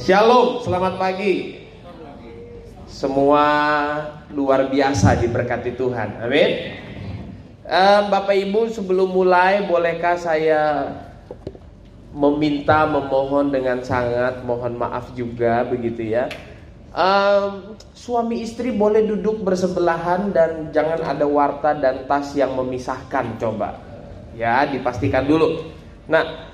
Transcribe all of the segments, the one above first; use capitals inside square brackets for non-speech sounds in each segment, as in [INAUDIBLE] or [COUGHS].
Shalom, selamat pagi. Semua luar biasa diberkati Tuhan. Amin. Uh, Bapak Ibu, sebelum mulai, bolehkah saya meminta, memohon dengan sangat, mohon maaf juga begitu ya. Um, suami istri boleh duduk bersebelahan dan jangan ada warta dan tas yang memisahkan, coba. Ya, dipastikan dulu. Nah,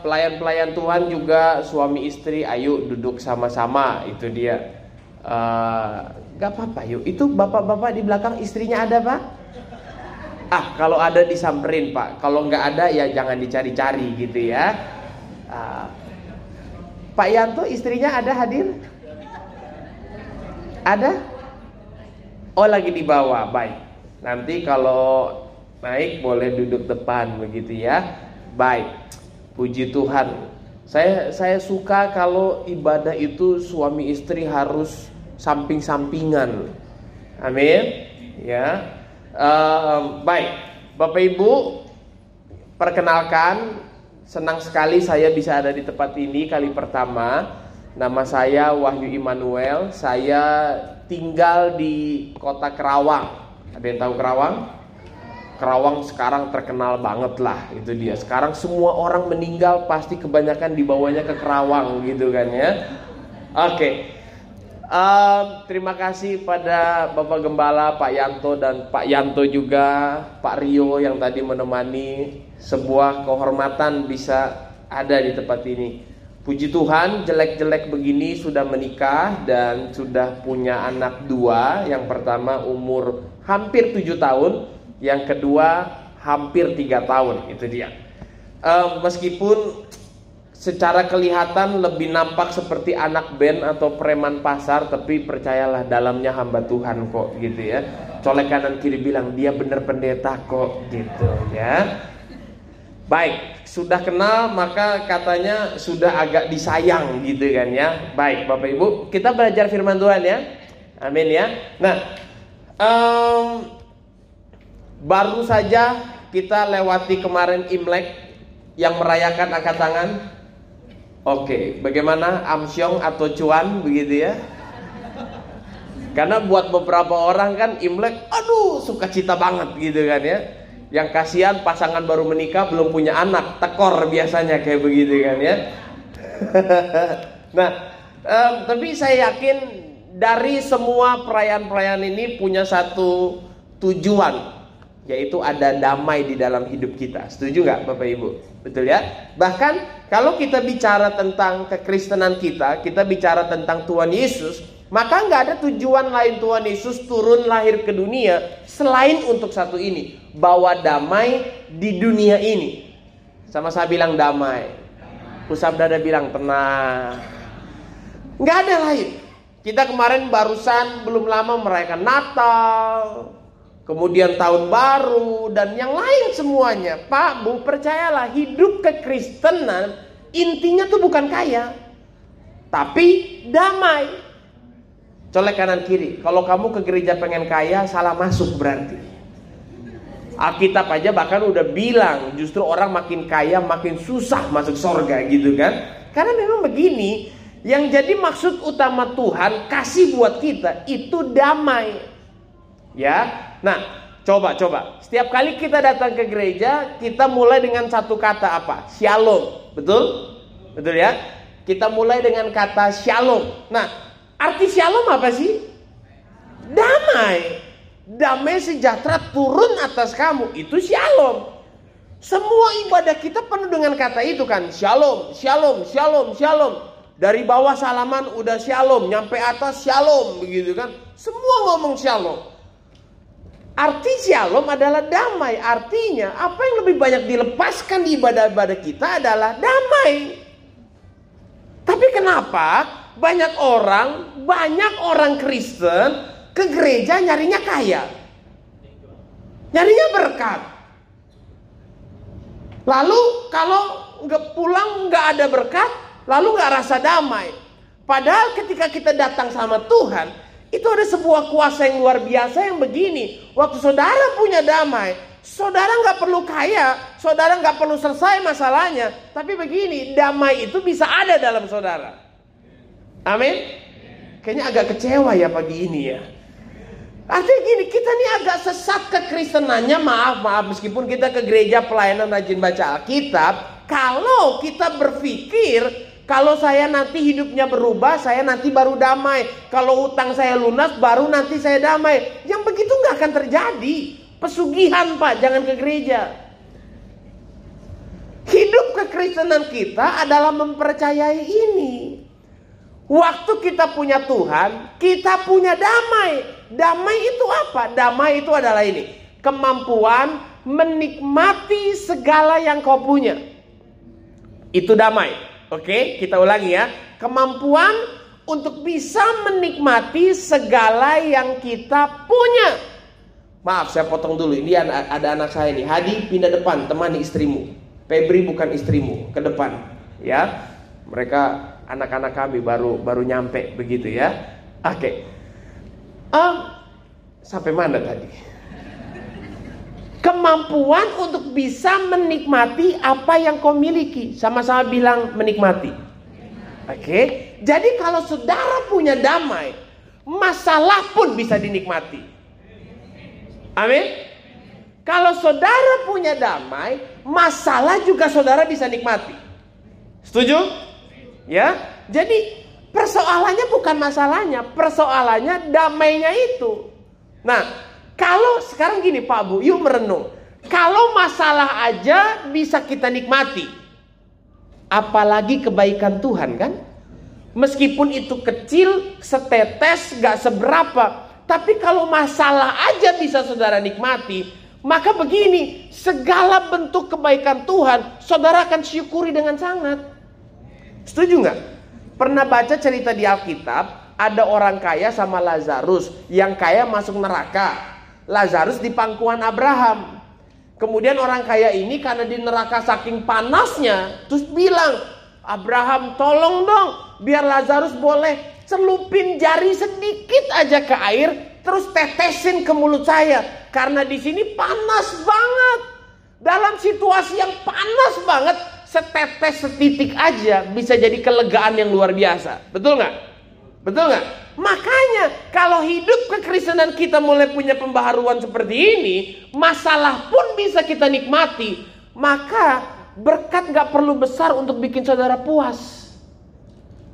pelayan-pelayan uh, Tuhan juga suami istri, ayo duduk sama-sama, itu dia. Uh, gak apa-apa yuk. Itu bapak-bapak di belakang istrinya ada pak? Ah kalau ada disamperin pak. Kalau nggak ada ya jangan dicari-cari gitu ya. Uh, pak Yanto istrinya ada hadir? Ada? Oh lagi di bawah. Baik. Nanti kalau naik boleh duduk depan begitu ya. Baik. Puji Tuhan. Saya saya suka kalau ibadah itu suami istri harus samping-sampingan. Amin. Ya. Uh, baik, Bapak Ibu, perkenalkan, senang sekali saya bisa ada di tempat ini kali pertama. Nama saya Wahyu Immanuel. Saya tinggal di kota Kerawang. Ada yang tahu Kerawang? Kerawang sekarang terkenal banget lah itu dia. Sekarang semua orang meninggal pasti kebanyakan dibawanya ke Kerawang gitu kan ya. Oke. Um, terima kasih pada Bapak Gembala, Pak Yanto dan Pak Yanto juga, Pak Rio yang tadi menemani sebuah kehormatan bisa ada di tempat ini. Puji Tuhan, jelek-jelek begini sudah menikah dan sudah punya anak dua. Yang pertama umur hampir tujuh tahun, yang kedua hampir tiga tahun. Itu dia. Um, meskipun secara kelihatan lebih nampak seperti anak band atau preman pasar tapi percayalah dalamnya hamba Tuhan kok gitu ya colek kanan kiri bilang dia bener pendeta kok gitu ya baik sudah kenal maka katanya sudah agak disayang gitu kan ya baik Bapak Ibu kita belajar firman Tuhan ya amin ya nah um, baru saja kita lewati kemarin Imlek yang merayakan angkat tangan Oke, bagaimana amsyong atau cuan begitu ya? Karena buat beberapa orang kan Imlek, aduh suka cita banget gitu kan ya. Yang kasihan pasangan baru menikah belum punya anak, tekor biasanya kayak begitu kan ya. [LAUGHS] nah, um, tapi saya yakin dari semua perayaan-perayaan ini punya satu tujuan yaitu ada damai di dalam hidup kita. Setuju nggak Bapak Ibu? Betul ya? Bahkan kalau kita bicara tentang kekristenan kita, kita bicara tentang Tuhan Yesus, maka nggak ada tujuan lain Tuhan Yesus turun lahir ke dunia selain untuk satu ini, bawa damai di dunia ini. Sama saya bilang damai. Usap dada bilang tenang. Nggak ada lain. Kita kemarin barusan belum lama merayakan Natal, kemudian tahun baru dan yang lain semuanya. Pak, Bu, percayalah hidup kekristenan intinya tuh bukan kaya, tapi damai. Colek kanan kiri. Kalau kamu ke gereja pengen kaya, salah masuk berarti. Alkitab aja bahkan udah bilang justru orang makin kaya makin susah masuk sorga gitu kan. Karena memang begini, yang jadi maksud utama Tuhan kasih buat kita itu damai. Ya, Nah, coba coba. Setiap kali kita datang ke gereja, kita mulai dengan satu kata apa? Shalom. Betul? Betul ya? Kita mulai dengan kata shalom. Nah, arti shalom apa sih? Damai. Damai sejahtera turun atas kamu. Itu shalom. Semua ibadah kita penuh dengan kata itu kan. Shalom, shalom, shalom, shalom. Dari bawah salaman udah shalom, nyampe atas shalom begitu kan. Semua ngomong shalom. Arti shalom adalah damai. Artinya apa yang lebih banyak dilepaskan di ibadah-ibadah kita adalah damai. Tapi kenapa banyak orang, banyak orang Kristen ke gereja nyarinya kaya. Nyarinya berkat. Lalu kalau nggak pulang nggak ada berkat, lalu nggak rasa damai. Padahal ketika kita datang sama Tuhan, itu ada sebuah kuasa yang luar biasa yang begini. Waktu saudara punya damai, saudara nggak perlu kaya, saudara nggak perlu selesai masalahnya. Tapi begini, damai itu bisa ada dalam saudara. Amin. Kayaknya agak kecewa ya pagi ini ya. Artinya gini, kita ini agak sesat kekristenannya, maaf, maaf. Meskipun kita ke gereja pelayanan rajin baca Alkitab, kalau kita berpikir, kalau saya nanti hidupnya berubah, saya nanti baru damai. Kalau utang saya lunas, baru nanti saya damai. Yang begitu nggak akan terjadi. Pesugihan pak, jangan ke gereja. Hidup kekristenan kita adalah mempercayai ini. Waktu kita punya Tuhan, kita punya damai. Damai itu apa? Damai itu adalah ini. Kemampuan menikmati segala yang kau punya. Itu damai. Oke, kita ulangi ya. Kemampuan untuk bisa menikmati segala yang kita punya. Maaf, saya potong dulu. Ini ada anak saya nih. Hadi pindah depan, temani istrimu. Febri bukan istrimu, ke depan. Ya, mereka anak-anak kami baru baru nyampe begitu ya. Oke. Okay. Um, sampai mana tadi? Kemampuan untuk bisa menikmati apa yang kau miliki. Sama-sama bilang menikmati. Oke. Okay? Jadi kalau saudara punya damai, masalah pun bisa dinikmati. Amin. Kalau saudara punya damai, masalah juga saudara bisa nikmati. Setuju? Ya, jadi persoalannya bukan masalahnya, persoalannya damainya itu. Nah, kalau sekarang gini Pak Bu, yuk merenung. Kalau masalah aja bisa kita nikmati, apalagi kebaikan Tuhan kan? Meskipun itu kecil, setetes, gak seberapa. Tapi kalau masalah aja bisa saudara nikmati, maka begini, segala bentuk kebaikan Tuhan, saudara akan syukuri dengan sangat. Setuju nggak? Pernah baca cerita di Alkitab, ada orang kaya sama Lazarus. Yang kaya masuk neraka. Lazarus di pangkuan Abraham. Kemudian orang kaya ini karena di neraka saking panasnya, terus bilang, Abraham tolong dong, biar Lazarus boleh celupin jari sedikit aja ke air, terus tetesin ke mulut saya. Karena di sini panas banget. Dalam situasi yang panas banget, setetes setitik aja bisa jadi kelegaan yang luar biasa. Betul nggak? Betul nggak? Makanya kalau hidup kekristenan kita mulai punya pembaharuan seperti ini, masalah pun bisa kita nikmati. Maka berkat nggak perlu besar untuk bikin saudara puas.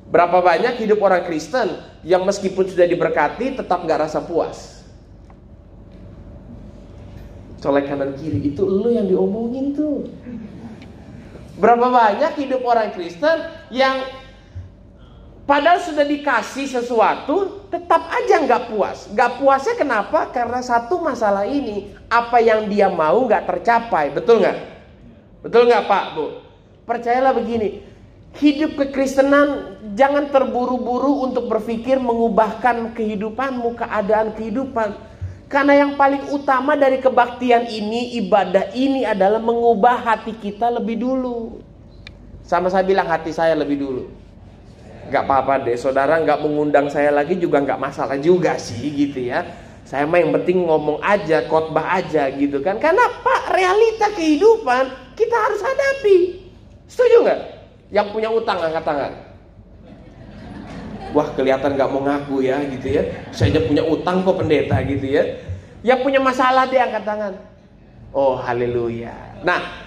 Berapa banyak hidup orang Kristen yang meskipun sudah diberkati tetap nggak rasa puas. Colek kanan kiri itu lo yang diomongin tuh. Berapa banyak hidup orang Kristen yang padahal sudah dikasih sesuatu, tetap aja nggak puas. Nggak puasnya kenapa? Karena satu masalah ini, apa yang dia mau nggak tercapai, betul nggak? Betul nggak Pak Bu? Percayalah begini, hidup kekristenan jangan terburu-buru untuk berpikir mengubahkan kehidupanmu, keadaan kehidupan. Karena yang paling utama dari kebaktian ini, ibadah ini adalah mengubah hati kita lebih dulu. Sama saya bilang hati saya lebih dulu. Gak apa-apa deh, saudara gak mengundang saya lagi juga gak masalah juga sih gitu ya. Saya mah yang penting ngomong aja, khotbah aja gitu kan. Karena pak realita kehidupan kita harus hadapi. Setuju nggak? Yang punya utang angkat tangan. Wah kelihatan gak mau ngaku ya gitu ya. Saya punya utang kok pendeta gitu ya. Yang punya masalah dia angkat tangan. Oh haleluya. Nah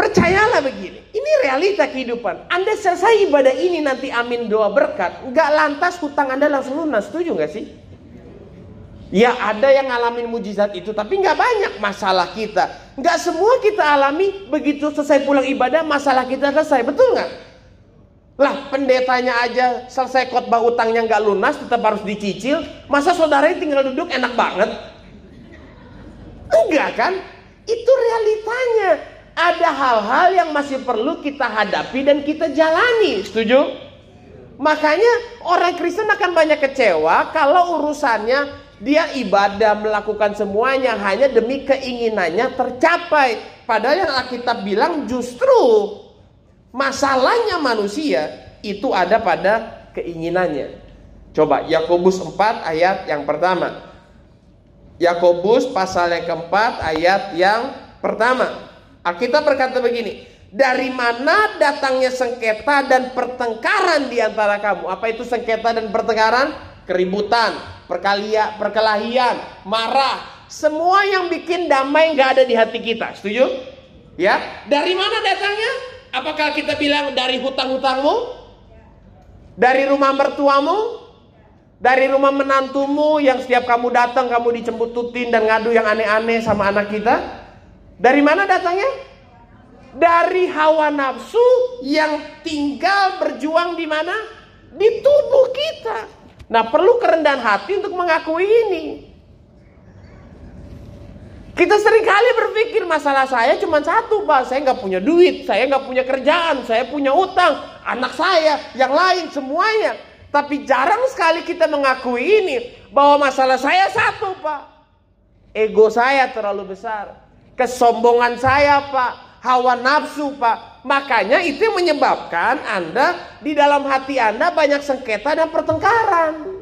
percayalah begini. Ini realita kehidupan. Anda selesai ibadah ini nanti amin doa berkat. Gak lantas hutang Anda langsung lunas. Setuju gak sih? Ya ada yang ngalamin mujizat itu tapi nggak banyak masalah kita. Nggak semua kita alami begitu selesai pulang ibadah masalah kita selesai. Betul nggak? Lah pendetanya aja selesai khotbah utangnya nggak lunas tetap harus dicicil. Masa saudaranya tinggal duduk enak banget? Enggak kan? Itu realitanya. Ada hal-hal yang masih perlu kita hadapi dan kita jalani. Setuju? Makanya orang Kristen akan banyak kecewa kalau urusannya dia ibadah melakukan semuanya hanya demi keinginannya tercapai. Padahal yang Alkitab bilang justru Masalahnya manusia itu ada pada keinginannya. Coba Yakobus 4 ayat yang pertama. Yakobus pasal yang keempat ayat yang pertama. Alkitab berkata begini, Dari mana datangnya sengketa dan pertengkaran di antara kamu? Apa itu sengketa dan pertengkaran? Keributan, perkalia, perkelahian, marah. Semua yang bikin damai nggak ada di hati kita. Setuju? Ya. Dari mana datangnya? Apakah kita bilang dari hutang-hutangmu? Dari rumah mertuamu? Dari rumah menantumu yang setiap kamu datang kamu dicembututin dan ngadu yang aneh-aneh sama anak kita? Dari mana datangnya? dari hawa nafsu yang tinggal berjuang di mana? Di tubuh kita. Nah, perlu kerendahan hati untuk mengakui ini. Kita sering kali berpikir masalah saya cuma satu, Pak. Saya nggak punya duit, saya nggak punya kerjaan, saya punya utang, anak saya, yang lain semuanya. Tapi jarang sekali kita mengakui ini bahwa masalah saya satu, Pak. Ego saya terlalu besar. Kesombongan saya, Pak hawa nafsu, Pak. Makanya itu menyebabkan Anda di dalam hati Anda banyak sengketa dan pertengkaran.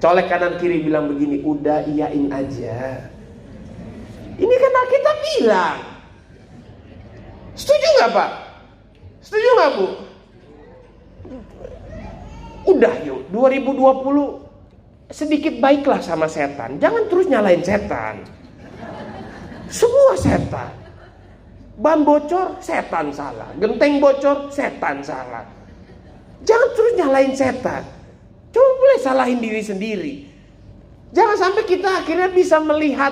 Colek kanan kiri bilang begini, udah iyain aja. Ini kan kita bilang. Setuju nggak Pak? Setuju nggak Bu? Udah yuk, 2020 sedikit baiklah sama setan. Jangan terus nyalain setan. Semua setan. Ban bocor, setan salah. Genteng bocor, setan salah. Jangan terus nyalain setan. Coba boleh salahin diri sendiri. Jangan sampai kita akhirnya bisa melihat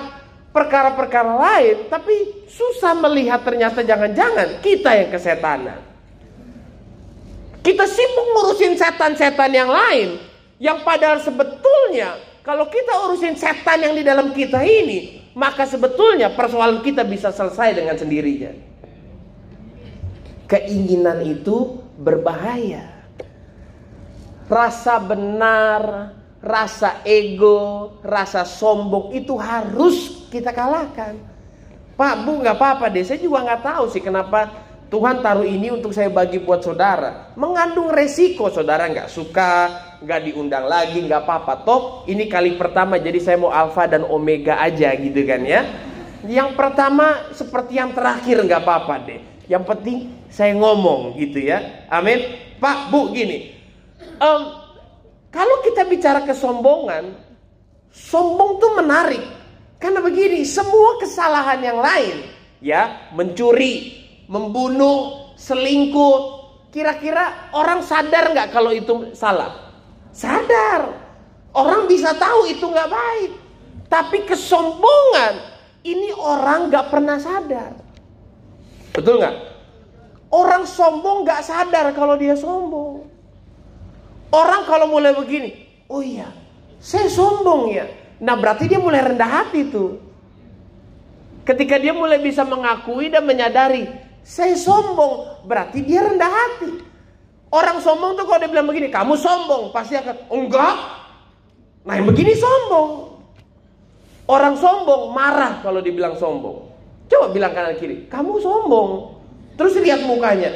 perkara-perkara lain, tapi susah melihat ternyata jangan-jangan kita yang kesetanan. Kita sibuk ngurusin setan-setan yang lain, yang padahal sebetulnya kalau kita urusin setan yang di dalam kita ini, maka sebetulnya persoalan kita bisa selesai dengan sendirinya. Keinginan itu berbahaya. Rasa benar, rasa ego, rasa sombong itu harus kita kalahkan. Pak, Bu, nggak apa-apa deh. Saya juga nggak tahu sih kenapa Tuhan taruh ini untuk saya bagi buat saudara. Mengandung resiko saudara nggak suka, nggak diundang lagi, nggak apa-apa. Top, ini kali pertama jadi saya mau alfa dan omega aja gitu kan ya. Yang pertama seperti yang terakhir nggak apa-apa deh. Yang penting saya ngomong gitu ya. Amin. Pak, Bu gini. Um, kalau kita bicara kesombongan, sombong tuh menarik. Karena begini, semua kesalahan yang lain ya, mencuri, membunuh, selingkuh. Kira-kira orang sadar nggak kalau itu salah? Sadar. Orang bisa tahu itu nggak baik. Tapi kesombongan ini orang nggak pernah sadar. Betul nggak? Orang sombong nggak sadar kalau dia sombong. Orang kalau mulai begini, oh iya, saya sombong ya. Nah berarti dia mulai rendah hati tuh. Ketika dia mulai bisa mengakui dan menyadari, saya sombong, berarti dia rendah hati. Orang sombong tuh kalau dia bilang begini, kamu sombong, pasti akan enggak. Nah yang begini sombong. Orang sombong marah kalau dibilang sombong. Coba bilang kanan kiri, kamu sombong. Terus lihat mukanya.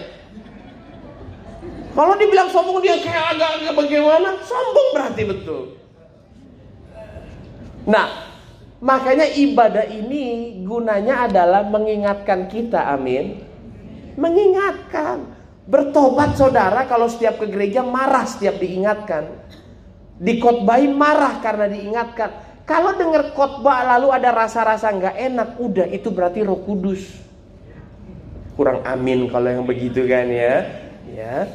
Kalau dibilang sombong dia kayak agak-agak bagaimana, sombong berarti betul. Nah, makanya ibadah ini gunanya adalah mengingatkan kita, amin Mengingatkan. Bertobat saudara kalau setiap ke gereja marah setiap diingatkan. Dikotbahin marah karena diingatkan. Kalau dengar khotbah lalu ada rasa-rasa nggak enak, udah itu berarti Roh Kudus. Kurang amin kalau yang begitu kan ya. Ya.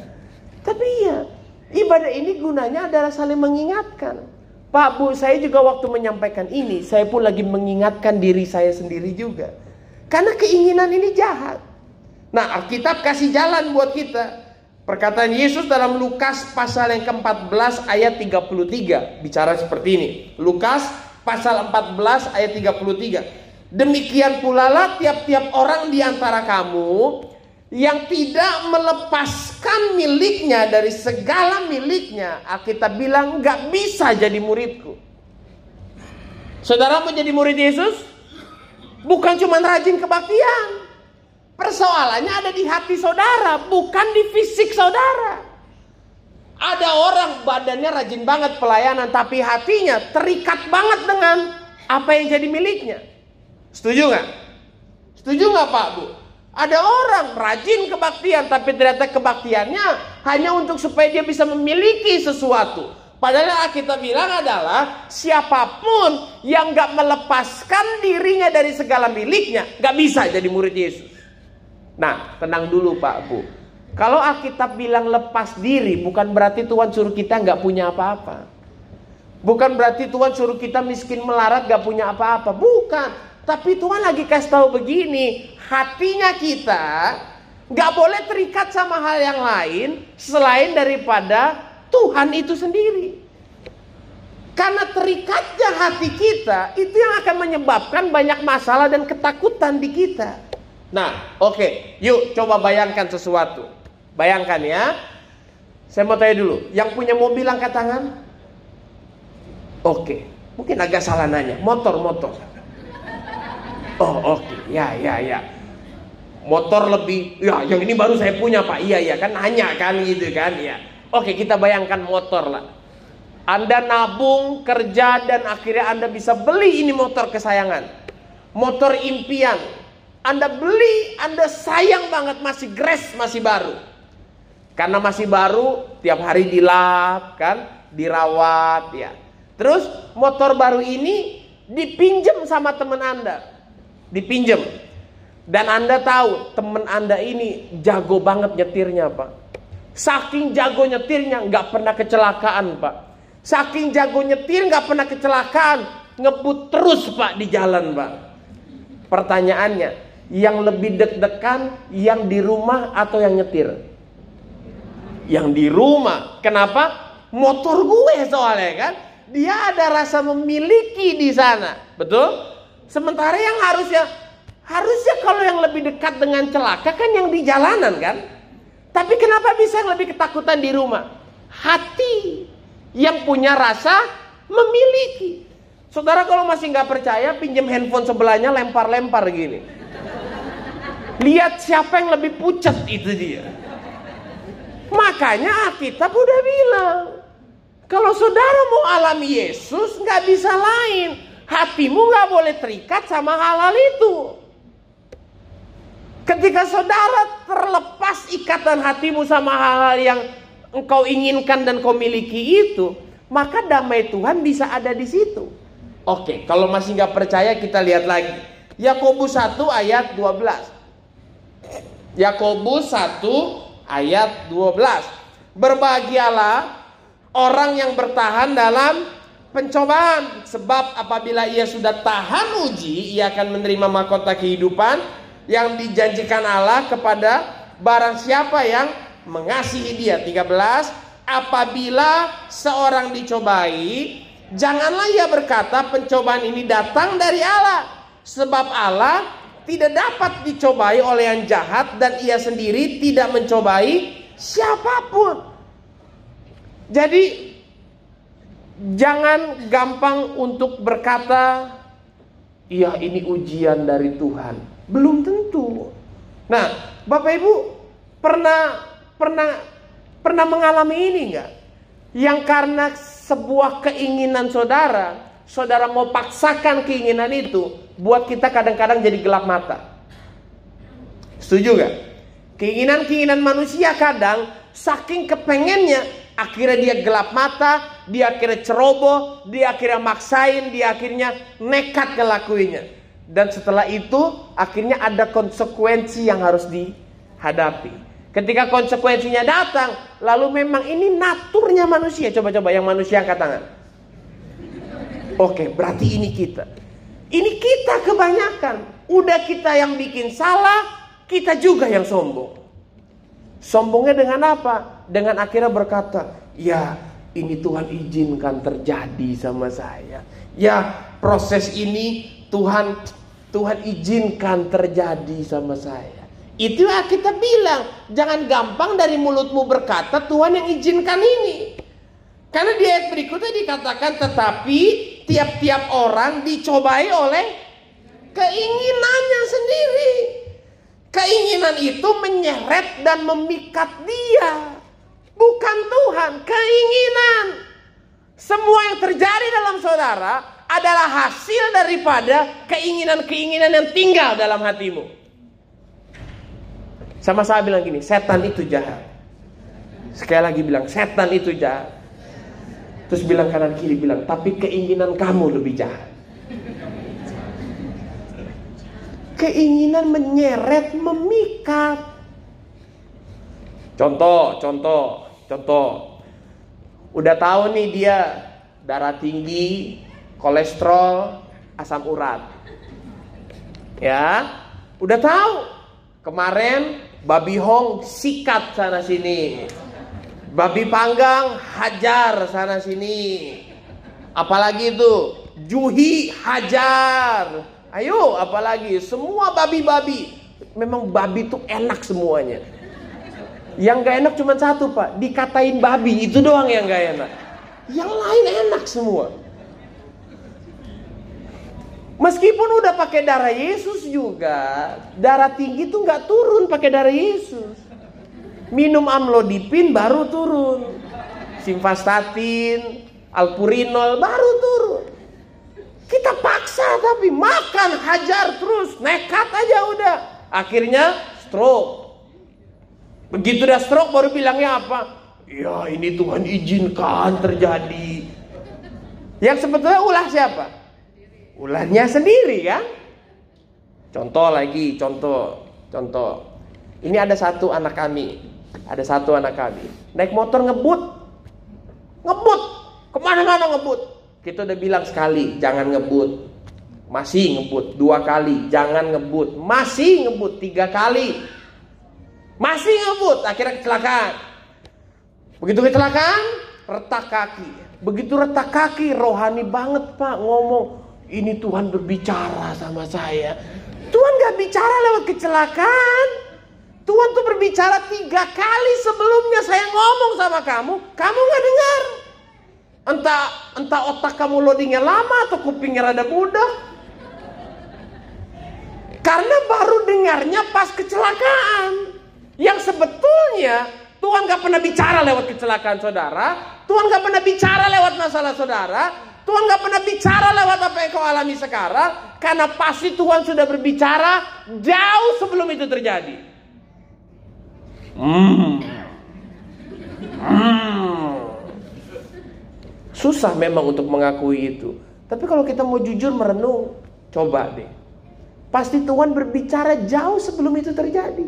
Tapi ya, ibadah ini gunanya adalah saling mengingatkan. Pak Bu, saya juga waktu menyampaikan ini, saya pun lagi mengingatkan diri saya sendiri juga. Karena keinginan ini jahat. Nah Alkitab kasih jalan buat kita. Perkataan Yesus dalam Lukas pasal yang ke-14 ayat 33 bicara seperti ini. Lukas pasal 14 ayat 33. Demikian pula lah tiap-tiap orang di antara kamu yang tidak melepaskan miliknya dari segala miliknya. Alkitab bilang nggak bisa jadi muridku. Saudara mau jadi murid Yesus? Bukan cuma rajin kebaktian. Persoalannya ada di hati saudara, bukan di fisik saudara. Ada orang badannya rajin banget pelayanan, tapi hatinya terikat banget dengan apa yang jadi miliknya. Setuju nggak? Setuju nggak Pak Bu? Ada orang rajin kebaktian tapi ternyata kebaktiannya hanya untuk supaya dia bisa memiliki sesuatu. Padahal kita bilang adalah siapa pun yang gak melepaskan dirinya dari segala miliknya gak bisa jadi murid Yesus. Nah tenang dulu Pak Bu. Kalau Alkitab bilang lepas diri bukan berarti Tuhan suruh kita gak punya apa-apa. Bukan berarti Tuhan suruh kita miskin melarat gak punya apa-apa. Bukan. Tapi Tuhan lagi kasih tahu begini, hatinya kita nggak boleh terikat sama hal yang lain selain daripada Tuhan itu sendiri. Karena terikatnya hati kita itu yang akan menyebabkan banyak masalah dan ketakutan di kita. Nah, oke, okay. yuk coba bayangkan sesuatu. Bayangkan ya. Saya mau tanya dulu, yang punya mobil angkat tangan? Oke, okay. mungkin agak salah nanya. Motor, motor. Oh oke, okay. ya ya ya. Motor lebih, ya yang ini baru saya punya pak. Iya iya kan hanya kan gitu kan ya. Oke kita bayangkan motor lah. Anda nabung, kerja dan akhirnya Anda bisa beli ini motor kesayangan. Motor impian. Anda beli, Anda sayang banget masih grass, masih baru. Karena masih baru, tiap hari dilap kan, dirawat ya. Terus motor baru ini dipinjam sama teman Anda dipinjam dan Anda tahu teman Anda ini jago banget nyetirnya Pak. Saking jago nyetirnya nggak pernah kecelakaan Pak. Saking jago nyetir nggak pernah kecelakaan, ngebut terus Pak di jalan Pak. Pertanyaannya, yang lebih deg-degan yang di rumah atau yang nyetir? Yang di rumah. Kenapa? Motor gue soalnya kan. Dia ada rasa memiliki di sana. Betul? Sementara yang harusnya harusnya kalau yang lebih dekat dengan celaka kan yang di jalanan kan. Tapi kenapa bisa yang lebih ketakutan di rumah? Hati yang punya rasa memiliki. Saudara kalau masih nggak percaya pinjam handphone sebelahnya lempar-lempar gini. Lihat siapa yang lebih pucat itu dia. Makanya Alkitab udah bilang. Kalau saudara mau alami Yesus nggak bisa lain hatimu nggak boleh terikat sama hal-hal itu. Ketika saudara terlepas ikatan hatimu sama hal-hal yang engkau inginkan dan kau miliki itu, maka damai Tuhan bisa ada di situ. Oke, kalau masih nggak percaya kita lihat lagi. Yakobus 1 ayat 12. Yakobus 1 ayat 12. Berbahagialah orang yang bertahan dalam pencobaan sebab apabila ia sudah tahan uji ia akan menerima mahkota kehidupan yang dijanjikan Allah kepada barang siapa yang mengasihi dia 13 apabila seorang dicobai janganlah ia berkata pencobaan ini datang dari Allah sebab Allah tidak dapat dicobai oleh yang jahat dan ia sendiri tidak mencobai siapa pun jadi Jangan gampang untuk berkata, "Iya, ini ujian dari Tuhan." Belum tentu. Nah, Bapak Ibu pernah pernah pernah mengalami ini enggak? Yang karena sebuah keinginan saudara, saudara mau paksakan keinginan itu, buat kita kadang-kadang jadi gelap mata. Setuju gak? Keinginan-keinginan manusia kadang saking kepengennya akhirnya dia gelap mata, dia akhirnya ceroboh, dia akhirnya maksain, dia akhirnya nekat ngelakuinya. Dan setelah itu akhirnya ada konsekuensi yang harus dihadapi. Ketika konsekuensinya datang, lalu memang ini naturnya manusia. Coba-coba yang manusia angkat tangan. Oke, berarti ini kita. Ini kita kebanyakan. Udah kita yang bikin salah, kita juga yang sombong. Sombongnya dengan apa? dengan akhirnya berkata, "Ya, ini Tuhan izinkan terjadi sama saya. Ya, proses ini Tuhan Tuhan izinkan terjadi sama saya." Itu kita bilang, jangan gampang dari mulutmu berkata Tuhan yang izinkan ini. Karena di ayat berikutnya dikatakan tetapi tiap-tiap orang dicobai oleh keinginannya sendiri. Keinginan itu menyeret dan memikat dia. Bukan Tuhan, keinginan. Semua yang terjadi dalam saudara adalah hasil daripada keinginan-keinginan yang tinggal dalam hatimu. Sama saya bilang gini, setan itu jahat. Sekali lagi bilang, setan itu jahat. Terus bilang kanan kiri bilang, tapi keinginan kamu lebih jahat. Keinginan menyeret, memikat. Contoh, contoh, contoh. Udah tahu nih dia darah tinggi, kolesterol, asam urat. Ya, udah tahu. Kemarin babi hong sikat sana sini. Babi panggang hajar sana sini. Apalagi itu juhi hajar. Ayo, apalagi semua babi-babi. Memang babi itu enak semuanya. Yang gak enak cuma satu pak, dikatain babi itu doang yang gak enak. Yang lain enak semua. Meskipun udah pakai darah Yesus juga, darah tinggi tuh nggak turun pakai darah Yesus. Minum amlodipin baru turun. Simvastatin, alpurinol baru turun. Kita paksa tapi makan hajar terus, nekat aja udah. Akhirnya stroke. Begitu udah stroke baru bilangnya apa? Ya ini Tuhan izinkan terjadi. Yang sebetulnya ulah siapa? Ulahnya sendiri kan? Contoh lagi, contoh, contoh. Ini ada satu anak kami, ada satu anak kami naik motor ngebut, ngebut, ke mana-mana ngebut. Kita udah bilang sekali, jangan ngebut, masih ngebut dua kali, jangan ngebut, masih ngebut tiga kali, masih ngebut, akhirnya kecelakaan. Begitu kecelakaan, retak kaki. Begitu retak kaki, rohani banget pak ngomong, ini Tuhan berbicara sama saya. Tuhan gak bicara lewat kecelakaan. Tuhan tuh berbicara tiga kali sebelumnya saya ngomong sama kamu. Kamu gak dengar. Entah entah otak kamu loadingnya lama atau kupingnya rada mudah. Karena baru dengarnya pas kecelakaan. Yang sebetulnya Tuhan gak pernah bicara lewat kecelakaan saudara. Tuhan gak pernah bicara lewat masalah saudara. Tuhan gak pernah bicara lewat apa yang kau alami sekarang. Karena pasti Tuhan sudah berbicara jauh sebelum itu terjadi. Hmm. Hmm. Susah memang untuk mengakui itu. Tapi kalau kita mau jujur merenung, coba deh. Pasti Tuhan berbicara jauh sebelum itu terjadi.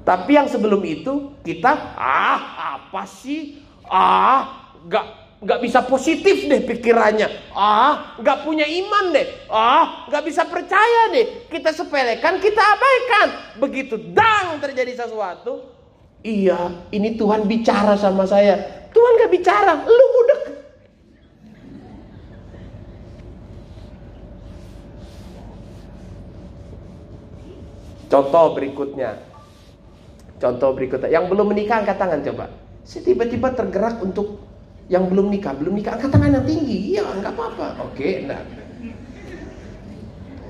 Tapi yang sebelum itu kita ah apa sih ah gak nggak bisa positif deh pikirannya. Ah, nggak punya iman deh. Ah, nggak bisa percaya deh. Kita sepelekan, kita abaikan. Begitu dang terjadi sesuatu, iya, ini Tuhan bicara sama saya. Tuhan nggak bicara, lu budek. Contoh berikutnya. Contoh berikutnya. Yang belum menikah angkat tangan coba. Saya tiba-tiba tergerak untuk yang belum nikah, belum nikah angkat tangan yang tinggi. Iya, nggak apa-apa. Oke, enggak.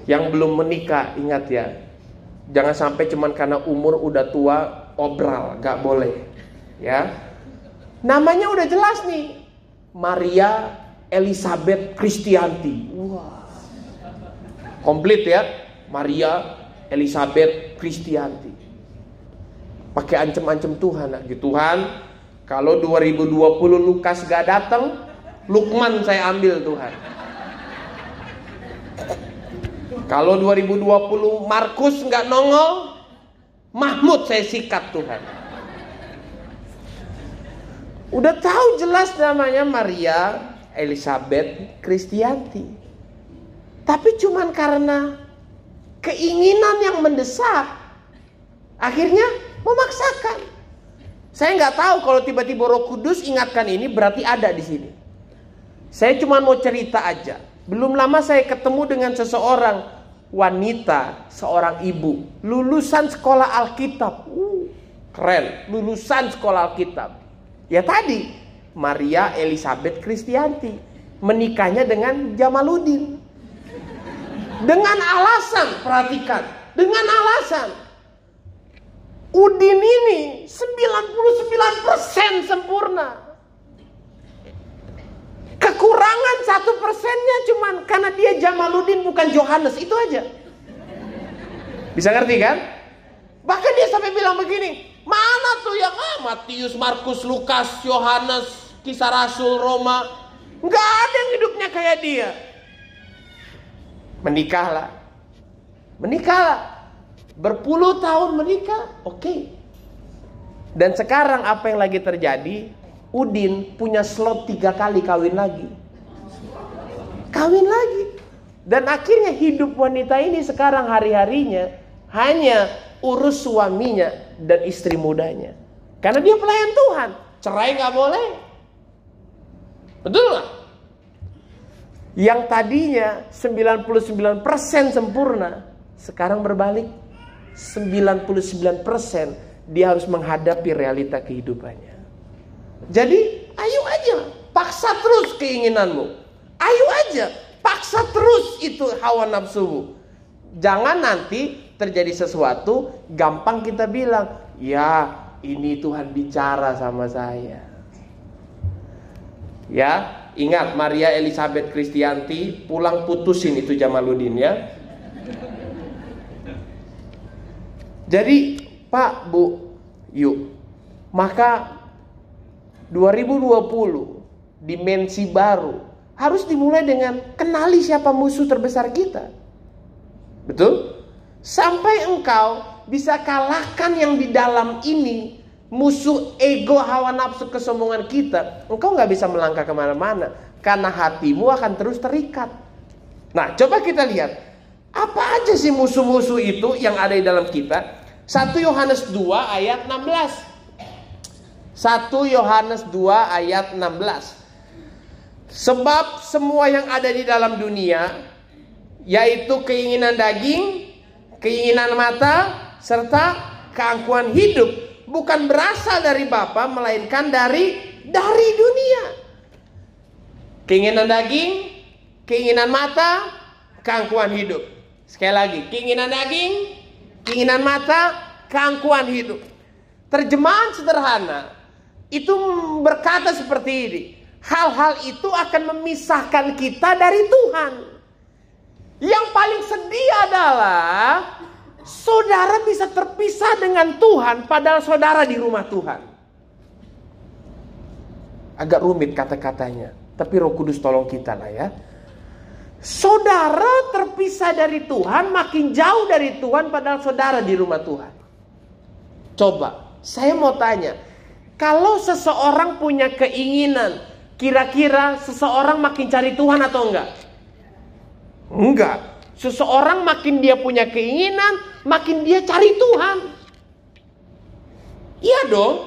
Yang belum menikah, ingat ya. Jangan sampai cuman karena umur udah tua obral, nggak boleh. Ya. Namanya udah jelas nih. Maria Elizabeth Kristianti. Wah. Komplit ya. Maria Elizabeth Kristianti. Pakai ancam-ancam Tuhan, gitu Tuhan, kalau 2020 Lukas gak datang, Lukman saya ambil Tuhan. Kalau 2020 Markus nggak nongol, Mahmud saya sikat Tuhan. Udah tahu jelas namanya Maria Elizabeth Kristianti. Tapi cuman karena keinginan yang mendesak, akhirnya memaksakan. Saya nggak tahu kalau tiba-tiba Roh Kudus ingatkan ini berarti ada di sini. Saya cuma mau cerita aja. Belum lama saya ketemu dengan seseorang wanita, seorang ibu, lulusan sekolah Alkitab. Uh, keren, lulusan sekolah Alkitab. Ya tadi Maria Elizabeth Kristianti menikahnya dengan Jamaludin. Dengan alasan, perhatikan, dengan alasan Udin ini 99% sempurna. Kekurangan satu persennya cuman karena dia Jamaluddin bukan Johannes itu aja. Bisa ngerti kan? Bahkan dia sampai bilang begini, mana tuh yang ah, Matius, Markus, Lukas, Yohanes, kisah Rasul, Roma, nggak ada yang hidupnya kayak dia. Menikahlah, menikahlah, berpuluh tahun menikah, oke. Okay. Dan sekarang apa yang lagi terjadi? Udin punya slot tiga kali kawin lagi. Kawin lagi. Dan akhirnya hidup wanita ini sekarang hari-harinya hanya urus suaminya dan istri mudanya. Karena dia pelayan Tuhan. Cerai nggak boleh. Betul nggak? Yang tadinya 99% sempurna, sekarang berbalik. 99% dia harus menghadapi realita kehidupannya. Jadi ayo aja, paksa terus keinginanmu. Ayo aja, paksa terus itu hawa nafsumu. Jangan nanti terjadi sesuatu, gampang kita bilang, ya ini Tuhan bicara sama saya. Ya, ingat Maria Elizabeth Kristianti pulang putusin itu Jamaluddin ya. Jadi Pak Bu, yuk. Maka 2020 dimensi baru harus dimulai dengan kenali siapa musuh terbesar kita. Betul? Sampai engkau bisa kalahkan yang di dalam ini musuh ego hawa nafsu kesombongan kita, engkau nggak bisa melangkah ke mana-mana karena hatimu akan terus terikat. Nah, coba kita lihat apa aja sih musuh-musuh itu yang ada di dalam kita. 1 Yohanes 2 ayat 16. 1 Yohanes 2 ayat 16. Sebab semua yang ada di dalam dunia yaitu keinginan daging, keinginan mata serta keangkuhan hidup bukan berasal dari Bapa melainkan dari dari dunia. Keinginan daging, keinginan mata, keangkuhan hidup. Sekali lagi, keinginan daging, keinginan mata, keangkuhan hidup. Terjemahan sederhana, itu berkata seperti ini. Hal-hal itu akan memisahkan kita dari Tuhan. Yang paling sedih adalah saudara bisa terpisah dengan Tuhan padahal saudara di rumah Tuhan. Agak rumit kata-katanya, tapi Roh Kudus tolong kita lah ya. Saudara terpisah dari Tuhan, makin jauh dari Tuhan padahal saudara di rumah Tuhan. Coba, saya mau tanya, kalau seseorang punya keinginan, kira-kira seseorang makin cari Tuhan atau enggak? Enggak. Seseorang makin dia punya keinginan, makin dia cari Tuhan. Iya dong.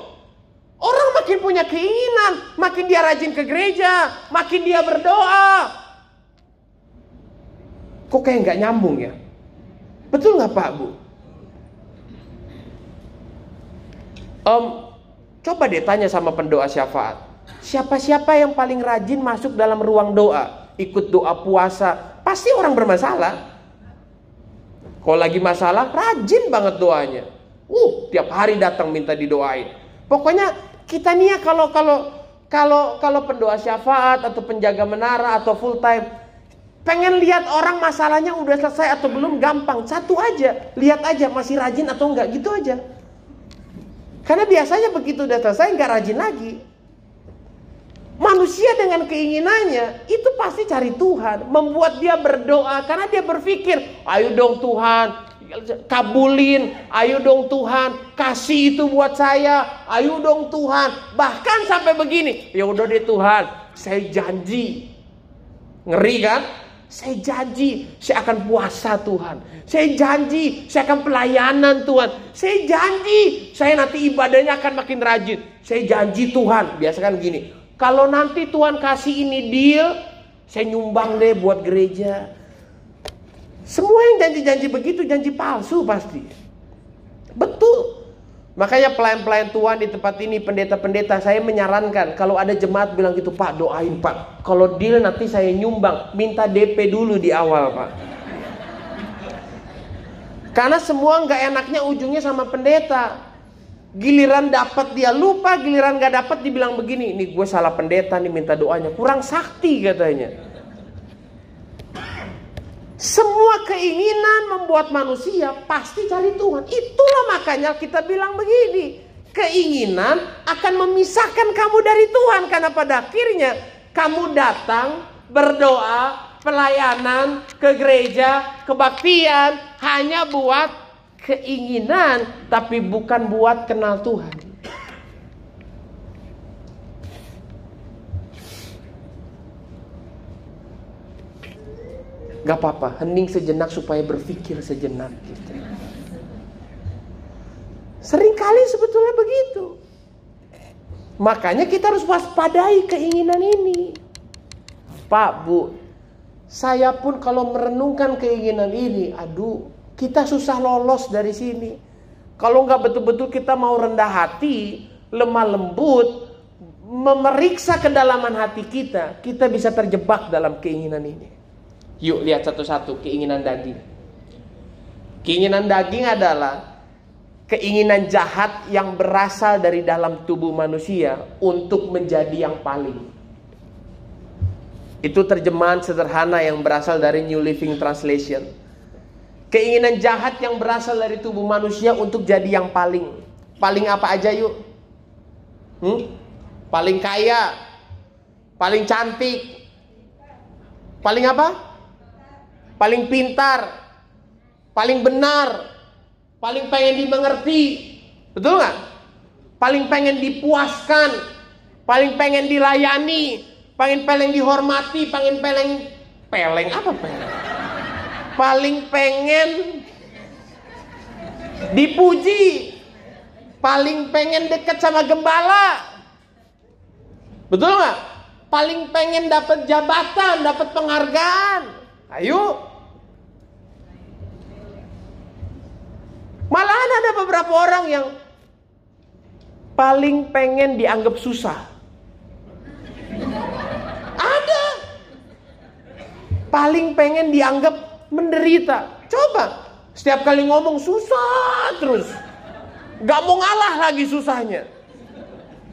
Orang makin punya keinginan, makin dia rajin ke gereja, makin dia berdoa. Kok kayak nggak nyambung ya? Betul nggak Pak Bu? Um, Coba deh tanya sama pendoa syafaat. Siapa-siapa yang paling rajin masuk dalam ruang doa, ikut doa puasa, pasti orang bermasalah. Kalau lagi masalah, rajin banget doanya. Uh, tiap hari datang minta didoain. Pokoknya kita nih ya kalau kalau kalau kalau pendoa syafaat atau penjaga menara atau full time pengen lihat orang masalahnya udah selesai atau belum gampang satu aja lihat aja masih rajin atau enggak gitu aja karena biasanya begitu udah selesai nggak rajin lagi. Manusia dengan keinginannya itu pasti cari Tuhan, membuat dia berdoa karena dia berpikir, ayo dong Tuhan, kabulin, ayo dong Tuhan, kasih itu buat saya, ayo dong Tuhan. Bahkan sampai begini, ya udah deh Tuhan, saya janji. Ngeri kan? Saya janji saya akan puasa Tuhan. Saya janji saya akan pelayanan Tuhan. Saya janji saya nanti ibadahnya akan makin rajin. Saya janji Tuhan. Biasa kan gini. Kalau nanti Tuhan kasih ini deal, saya nyumbang deh buat gereja. Semua yang janji-janji begitu janji palsu pasti. Betul. Makanya pelayan-pelayan Tuhan di tempat ini, pendeta-pendeta, saya menyarankan kalau ada jemaat bilang gitu, Pak doain Pak. Kalau deal nanti saya nyumbang, minta DP dulu di awal Pak. Karena semua nggak enaknya ujungnya sama pendeta. Giliran dapat dia lupa, giliran gak dapat dibilang begini, ini gue salah pendeta nih minta doanya, kurang sakti katanya. Semua keinginan membuat manusia pasti cari Tuhan. Itulah makanya kita bilang begini, keinginan akan memisahkan kamu dari Tuhan karena pada akhirnya kamu datang berdoa, pelayanan ke gereja, kebaktian hanya buat keinginan tapi bukan buat kenal Tuhan. Gak apa-apa, hening sejenak supaya berpikir sejenak gitu. Seringkali sebetulnya begitu. Makanya kita harus waspadai keinginan ini. Pak, Bu, saya pun kalau merenungkan keinginan ini, aduh, kita susah lolos dari sini. Kalau nggak betul-betul kita mau rendah hati, lemah lembut, memeriksa kedalaman hati kita, kita bisa terjebak dalam keinginan ini. Yuk lihat satu-satu keinginan daging. Keinginan daging adalah keinginan jahat yang berasal dari dalam tubuh manusia untuk menjadi yang paling. Itu terjemahan sederhana yang berasal dari New Living Translation. Keinginan jahat yang berasal dari tubuh manusia untuk jadi yang paling. Paling apa aja yuk? Hmm? Paling kaya, paling cantik, paling apa? Paling pintar, paling benar, paling pengen dimengerti. Betul nggak? Paling pengen dipuaskan, paling pengen dilayani, pengen pengen dihormati, pengen pengen peleng apa peleng? paling pengen dipuji, paling pengen deket sama gembala. Betul nggak? Paling pengen dapat jabatan, dapat penghargaan. Ayo. Malahan ada beberapa orang yang paling pengen dianggap susah. Ada. Paling pengen dianggap menderita. Coba, setiap kali ngomong susah terus. Gak mau ngalah lagi susahnya.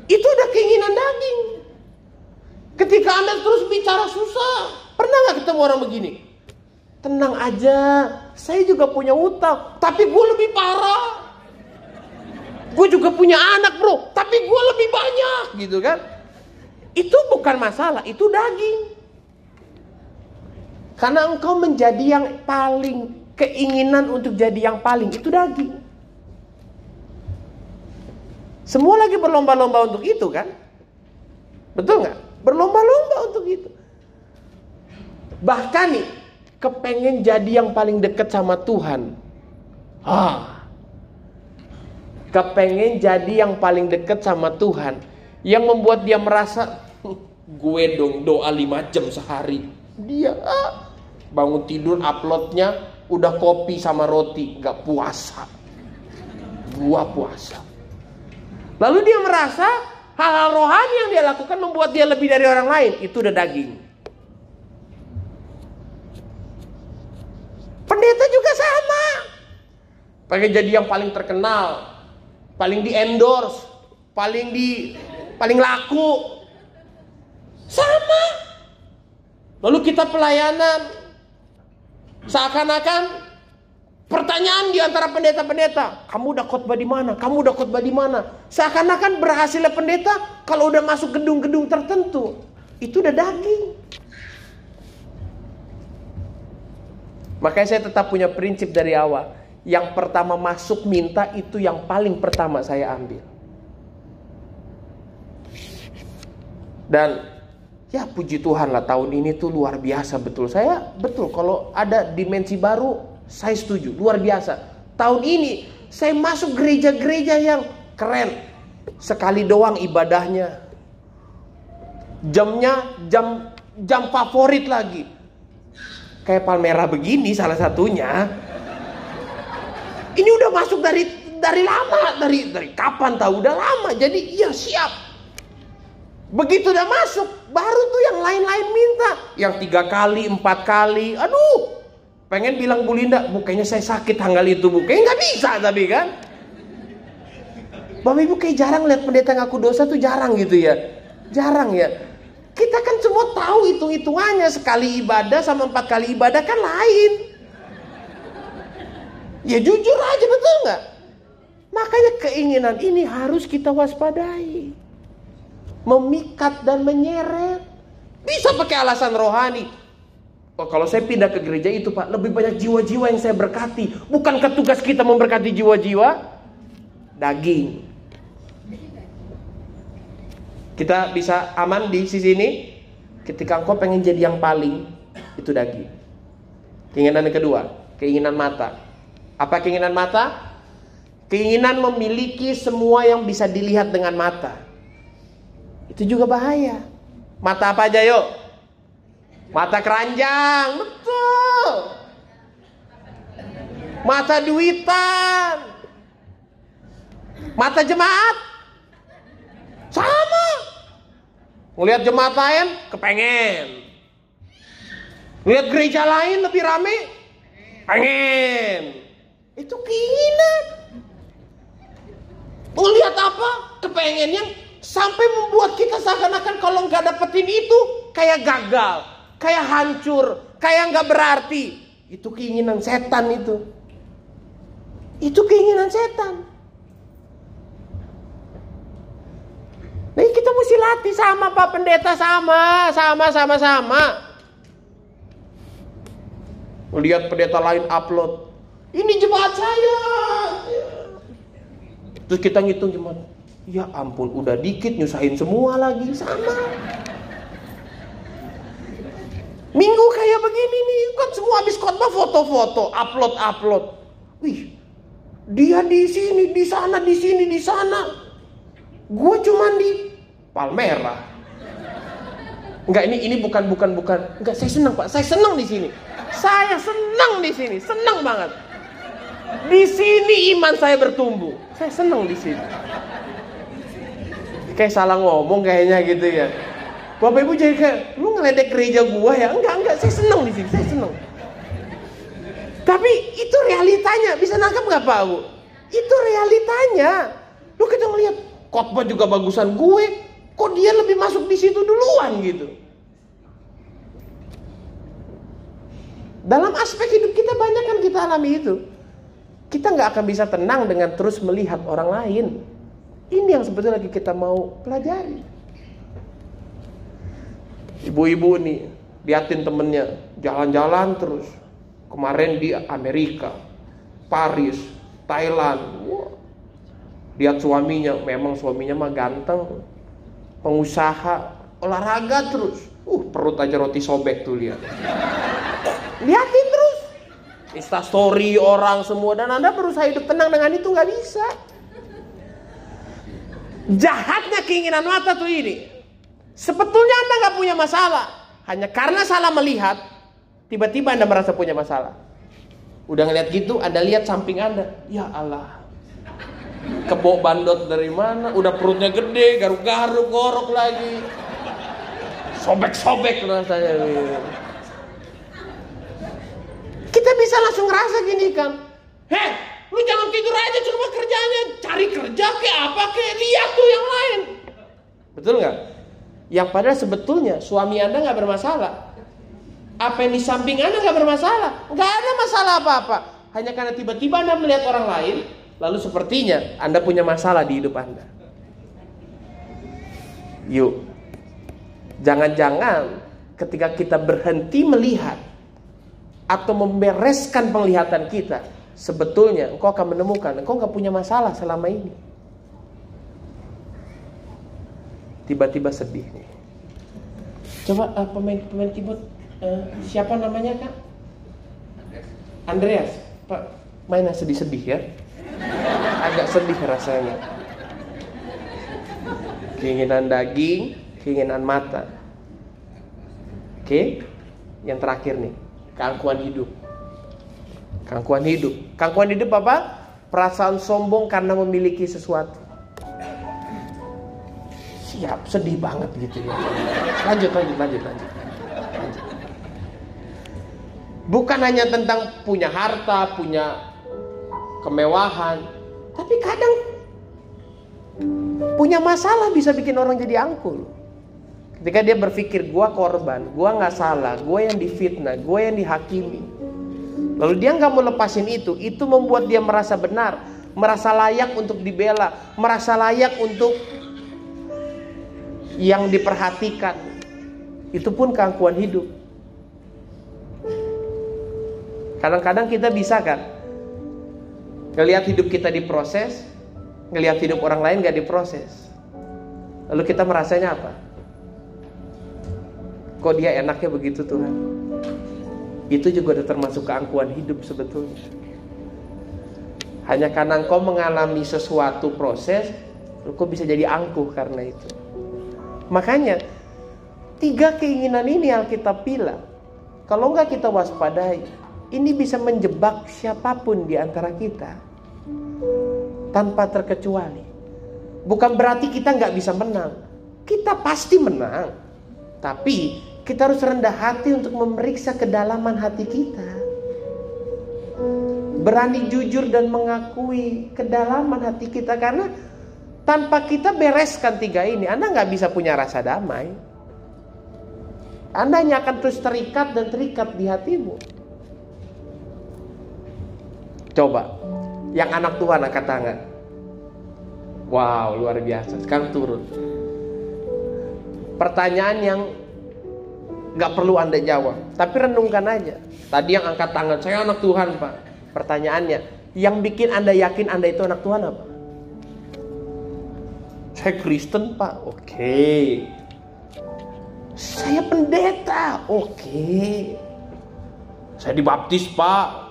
Itu udah keinginan daging. Ketika Anda terus bicara susah, pernah gak ketemu orang begini? Tenang aja, saya juga punya utang, tapi gue lebih parah. Gue juga punya anak bro, tapi gue lebih banyak gitu kan. Itu bukan masalah, itu daging. Karena engkau menjadi yang paling keinginan untuk jadi yang paling itu daging. Semua lagi berlomba-lomba untuk itu kan? Betul nggak? Berlomba-lomba untuk itu. Bahkan nih, kepengen jadi yang paling dekat sama Tuhan. Ah, kepengen jadi yang paling dekat sama Tuhan. Yang membuat dia merasa, gue dong doa lima jam sehari. Dia, ah, bangun tidur uploadnya udah kopi sama roti nggak puasa gua puasa lalu dia merasa hal-hal rohani yang dia lakukan membuat dia lebih dari orang lain itu udah daging pendeta juga sama pengen jadi yang paling terkenal paling di endorse paling di paling laku sama lalu kita pelayanan Seakan-akan pertanyaan di antara pendeta-pendeta, kamu udah khotbah di mana? Kamu udah khotbah di mana? Seakan-akan berhasilnya pendeta kalau udah masuk gedung-gedung tertentu, itu udah daging. Makanya saya tetap punya prinsip dari awal. Yang pertama masuk minta itu yang paling pertama saya ambil. Dan Ya puji Tuhan lah tahun ini tuh luar biasa betul. Saya betul kalau ada dimensi baru saya setuju luar biasa. Tahun ini saya masuk gereja-gereja yang keren. Sekali doang ibadahnya. Jamnya jam jam favorit lagi. Kayak Palmera begini salah satunya. Ini udah masuk dari dari lama, dari dari kapan tahu udah lama. Jadi iya siap Begitu udah masuk, baru tuh yang lain-lain minta. Yang tiga kali, empat kali. Aduh, pengen bilang Bu Linda, bu saya sakit tanggal itu bu. Kayaknya nggak bisa tapi kan. Bapak Ibu kayak jarang lihat pendeta ngaku dosa tuh jarang gitu ya. Jarang ya. Kita kan semua tahu hitung-hitungannya sekali ibadah sama empat kali ibadah kan lain. Ya jujur aja betul nggak? Makanya keinginan ini harus kita waspadai. Memikat dan menyeret. Bisa pakai alasan rohani. Oh, kalau saya pindah ke gereja itu Pak, lebih banyak jiwa-jiwa yang saya berkati. Bukan tugas kita memberkati jiwa-jiwa daging. Kita bisa aman di sisi ini ketika engkau pengen jadi yang paling itu daging. Keinginan yang kedua, keinginan mata. Apa keinginan mata? Keinginan memiliki semua yang bisa dilihat dengan mata. Itu juga bahaya. Mata apa aja yuk? Mata keranjang, betul. Mata duitan. Mata jemaat. Sama. Ngelihat jemaat lain, kepengen. Lihat gereja lain lebih rame, pengen. Itu keinginan. Ngelihat apa? Kepengennya sampai membuat kita seakan-akan kalau nggak dapetin itu kayak gagal kayak hancur, kayak nggak berarti. Itu keinginan setan itu. Itu keinginan setan. Nah kita mesti latih sama Pak Pendeta sama, sama, sama, sama. Lihat pendeta lain upload, ini jemaat saya. Terus kita ngitung jemaat, ya ampun udah dikit nyusahin semua lagi sama. Minggu kayak begini nih, kan semua habis khotbah foto-foto, upload-upload. Wih, dia di sini, di sana, di sini, di sana. Gue cuma di Palmera. Enggak, ini ini bukan bukan bukan. Enggak, saya senang Pak. Saya senang di sini. Saya senang di sini, senang banget. Di sini iman saya bertumbuh. Saya senang di sini. Kayak salah ngomong kayaknya gitu ya. Bapak Ibu jadi kayak, lu ngeledek gereja gua ya? Enggak, enggak, saya seneng di sini, saya seneng. Tapi itu realitanya, bisa nangkep nggak Pak Bu? Itu realitanya. Lu kita ngeliat, khotbah juga bagusan gue, kok dia lebih masuk di situ duluan gitu. Dalam aspek hidup kita banyak kan kita alami itu. Kita nggak akan bisa tenang dengan terus melihat orang lain. Ini yang sebetulnya lagi kita mau pelajari. Ibu-ibu nih liatin temennya jalan-jalan terus. Kemarin di Amerika, Paris, Thailand. Wah. Lihat suaminya, memang suaminya mah ganteng. Pengusaha, olahraga terus. Uh, perut aja roti sobek tuh lihat. Liatin terus. Insta story orang semua dan Anda berusaha hidup tenang dengan itu nggak bisa. Jahatnya keinginan mata tuh ini. Sebetulnya Anda nggak punya masalah. Hanya karena salah melihat, tiba-tiba Anda merasa punya masalah. Udah ngeliat gitu, Anda lihat samping Anda. Ya Allah. Kebok bandot dari mana? Udah perutnya gede, garuk-garuk, gorok lagi. Sobek-sobek rasanya. Kita bisa langsung ngerasa gini kan. Heh, lu jangan tidur aja cuma kerjanya. Cari kerja ke apa ke lihat tuh yang lain. Betul nggak? Yang padahal sebetulnya suami Anda nggak bermasalah. Apa yang di samping Anda nggak bermasalah. Nggak ada masalah apa-apa. Hanya karena tiba-tiba Anda melihat orang lain, lalu sepertinya Anda punya masalah di hidup Anda. Yuk, jangan-jangan ketika kita berhenti melihat atau membereskan penglihatan kita, sebetulnya engkau akan menemukan engkau nggak punya masalah selama ini. tiba-tiba sedih nih. Coba uh, pemain pemain keyboard uh, siapa namanya kak? Andreas. Pak mainnya sedih-sedih ya. Agak sedih rasanya. Keinginan daging, keinginan mata. Oke, yang terakhir nih, keangkuhan hidup. Keangkuhan hidup. Keangkuhan hidup apa? Perasaan sombong karena memiliki sesuatu siap sedih banget gitu ya lanjut lanjut lanjut lanjut, bukan hanya tentang punya harta punya kemewahan tapi kadang punya masalah bisa bikin orang jadi angkuh. Ketika dia berpikir, gue korban, gue nggak salah, gue yang difitnah, gue yang dihakimi. Lalu dia nggak mau lepasin itu, itu membuat dia merasa benar, merasa layak untuk dibela, merasa layak untuk yang diperhatikan. Itu pun keangkuhan hidup. Kadang-kadang kita bisa kan ngelihat hidup kita diproses, ngelihat hidup orang lain gak diproses. Lalu kita merasanya apa? Kok dia enaknya begitu Tuhan? Itu juga udah termasuk keangkuhan hidup sebetulnya. Hanya karena engkau mengalami sesuatu proses, engkau bisa jadi angkuh karena itu. Makanya tiga keinginan ini Alkitab bilang, kalau enggak kita waspadai, ini bisa menjebak siapa pun di antara kita tanpa terkecuali. Bukan berarti kita nggak bisa menang, kita pasti menang, tapi kita harus rendah hati untuk memeriksa kedalaman hati kita. Berani jujur dan mengakui kedalaman hati kita karena tanpa kita bereskan tiga ini, Anda nggak bisa punya rasa damai. Anda hanya akan terus terikat dan terikat di hatimu. Coba, yang anak Tuhan angkat tangan. Wow, luar biasa. Sekarang turun. Pertanyaan yang nggak perlu Anda jawab, tapi renungkan aja. Tadi yang angkat tangan, saya anak Tuhan, Pak. Pertanyaannya, yang bikin Anda yakin Anda itu anak Tuhan apa? Saya Kristen pak, oke. Saya pendeta, oke. Saya dibaptis pak.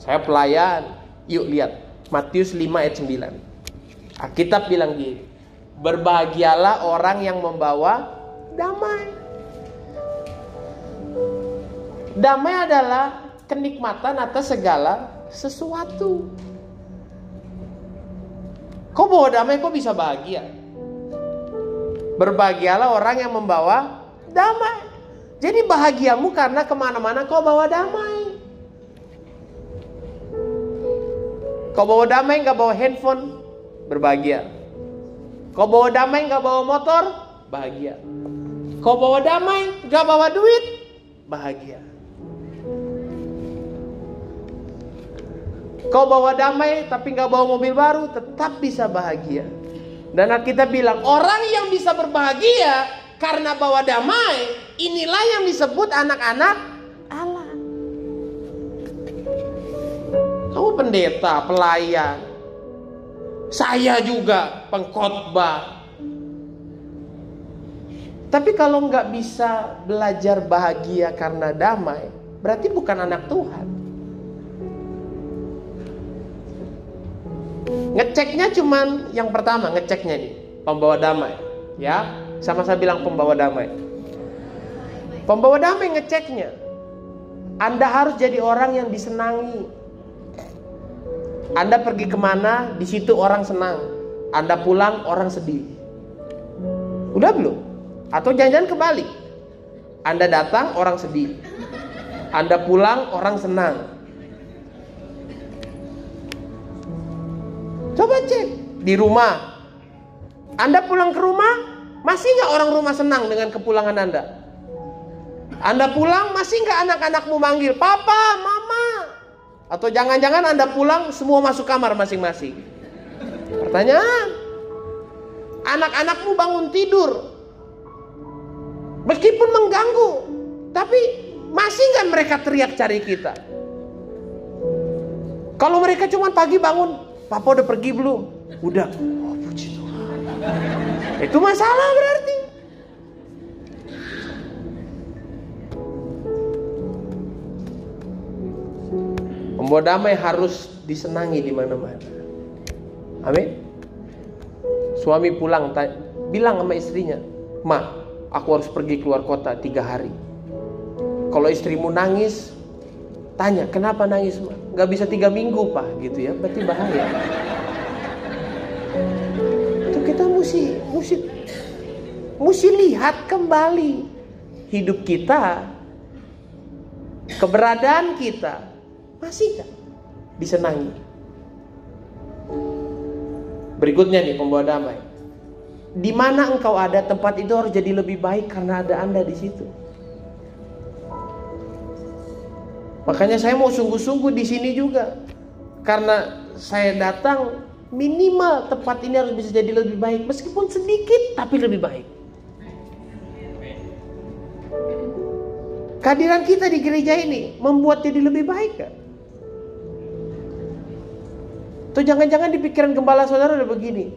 Saya pelayan. Yuk lihat Matius 5 ayat 9. Alkitab bilang gini. Berbahagialah orang yang membawa damai. Damai adalah kenikmatan atas segala sesuatu. Kau bawa damai, kau bisa bahagia. Berbahagialah orang yang membawa damai. Jadi bahagiamu karena ke mana-mana kau bawa damai. Kau bawa damai nggak bawa handphone, berbahagia. Kau bawa damai nggak bawa motor, bahagia. Kau bawa damai nggak bawa duit, bahagia. Kau bawa damai tapi nggak bawa mobil baru, tetap bisa bahagia. Dan kita bilang orang yang bisa berbahagia karena bawa damai, inilah yang disebut anak-anak Kamu pendeta, pelayan, saya juga pengkhotbah. Tapi kalau nggak bisa belajar bahagia karena damai, berarti bukan anak Tuhan. Ngeceknya cuman yang pertama ngeceknya nih pembawa damai, ya sama saya bilang pembawa damai. Pembawa damai ngeceknya, Anda harus jadi orang yang disenangi. Anda pergi ke mana, di situ orang senang. Anda pulang orang sedih. Udah belum? Atau jangan-jangan kebalik. Anda datang orang sedih. Anda pulang orang senang. Coba cek di rumah. Anda pulang ke rumah, masih nggak orang rumah senang dengan kepulangan Anda? Anda pulang, masih nggak anak-anakmu manggil, Papa, Mama? Atau jangan-jangan Anda pulang, semua masuk kamar masing-masing? Pertanyaan. Anak-anakmu bangun tidur. Meskipun mengganggu, tapi masih nggak mereka teriak cari kita? Kalau mereka cuma pagi bangun, Papa udah pergi belum? Udah. Oh, puji Tuhan. Itu masalah berarti. Membawa damai harus disenangi di mana-mana. Amin. Suami pulang, bilang sama istrinya, Ma, aku harus pergi keluar kota tiga hari. Kalau istrimu nangis, Tanya, kenapa nangis? Gak bisa tiga minggu pak, gitu ya, berarti bahaya. Itu kita mesti, mesti, mesti lihat kembali hidup kita, keberadaan kita, masih kan disenangi. Berikutnya nih pembawa damai. Di mana engkau ada tempat itu harus jadi lebih baik karena ada Anda di situ. Makanya saya mau sungguh-sungguh di sini juga. Karena saya datang minimal tempat ini harus bisa jadi lebih baik meskipun sedikit tapi lebih baik. Kehadiran kita di gereja ini membuat jadi lebih baik kan? Tuh jangan-jangan di pikiran gembala saudara ada begini.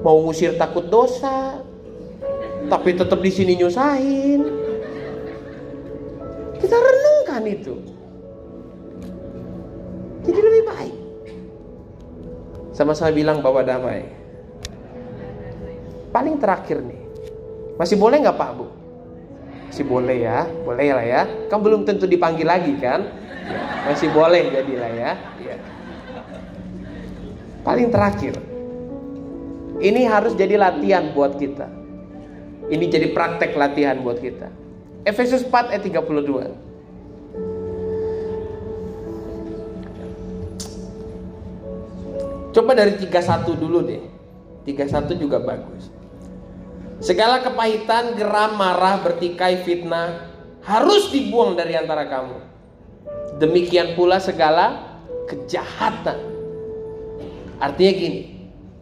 Mau ngusir takut dosa, tapi tetap di sini nyusahin. Kita renungkan itu. Jadi lebih baik. Sama saya bilang bawa damai. Paling terakhir nih. Masih boleh nggak Pak Bu? Masih boleh ya, boleh lah ya. Kan belum tentu dipanggil lagi kan? Masih boleh jadilah ya. Paling terakhir. Ini harus jadi latihan buat kita. Ini jadi praktek latihan buat kita. Efesus 4 ayat 32. Coba dari 31 dulu deh. 31 juga bagus. Segala kepahitan, geram, marah, bertikai, fitnah harus dibuang dari antara kamu. Demikian pula segala kejahatan Artinya gini,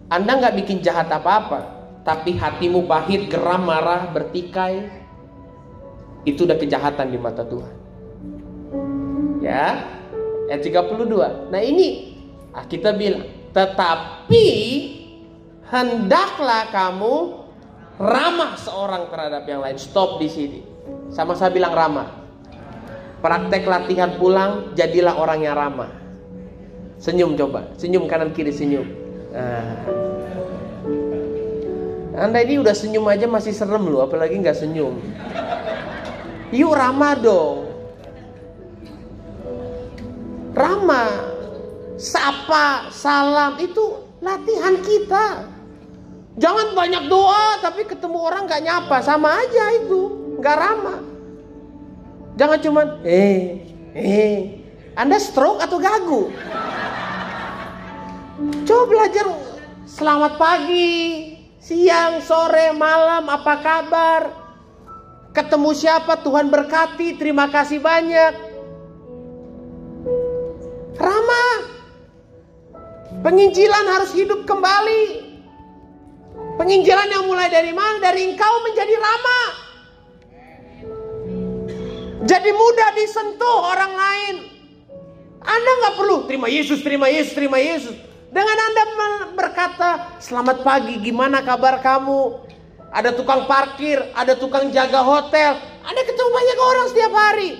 Anda nggak bikin jahat apa-apa, tapi hatimu pahit, geram, marah, bertikai, itu udah kejahatan di mata Tuhan. Ya, ayat 32. Nah ini ah, kita bilang, tetapi hendaklah kamu ramah seorang terhadap yang lain. Stop di sini. Sama saya bilang ramah. Praktek latihan pulang, jadilah orang yang ramah. Senyum coba, senyum kanan kiri senyum. Nah. Anda ini udah senyum aja masih serem loh, apalagi nggak senyum. Yuk ramah dong. Ramah, sapa, salam itu latihan kita. Jangan banyak doa tapi ketemu orang nggak nyapa, sama aja itu, nggak ramah. Jangan cuman eh eh anda stroke atau gagu? Coba belajar selamat pagi, siang, sore, malam, apa kabar? Ketemu siapa? Tuhan berkati, terima kasih banyak. Ramah. Penginjilan harus hidup kembali. Penginjilan yang mulai dari mana? Dari engkau menjadi ramah. Jadi mudah disentuh orang lain. Anda nggak perlu terima Yesus, terima Yesus, terima Yesus. Dengan Anda berkata, selamat pagi, gimana kabar kamu? Ada tukang parkir, ada tukang jaga hotel. Anda ketemu banyak orang setiap hari.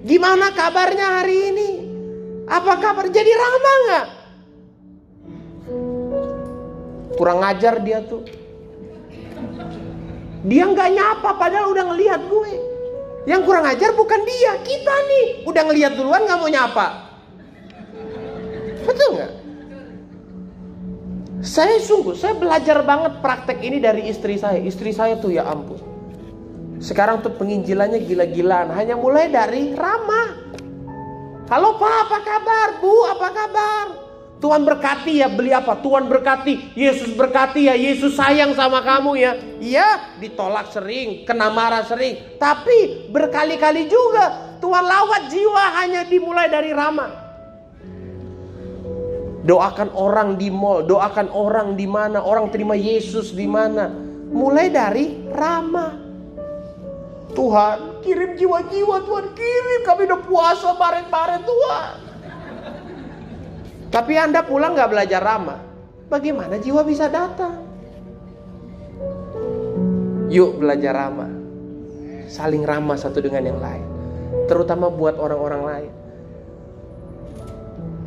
Gimana kabarnya hari ini? Apa kabar? Jadi ramah nggak? Kurang ajar dia tuh. Dia nggak nyapa padahal udah ngelihat gue. Yang kurang ajar bukan dia, kita nih. Udah ngelihat duluan nggak mau nyapa. Betul nggak? Saya sungguh, saya belajar banget praktek ini dari istri saya. Istri saya tuh ya ampun. Sekarang tuh penginjilannya gila-gilaan. Hanya mulai dari ramah. Halo Pak, apa kabar? Bu, apa kabar? Tuhan berkati ya, beli apa? Tuhan berkati, Yesus berkati ya, Yesus sayang sama kamu ya. Iya, ditolak sering, kena marah sering. Tapi berkali-kali juga Tuhan lawat jiwa hanya dimulai dari ramah. Doakan orang di mall, doakan orang di mana, orang terima Yesus di mana. Mulai dari ramah. Tuhan, kirim jiwa-jiwa Tuhan, kirim. Kami udah puasa bareng-bareng Tuhan. Tapi Anda pulang gak belajar ramah. Bagaimana jiwa bisa datang? Yuk belajar ramah. Saling ramah satu dengan yang lain. Terutama buat orang-orang lain.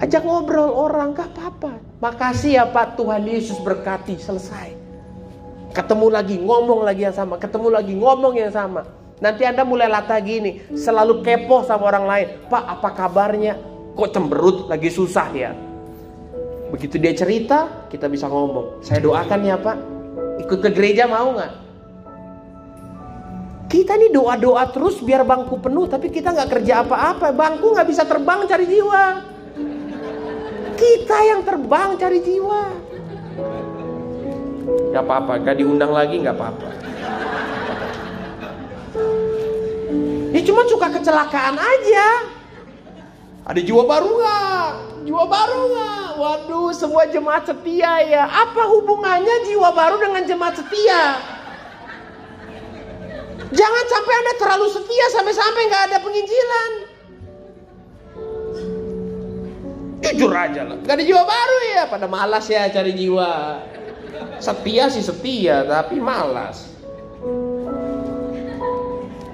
Ajak ngobrol orang, gak apa-apa. Makasih ya Pak, Tuhan Yesus berkati, selesai. Ketemu lagi, ngomong lagi yang sama. Ketemu lagi, ngomong yang sama. Nanti Anda mulai latah gini, selalu kepo sama orang lain. Pak, apa kabarnya? Kok cemberut, lagi susah ya? Begitu dia cerita, kita bisa ngomong. Saya doakan ya Pak, ikut ke gereja mau nggak? Kita nih doa-doa terus biar bangku penuh, tapi kita nggak kerja apa-apa. Bangku nggak bisa terbang cari jiwa. Kita yang terbang cari jiwa. Gak apa-apa, gak diundang lagi gak apa-apa. Ya cuma suka kecelakaan aja. Ada jiwa baru nggak? Jiwa baru nggak? Waduh, semua jemaat setia ya. Apa hubungannya jiwa baru dengan jemaat setia? Jangan sampai anda terlalu setia sampai-sampai nggak ada penginjilan. Jujur aja lah, gak ada jiwa baru ya. Pada malas ya cari jiwa. Setia sih setia, tapi malas.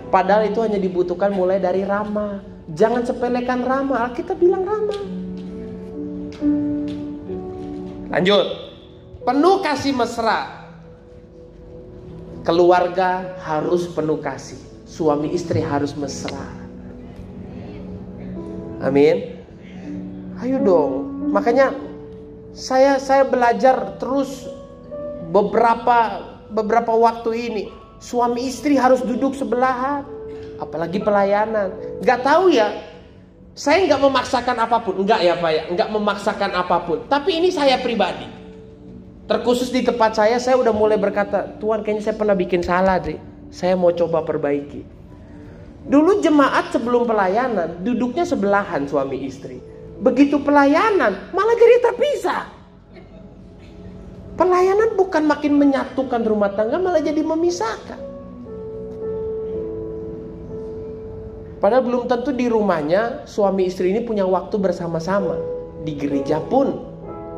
Padahal itu hanya dibutuhkan mulai dari Rama. Jangan sepelekan Rama. Kita bilang Rama. Lanjut. Penuh kasih mesra. Keluarga harus penuh kasih. Suami istri harus mesra. Amin. Ayo dong. Makanya saya saya belajar terus beberapa beberapa waktu ini. Suami istri harus duduk sebelahan apalagi pelayanan. Nggak tahu ya saya nggak memaksakan apa pun. Nggak ya pak ya? Nggak memaksakan apa pun. Tapi ini saya pribadi. Terkhusus di tempat saya saya udah mulai berkata Tuhan kayaknya saya pernah bikin salah deh saya mau coba perbaiki. Dulu jemaat sebelum pelayanan duduknya sebelahan suami istri begitu pelayanan malah jadi terpisah Pelayanan bukan makin menyatukan rumah tangga malah jadi memisahkan. Padahal belum tentu di rumahnya suami istri ini punya waktu bersama-sama. Di gereja pun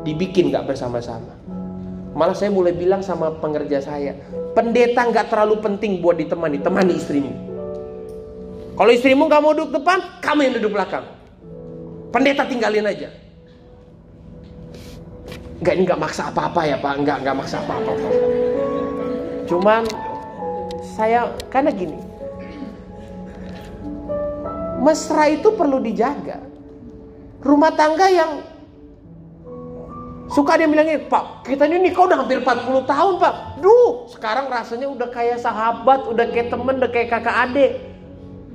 dibikin gak bersama-sama. Malah saya mulai bilang sama pengerja saya, pendeta gak terlalu penting buat ditemani, temani istrimu. Kalau istrimu gak mau duduk depan, kamu yang duduk belakang. Pendeta tinggalin aja. Enggak ini nggak maksa apa-apa ya Pak, enggak enggak maksa apa-apa. Cuman saya karena gini, mesra itu perlu dijaga. Rumah tangga yang suka dia bilangnya, Pak, kita ini nikah udah hampir 40 tahun Pak. Duh, sekarang rasanya udah kayak sahabat, udah kayak temen, udah kayak kakak adik.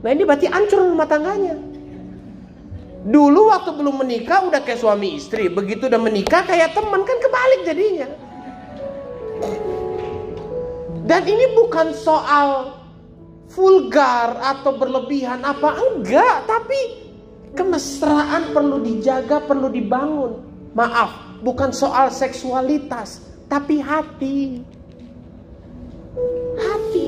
Nah ini berarti hancur rumah tangganya. Dulu waktu belum menikah udah kayak suami istri, begitu udah menikah kayak teman kan kebalik jadinya. Dan ini bukan soal vulgar atau berlebihan apa enggak, tapi kemesraan perlu dijaga, perlu dibangun. Maaf, bukan soal seksualitas, tapi hati. Hati.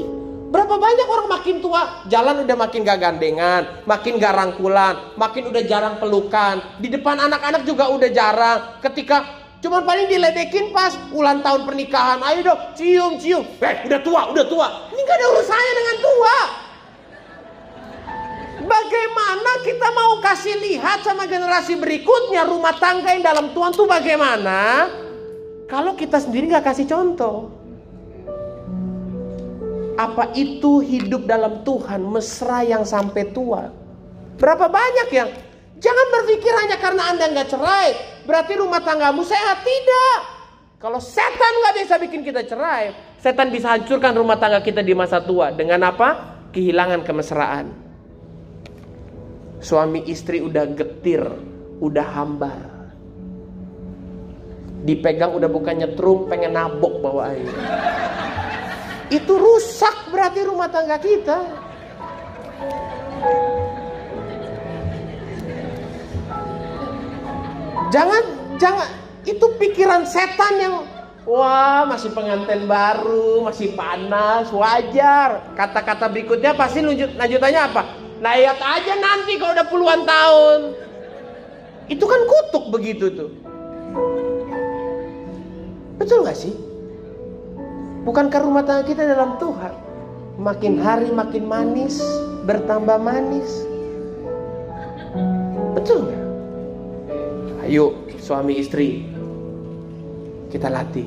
Berapa banyak orang makin tua, jalan udah makin gak gandengan, makin gak rangkulan, makin udah jarang pelukan. Di depan anak-anak juga udah jarang. Ketika cuman paling diledekin pas ulang tahun pernikahan, ayo dong cium cium. Eh udah tua, udah tua. Ini gak ada urusannya dengan tua. Bagaimana kita mau kasih lihat sama generasi berikutnya rumah tangga yang dalam Tuhan tuh bagaimana? Kalau kita sendiri gak kasih contoh. Apa itu hidup dalam Tuhan mesra yang sampai tua? Berapa banyak yang jangan berpikir hanya karena anda nggak cerai berarti rumah tanggamu sehat tidak. Kalau setan nggak bisa bikin kita cerai, setan bisa hancurkan rumah tangga kita di masa tua dengan apa? Kehilangan kemesraan. Suami istri udah getir, udah hambar. Dipegang udah bukan nyetrum, pengen nabok bawa air itu rusak berarti rumah tangga kita. Jangan jangan itu pikiran setan yang wah masih pengantin baru, masih panas, wajar. Kata-kata berikutnya pasti lanjut lanjutannya apa? Lihat aja nanti kalau udah puluhan tahun. Itu kan kutuk begitu tuh. Betul gak sih? Bukankah rumah tangga kita dalam Tuhan? Makin hari makin manis, bertambah manis. Betul nggak? Ayo suami istri, kita latih.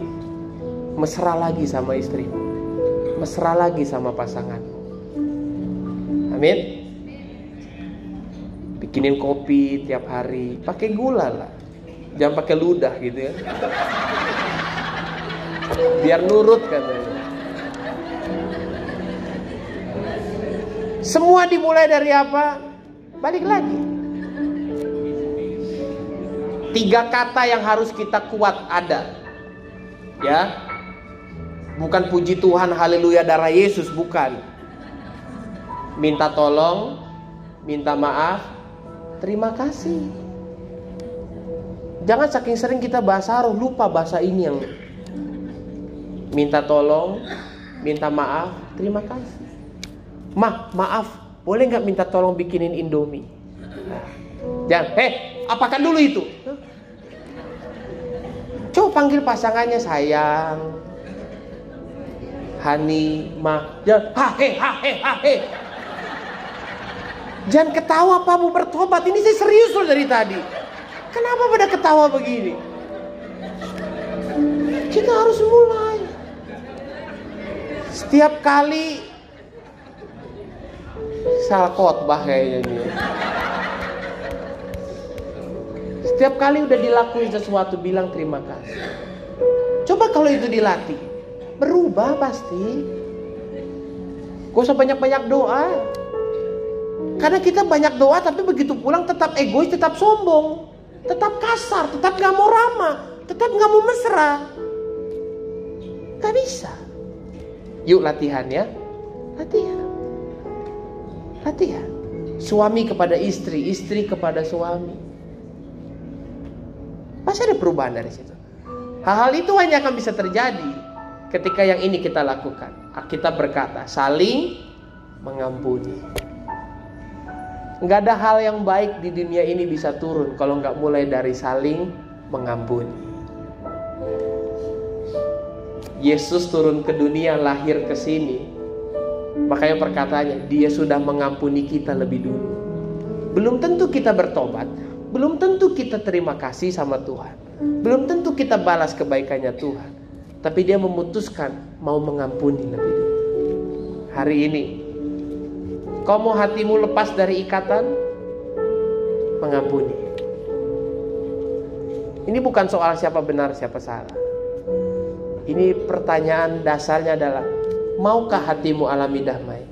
Mesra lagi sama istri. Mesra lagi sama pasangan. Amin. Bikinin kopi tiap hari, pakai gula lah. Jangan pakai ludah gitu ya biar nurut katanya semua dimulai dari apa balik lagi Tiga kata yang harus kita kuat ada. Ya. Bukan puji Tuhan, haleluya darah Yesus, bukan. Minta tolong, minta maaf, terima kasih. Jangan saking sering kita bahasa roh lupa bahasa ini yang minta tolong, minta maaf, terima kasih. Ma, maaf, boleh nggak minta tolong bikinin Indomie? Jangan, heh, apakan dulu itu? Coba panggil pasangannya sayang, Hani, Ma, jangan, hahe, hahe, hahe. Jangan ketawa Pak mau bertobat. Ini saya serius loh dari tadi. Kenapa pada ketawa begini? Kita harus mulai. Setiap kali salah khotbah kayaknya ini. Setiap kali udah dilakuin sesuatu bilang terima kasih. Coba kalau itu dilatih, berubah pasti. Gak usah banyak-banyak doa. Karena kita banyak doa tapi begitu pulang tetap egois, tetap sombong. Tetap kasar, tetap gak mau ramah, tetap gak mau mesra. Gak bisa. Yuk latihan ya. Latihan. Latihan. Suami kepada istri, istri kepada suami. Pasti ada perubahan dari situ. Hal-hal itu hanya akan bisa terjadi ketika yang ini kita lakukan. Kita berkata, saling mengampuni. Nggak ada hal yang baik di dunia ini bisa turun kalau nggak mulai dari saling mengampuni. Yesus turun ke dunia, lahir ke sini. Makanya perkataannya, dia sudah mengampuni kita lebih dulu. Belum tentu kita bertobat, belum tentu kita terima kasih sama Tuhan. Belum tentu kita balas kebaikannya Tuhan. Tapi dia memutuskan mau mengampuni lebih dulu. Hari ini, kau mau hatimu lepas dari ikatan? Mengampuni. Ini bukan soal siapa benar, siapa salah. Ini pertanyaan dasarnya adalah maukah hatimu alami damai?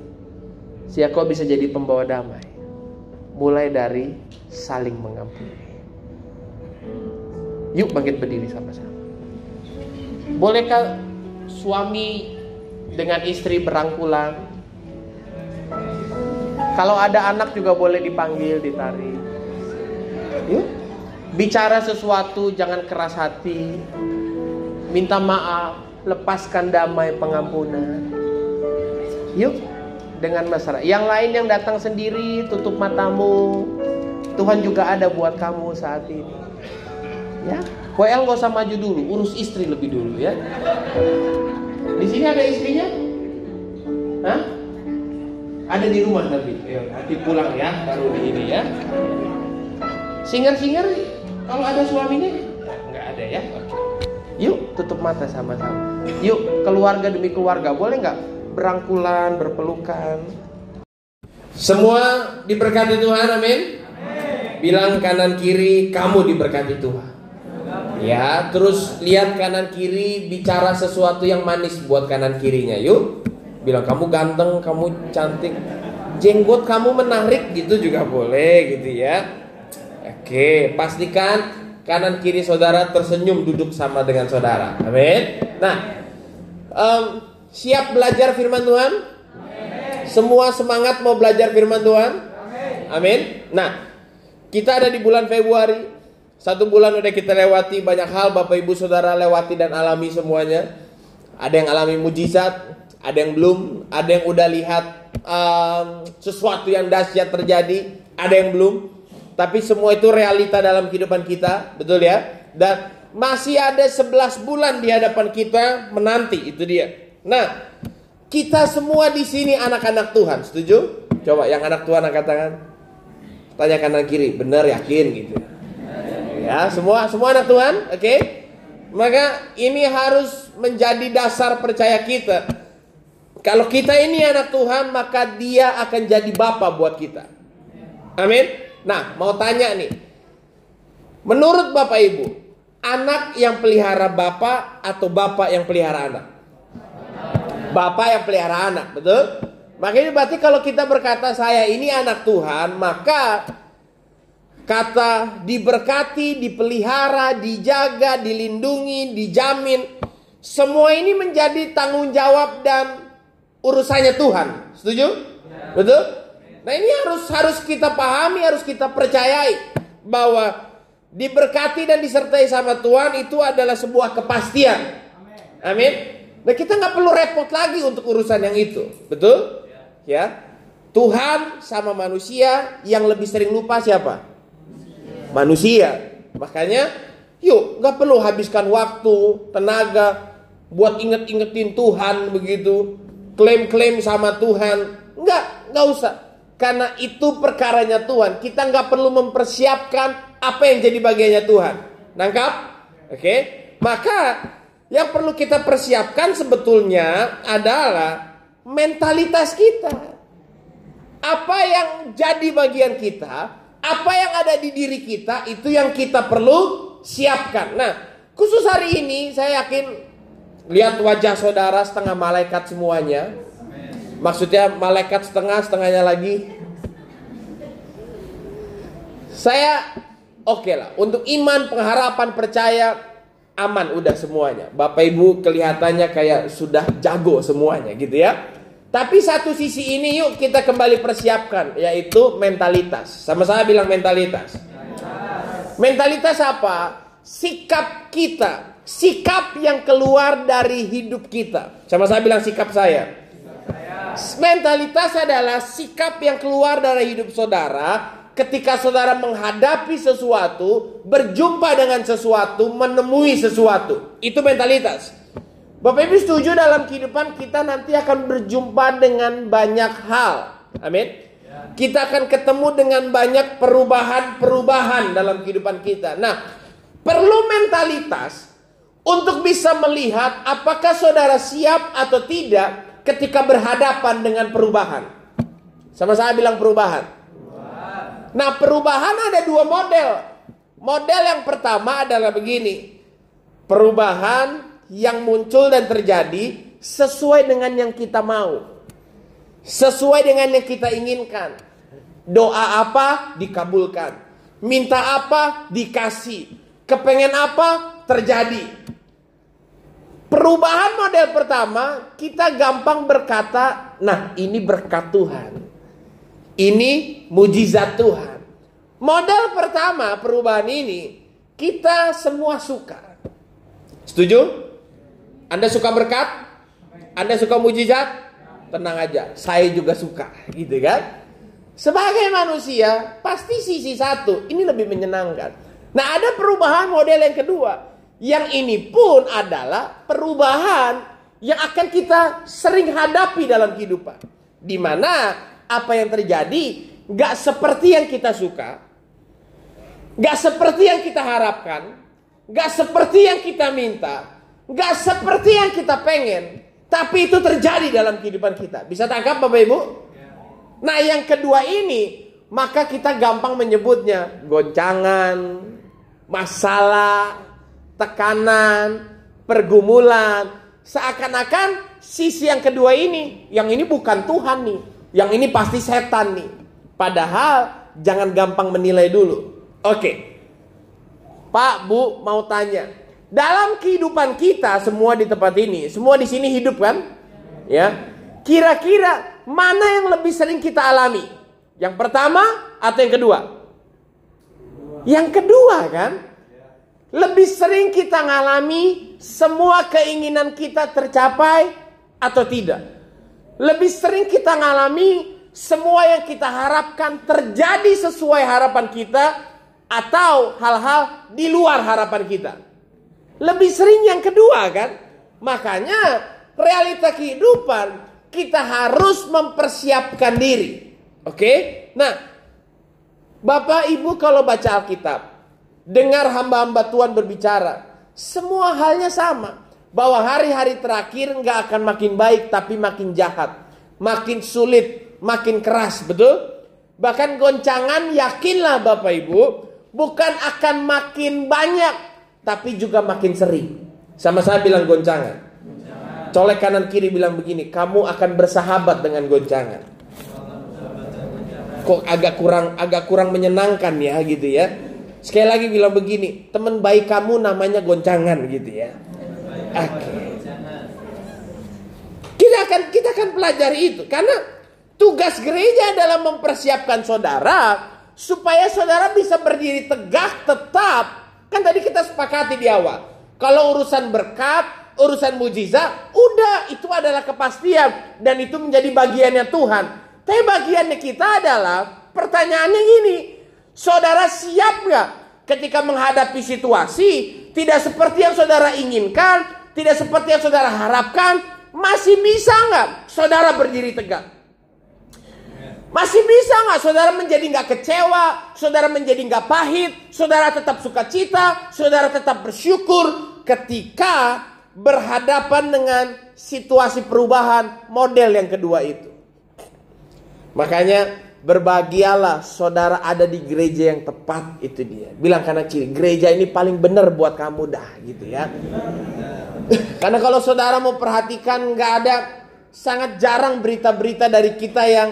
Sehingga kau bisa jadi pembawa damai. Mulai dari saling mengampuni. Yuk bangkit berdiri sama-sama. Bolehkah suami dengan istri berangkulan? Kalau ada anak juga boleh dipanggil, ditarik. Yuk. Bicara sesuatu jangan keras hati minta maaf, lepaskan damai pengampunan. Yuk, dengan masyarakat. Yang lain yang datang sendiri, tutup matamu. Tuhan juga ada buat kamu saat ini. Ya, WL gak usah maju dulu, urus istri lebih dulu ya. Di sini ada istrinya? Hah? Ada di rumah tapi, ya, nanti pulang ya, baru di ini ya. Singer-singer, kalau ada suaminya, nggak ada ya. Yuk tutup mata sama-sama. Yuk keluarga demi keluarga boleh nggak berangkulan, berpelukan. Semua diberkati Tuhan, amin. Bilang kanan kiri kamu diberkati Tuhan. Ya, terus lihat kanan kiri bicara sesuatu yang manis buat kanan kirinya. Yuk, bilang kamu ganteng, kamu cantik, jenggot kamu menarik gitu juga boleh gitu ya. Oke, pastikan kanan kiri saudara tersenyum duduk sama dengan saudara. Amin. Nah, um, siap belajar firman Tuhan? Amin. Semua semangat mau belajar firman Tuhan? Amin. Nah, kita ada di bulan Februari. Satu bulan udah kita lewati banyak hal Bapak Ibu Saudara lewati dan alami semuanya. Ada yang alami mujizat, ada yang belum, ada yang udah lihat um, sesuatu yang dahsyat terjadi, ada yang belum. Tapi semua itu realita dalam kehidupan kita, betul ya? Dan masih ada 11 bulan di hadapan kita menanti, itu dia. Nah, kita semua di sini anak-anak Tuhan, setuju? Coba yang anak Tuhan angkat tangan. Tanya kanan kiri, benar yakin gitu. Ya, semua semua anak Tuhan, oke? Okay? Maka ini harus menjadi dasar percaya kita. Kalau kita ini anak Tuhan, maka dia akan jadi bapa buat kita. Amin. Nah, mau tanya nih. Menurut Bapak Ibu, anak yang pelihara bapak atau bapak yang pelihara anak? Bapak yang pelihara anak, betul? Makanya berarti kalau kita berkata saya ini anak Tuhan, maka kata diberkati, dipelihara, dijaga, dilindungi, dijamin. Semua ini menjadi tanggung jawab dan urusannya Tuhan. Setuju? Ya. Betul? Nah, ini harus harus kita pahami, harus kita percayai bahwa diberkati dan disertai sama Tuhan itu adalah sebuah kepastian. Amin. Nah, kita nggak perlu repot lagi untuk urusan yang itu. Betul? Ya. Tuhan sama manusia yang lebih sering lupa siapa? Manusia. Makanya, yuk nggak perlu habiskan waktu, tenaga buat inget-ingetin Tuhan begitu, klaim-klaim sama Tuhan. Nggak, nggak usah. Karena itu perkaranya Tuhan. Kita nggak perlu mempersiapkan apa yang jadi bagiannya Tuhan. Nangkap? Oke. Maka yang perlu kita persiapkan sebetulnya adalah mentalitas kita apa yang jadi bagian kita, apa yang ada di diri kita itu yang kita perlu siapkan. Nah, khusus hari ini saya yakin lihat wajah saudara setengah malaikat semuanya. Maksudnya malaikat setengah, setengahnya lagi. Saya oke okay lah untuk iman, pengharapan, percaya aman udah semuanya. Bapak Ibu kelihatannya kayak sudah jago semuanya gitu ya. Tapi satu sisi ini yuk kita kembali persiapkan yaitu mentalitas. Sama-sama bilang mentalitas. Mentalitas apa? Sikap kita, sikap yang keluar dari hidup kita. Sama-sama bilang sikap saya. Mentalitas adalah sikap yang keluar dari hidup saudara ketika saudara menghadapi sesuatu, berjumpa dengan sesuatu, menemui sesuatu. Itu mentalitas. Bapak Ibu setuju dalam kehidupan kita nanti akan berjumpa dengan banyak hal. Amin. Kita akan ketemu dengan banyak perubahan-perubahan dalam kehidupan kita. Nah, perlu mentalitas untuk bisa melihat apakah saudara siap atau tidak ketika berhadapan dengan perubahan. Sama saya bilang perubahan. Nah, perubahan ada dua model. Model yang pertama adalah begini. Perubahan yang muncul dan terjadi sesuai dengan yang kita mau. Sesuai dengan yang kita inginkan. Doa apa dikabulkan. Minta apa dikasih. Kepengen apa terjadi. Perubahan model pertama, kita gampang berkata, nah ini berkat Tuhan. Ini mujizat Tuhan. Model pertama perubahan ini, kita semua suka. Setuju? Anda suka berkat? Anda suka mujizat? Tenang aja, saya juga suka, gitu kan? Sebagai manusia, pasti sisi satu ini lebih menyenangkan. Nah, ada perubahan model yang kedua. Yang ini pun adalah perubahan yang akan kita sering hadapi dalam kehidupan. Di mana apa yang terjadi gak seperti yang kita suka, gak seperti yang kita harapkan, gak seperti yang kita minta, Gak seperti yang kita pengen. Tapi itu terjadi dalam kehidupan kita. Bisa tangkap Bapak Ibu? Nah yang kedua ini. Maka kita gampang menyebutnya. Goncangan. Masalah. Tekanan. Pergumulan. Seakan-akan sisi yang kedua ini. Yang ini bukan Tuhan nih. Yang ini pasti setan nih. Padahal jangan gampang menilai dulu. Oke. Pak, Bu mau tanya. Dalam kehidupan kita semua di tempat ini, semua di sini hidup kan? Ya. Kira-kira mana yang lebih sering kita alami? Yang pertama atau yang kedua? Yang kedua kan? Lebih sering kita ngalami semua keinginan kita tercapai atau tidak? Lebih sering kita ngalami semua yang kita harapkan terjadi sesuai harapan kita atau hal-hal di luar harapan kita. Lebih sering yang kedua kan? Makanya realita kehidupan kita harus mempersiapkan diri. Oke? Nah, Bapak Ibu kalau baca Alkitab, dengar hamba-hamba Tuhan berbicara, semua halnya sama. Bahwa hari-hari terakhir nggak akan makin baik tapi makin jahat. Makin sulit, makin keras, betul? Bahkan goncangan yakinlah Bapak Ibu, bukan akan makin banyak tapi juga makin sering. Sama saya bilang goncangan. Colek kanan kiri bilang begini, kamu akan bersahabat dengan goncangan. kok agak kurang agak kurang menyenangkan ya gitu ya. Sekali lagi bilang begini, teman baik kamu namanya goncangan gitu ya. Oke. Okay. Kita akan kita akan pelajari itu karena tugas gereja adalah mempersiapkan saudara supaya saudara bisa berdiri tegak tetap. Kan tadi kita sepakati di awal. Kalau urusan berkat, urusan mujizat, udah itu adalah kepastian dan itu menjadi bagiannya Tuhan. Tapi bagiannya kita adalah pertanyaannya gini, saudara siap nggak ketika menghadapi situasi tidak seperti yang saudara inginkan, tidak seperti yang saudara harapkan, masih bisa nggak saudara berdiri tegak? Masih bisa nggak saudara menjadi nggak kecewa, saudara menjadi nggak pahit, saudara tetap suka cita, saudara tetap bersyukur ketika berhadapan dengan situasi perubahan model yang kedua itu. Makanya berbahagialah saudara ada di gereja yang tepat itu dia. Bilang karena kiri, gereja ini paling benar buat kamu dah gitu ya. [LAUGHS] Karena kalau saudara mau perhatikan nggak ada sangat jarang berita-berita dari kita yang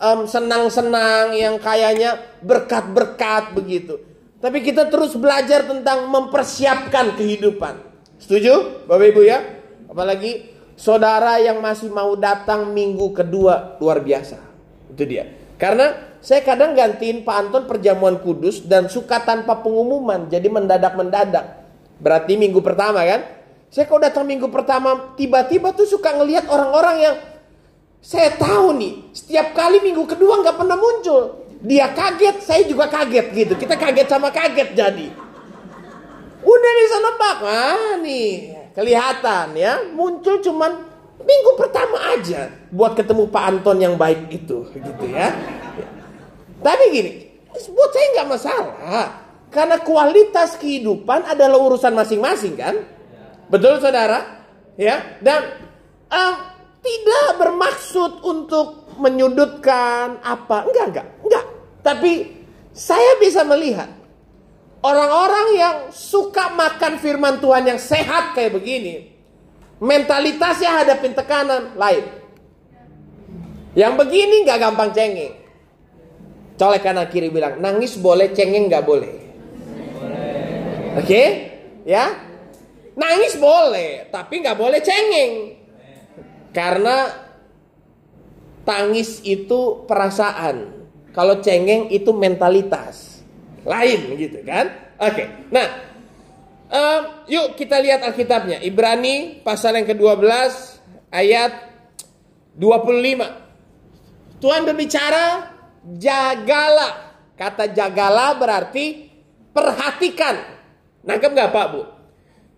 um, senang-senang, yang kayaknya berkat-berkat begitu. Tapi kita terus belajar tentang mempersiapkan kehidupan. Setuju, Bapak Ibu ya? Apalagi saudara yang masih mau datang minggu kedua luar biasa. Itu dia. Karena saya kadang gantiin Pak Anton perjamuan kudus dan suka tanpa pengumuman. Jadi mendadak-mendadak. Berarti minggu pertama kan? Saya kalau datang minggu pertama tiba-tiba tuh suka ngelihat orang-orang yang saya tahu nih setiap kali minggu kedua nggak pernah muncul. Dia kaget, saya juga kaget gitu. Kita kaget sama kaget jadi. Udah bisa nebak, ah nih kelihatan ya muncul cuman minggu pertama aja buat ketemu Pak Anton yang baik itu gitu ya. Tapi gini, buat saya nggak masalah karena kualitas kehidupan adalah urusan masing-masing kan. Betul saudara? Ya, dan um, tidak bermaksud untuk menyudutkan apa. Enggak, enggak, enggak. Tapi saya bisa melihat orang-orang yang suka makan firman Tuhan yang sehat kayak begini, mentalitasnya hadapin tekanan lain. Yang begini nggak gampang cengeng. Colek kanan kiri bilang, nangis boleh, cengeng nggak boleh. Oke, okay? ya Nangis boleh, tapi nggak boleh cengeng. Karena tangis itu perasaan. Kalau cengeng itu mentalitas. Lain gitu kan? Oke. Nah, um, yuk kita lihat Alkitabnya. Ibrani pasal yang ke-12 ayat 25. Tuhan berbicara jagalah. Kata jagalah berarti perhatikan. Nangkep nggak Pak Bu?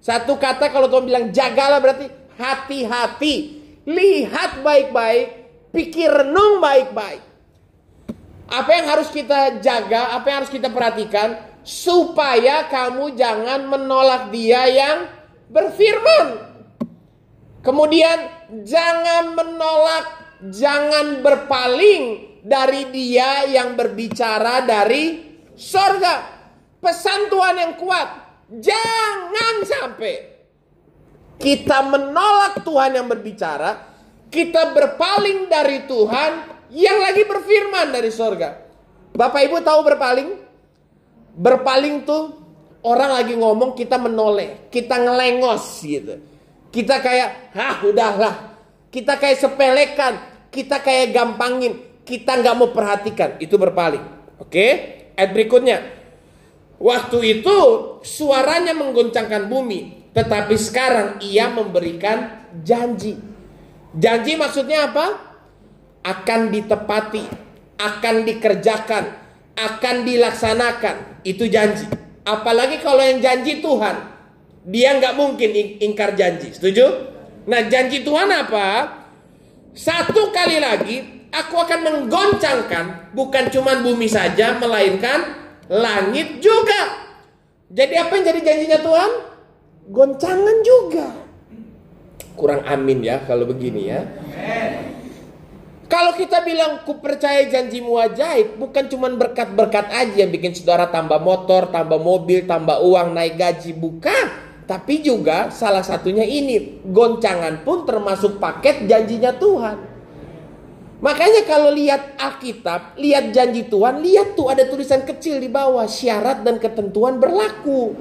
Satu kata kalau Tuhan bilang jagalah berarti hati-hati. Lihat baik-baik, pikir renung baik-baik. Apa yang harus kita jaga, apa yang harus kita perhatikan supaya kamu jangan menolak dia yang berfirman. Kemudian jangan menolak, jangan berpaling dari dia yang berbicara dari sorga. Pesan Tuhan yang kuat. Jangan sampai kita menolak Tuhan yang berbicara, kita berpaling dari Tuhan yang lagi berfirman dari sorga. Bapak Ibu tahu berpaling? Berpaling tuh orang lagi ngomong kita menoleh, kita ngelengos gitu. Kita kayak, hah udahlah. Kita kayak sepelekan, kita kayak gampangin, kita nggak mau perhatikan. Itu berpaling. Oke, ayat berikutnya. Waktu itu suaranya menggoncangkan bumi, tetapi sekarang ia memberikan janji. Janji maksudnya apa? Akan ditepati, akan dikerjakan, akan dilaksanakan. Itu janji. Apalagi kalau yang janji Tuhan, dia nggak mungkin ingkar janji. Setuju? Nah janji Tuhan apa? Satu kali lagi aku akan menggoncangkan bukan cuma bumi saja melainkan langit juga. Jadi apa yang jadi janjinya Tuhan? Goncangan juga. Kurang amin ya kalau begini ya. Kalau kita bilang ku percaya janjimu ajaib, bukan cuma berkat-berkat aja yang bikin saudara tambah motor, tambah mobil, tambah uang, naik gaji, bukan. Tapi juga salah satunya ini, goncangan pun termasuk paket janjinya Tuhan. Makanya kalau lihat Alkitab, lihat janji Tuhan, lihat tuh ada tulisan kecil di bawah syarat dan ketentuan berlaku.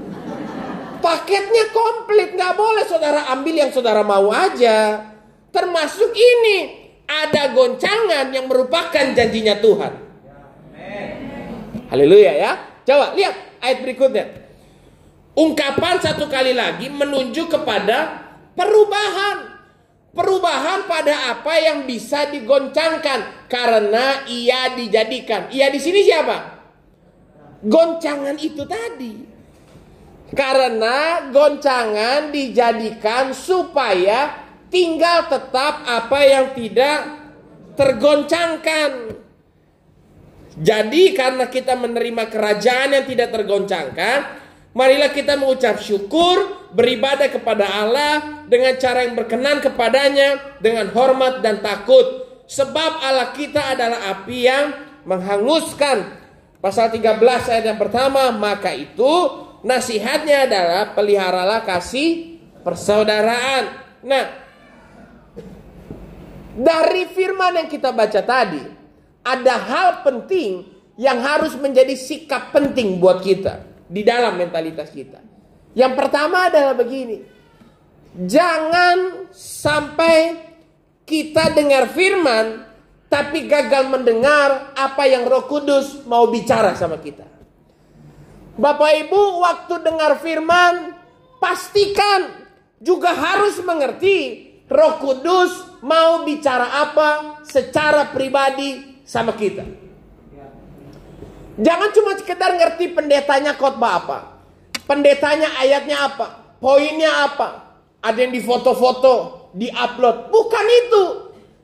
Paketnya komplit, nggak boleh saudara ambil yang saudara mau aja. Termasuk ini, ada goncangan yang merupakan janjinya Tuhan. Haleluya ya. Coba lihat ayat berikutnya. Ungkapan satu kali lagi menunjuk kepada perubahan. Perubahan pada apa yang bisa digoncangkan karena ia dijadikan. Ia di sini siapa? Goncangan itu tadi. Karena goncangan dijadikan supaya tinggal tetap apa yang tidak tergoncangkan. Jadi karena kita menerima kerajaan yang tidak tergoncangkan, Marilah kita mengucap syukur, beribadah kepada Allah dengan cara yang berkenan kepadanya, dengan hormat dan takut. Sebab Allah kita adalah api yang menghanguskan. Pasal 13 ayat yang pertama, maka itu nasihatnya adalah peliharalah kasih persaudaraan. Nah, dari firman yang kita baca tadi, ada hal penting yang harus menjadi sikap penting buat kita di dalam mentalitas kita. Yang pertama adalah begini. Jangan sampai kita dengar firman tapi gagal mendengar apa yang Roh Kudus mau bicara sama kita. Bapak Ibu, waktu dengar firman, pastikan juga harus mengerti Roh Kudus mau bicara apa secara pribadi sama kita. Jangan cuma sekedar ngerti pendetanya khotbah apa. Pendetanya ayatnya apa. Poinnya apa. Ada yang difoto-foto, diupload. Bukan itu.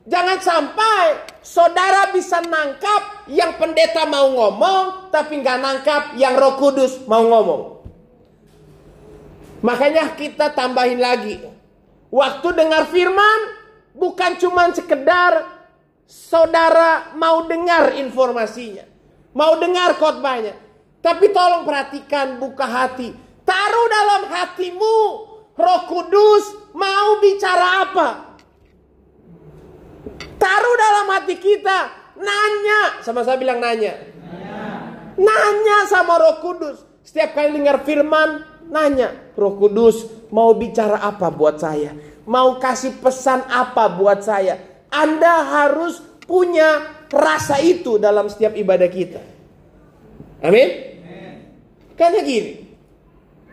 Jangan sampai saudara bisa nangkap yang pendeta mau ngomong, tapi nggak nangkap yang roh kudus mau ngomong. Makanya kita tambahin lagi. Waktu dengar firman, bukan cuma sekedar saudara mau dengar informasinya. Mau dengar khotbahnya. Tapi tolong perhatikan, buka hati. Taruh dalam hatimu, Roh Kudus mau bicara apa? Taruh dalam hati kita, nanya. Sama saya bilang nanya. Nanya, sama Roh Kudus. Setiap kali dengar firman, nanya. Roh Kudus mau bicara apa buat saya? Mau kasih pesan apa buat saya? Anda harus punya rasa itu dalam setiap ibadah kita. Amin? Karena gini,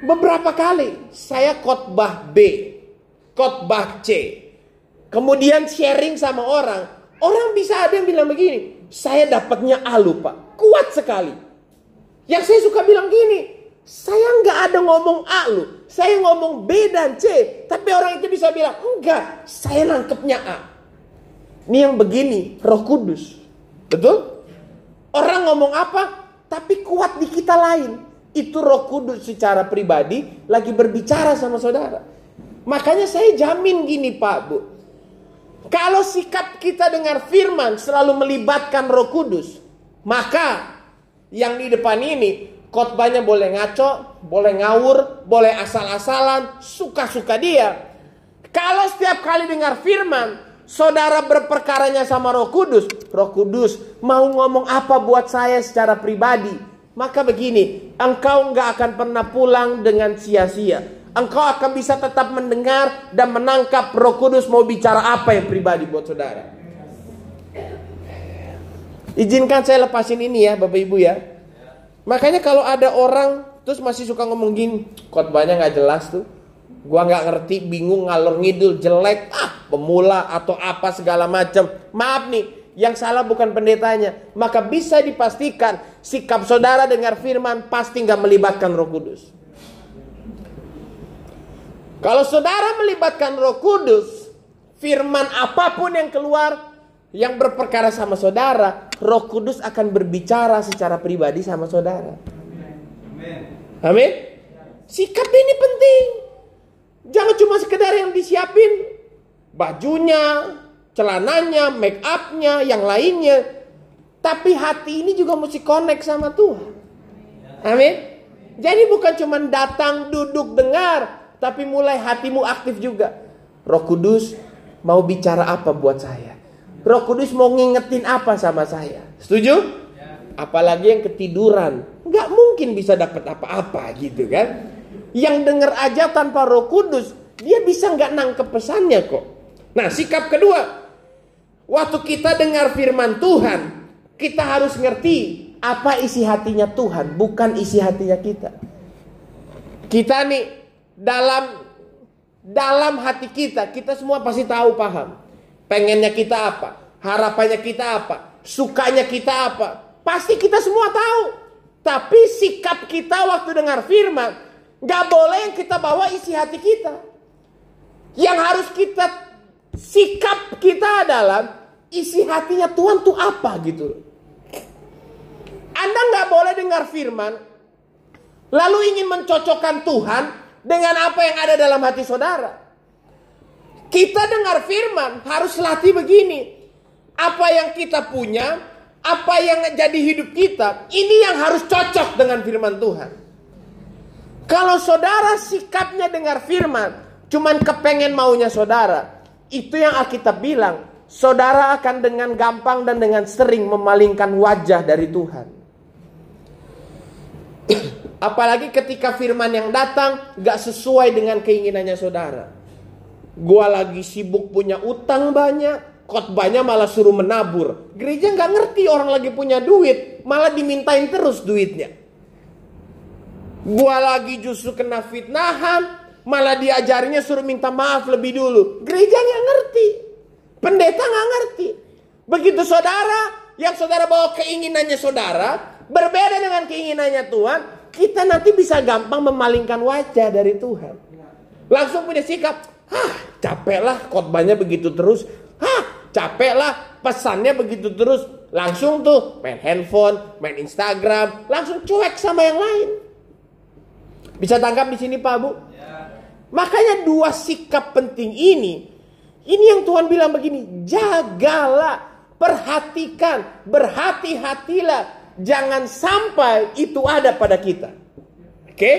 beberapa kali saya khotbah B, khotbah C, kemudian sharing sama orang, orang bisa ada yang bilang begini, saya dapatnya A lupa, kuat sekali. Yang saya suka bilang gini, saya nggak ada ngomong A lu, saya ngomong B dan C, tapi orang itu bisa bilang enggak, saya nangkepnya A. Ini yang begini, Roh Kudus. Betul? Orang ngomong apa? Tapi kuat di kita lain. Itu roh kudus secara pribadi lagi berbicara sama saudara. Makanya saya jamin gini Pak Bu. Kalau sikap kita dengar firman selalu melibatkan roh kudus. Maka yang di depan ini khotbahnya boleh ngaco, boleh ngawur, boleh asal-asalan, suka-suka dia. Kalau setiap kali dengar firman, saudara berperkaranya sama Roh Kudus, Roh Kudus mau ngomong apa buat saya secara pribadi, maka begini, engkau nggak akan pernah pulang dengan sia-sia. Engkau akan bisa tetap mendengar dan menangkap Roh Kudus mau bicara apa yang pribadi buat saudara. Izinkan saya lepasin ini ya, Bapak Ibu ya. Makanya kalau ada orang terus masih suka ngomong gini, khotbahnya nggak jelas tuh. Gua nggak ngerti, bingung, ngalor ngidul, jelek, ah pemula atau apa segala macam. Maaf nih, yang salah bukan pendetanya. Maka bisa dipastikan sikap saudara dengar firman pasti nggak melibatkan Roh Kudus. Kalau saudara melibatkan Roh Kudus, firman apa pun yang keluar yang berperkara sama saudara, Roh Kudus akan berbicara secara pribadi sama saudara. Amin. Sikap ini penting. Jangan cuma sekedar yang disiapin bajunya, celananya, make upnya, yang lainnya. Tapi hati ini juga mesti connect sama Tuhan. Amin. Jadi bukan cuma datang, duduk, dengar, tapi mulai hatimu aktif juga. Roh Kudus mau bicara apa buat saya? Roh Kudus mau ngingetin apa sama saya? Setuju? Apalagi yang ketiduran, nggak mungkin bisa dapat apa-apa gitu kan? Yang denger aja tanpa Roh Kudus, dia bisa nggak nangkep pesannya kok. Nah, sikap kedua, waktu kita dengar firman Tuhan, kita harus ngerti apa isi hatinya Tuhan, bukan isi hatinya kita. Kita nih dalam dalam hati kita, kita semua pasti tahu paham. Pengennya kita apa? Harapannya kita apa? Sukanya kita apa? Pasti kita semua tahu. Tapi sikap kita waktu dengar firman, gak boleh yang kita bawa isi hati kita. Yang harus kita sikap kita adalah isi hatinya Tuhan tuh apa gitu. Anda nggak boleh dengar firman, lalu ingin mencocokkan Tuhan dengan apa yang ada dalam hati saudara. Kita dengar firman harus latih begini. Apa yang kita punya, apa yang jadi hidup kita, ini yang harus cocok dengan firman Tuhan. Kalau saudara sikapnya dengar firman, cuman kepengen maunya saudara, itu yang Alkitab bilang, saudara akan dengan gampang dan dengan sering memalingkan wajah dari Tuhan. [CLEARS THROAT] Apalagi ketika firman yang datang gak sesuai dengan keinginannya saudara. Gua lagi sibuk punya utang banyak, khotbahnya malah suruh menabur. Gereja gak ngerti orang lagi punya duit, malah dimintain terus duitnya. Gua lagi justru kena fitnahan, malah diajarinya suruh minta maaf lebih dulu. Gereja gak ngerti, pendeta gak ngerti. Begitu saudara, yang saudara bawa keinginannya saudara, berbeda dengan keinginannya Tuhan, kita nanti bisa gampang memalingkan wajah dari Tuhan. Langsung punya sikap, hah capeklah khotbahnya begitu terus, hah capeklah pesannya begitu terus. Langsung tuh main handphone, main Instagram, langsung cuek sama yang lain. Bisa tangkap di sini Pak Bu? Ya. Makanya dua sikap penting ini, ini yang Tuhan bilang begini, jagalah, perhatikan, berhati-hatilah Jangan sampai itu ada pada kita. Oke? Okay?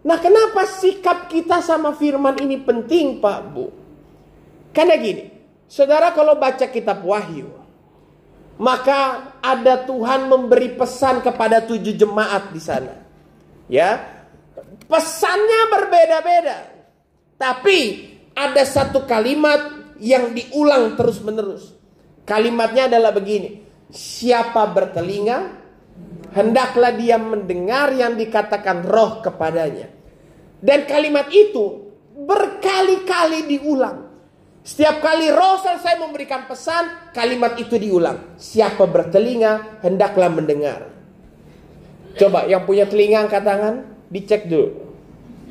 Nah, kenapa sikap kita sama firman ini penting, Pak Bu? Karena gini, saudara kalau baca kitab Wahyu, maka ada Tuhan memberi pesan kepada tujuh jemaat di sana. Ya, pesannya berbeda-beda, tapi ada satu kalimat yang diulang terus-menerus. Kalimatnya adalah begini: Siapa bertelinga, hendaklah dia mendengar yang dikatakan roh kepadanya. Dan kalimat itu berkali-kali diulang. Setiap kali roh selesai memberikan pesan, kalimat itu diulang. Siapa bertelinga, hendaklah mendengar. Coba yang punya telinga angkat tangan, dicek dulu.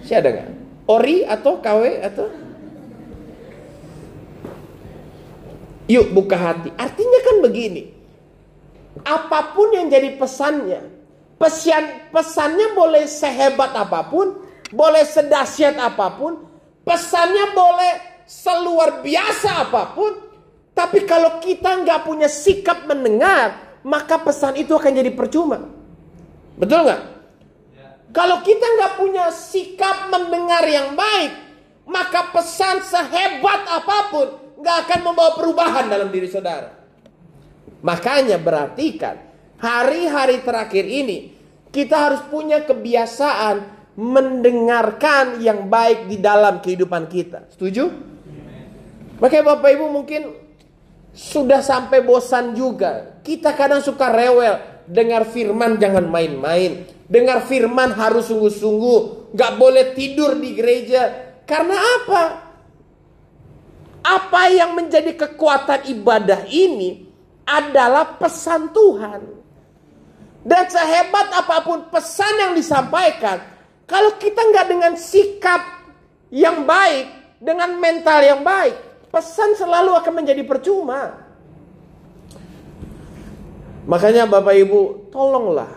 Siapa ada nggak? Ori atau KW atau? Yuk buka hati. Artinya kan begini apa pun yang jadi pesannya, pesan pesannya boleh sehebat apa pun, boleh sedahsyat apa pun, pesannya boleh seluar biasa apa pun, tapi kalau kita nggak punya sikap mendengar, maka pesan itu akan jadi percuma. Betul nggak? Kalau kita nggak punya sikap mendengar yang baik, maka pesan sehebat apa pun nggak akan membawa perubahan dalam diri saudara. Makanya berarti kan hari-hari terakhir ini kita harus punya kebiasaan mendengarkan yang baik di dalam kehidupan kita. Setuju? Makanya Bapak Ibu mungkin sudah sampai bosan juga. Kita kadang suka rewel. Dengar firman jangan main-main. Dengar firman harus sungguh-sungguh. Gak boleh tidur di gereja. Karena apa? Apa yang menjadi kekuatan ibadah ini adalah pesan Tuhan. Dan sehebat apa pun pesan yang disampaikan, kalau kita nggak dengan sikap yang baik, dengan mental yang baik, pesan selalu akan menjadi percuma. Makanya Bapak Ibu, tolonglah.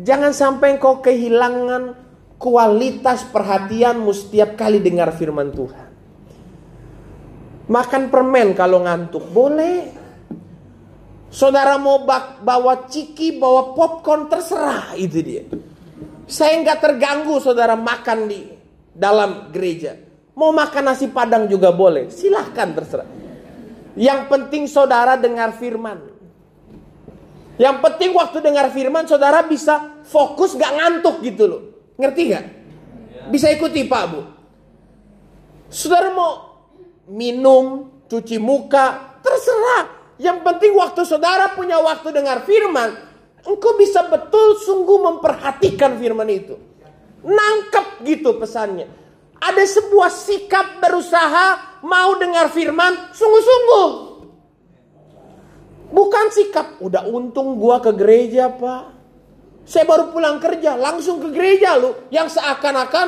Jangan sampai engkau kehilangan kualitas perhatianmu setiap kali dengar firman Tuhan. Makan permen kalau ngantuk, boleh. Saudara mau bawa ciki, bawa popcorn, terserah itu dia. Saya nggak terganggu saudara makan di dalam gereja. Mau makan nasi padang juga boleh, silahkan terserah. Yang penting saudara dengar firman. Yang penting waktu dengar firman saudara bisa fokus gak ngantuk gitu loh. Ngerti gak? Bisa ikuti Pak Bu. Saudara mau minum, cuci muka, terserah. Yang penting waktu saudara punya waktu dengar firman, engkau bisa betul sungguh memperhatikan firman itu. Nangkep gitu pesannya. Ada sebuah sikap berusaha mau dengar firman sungguh-sungguh. Bukan sikap, udah untung gua ke gereja pak. Saya baru pulang kerja, langsung ke gereja lu. Yang seakan-akan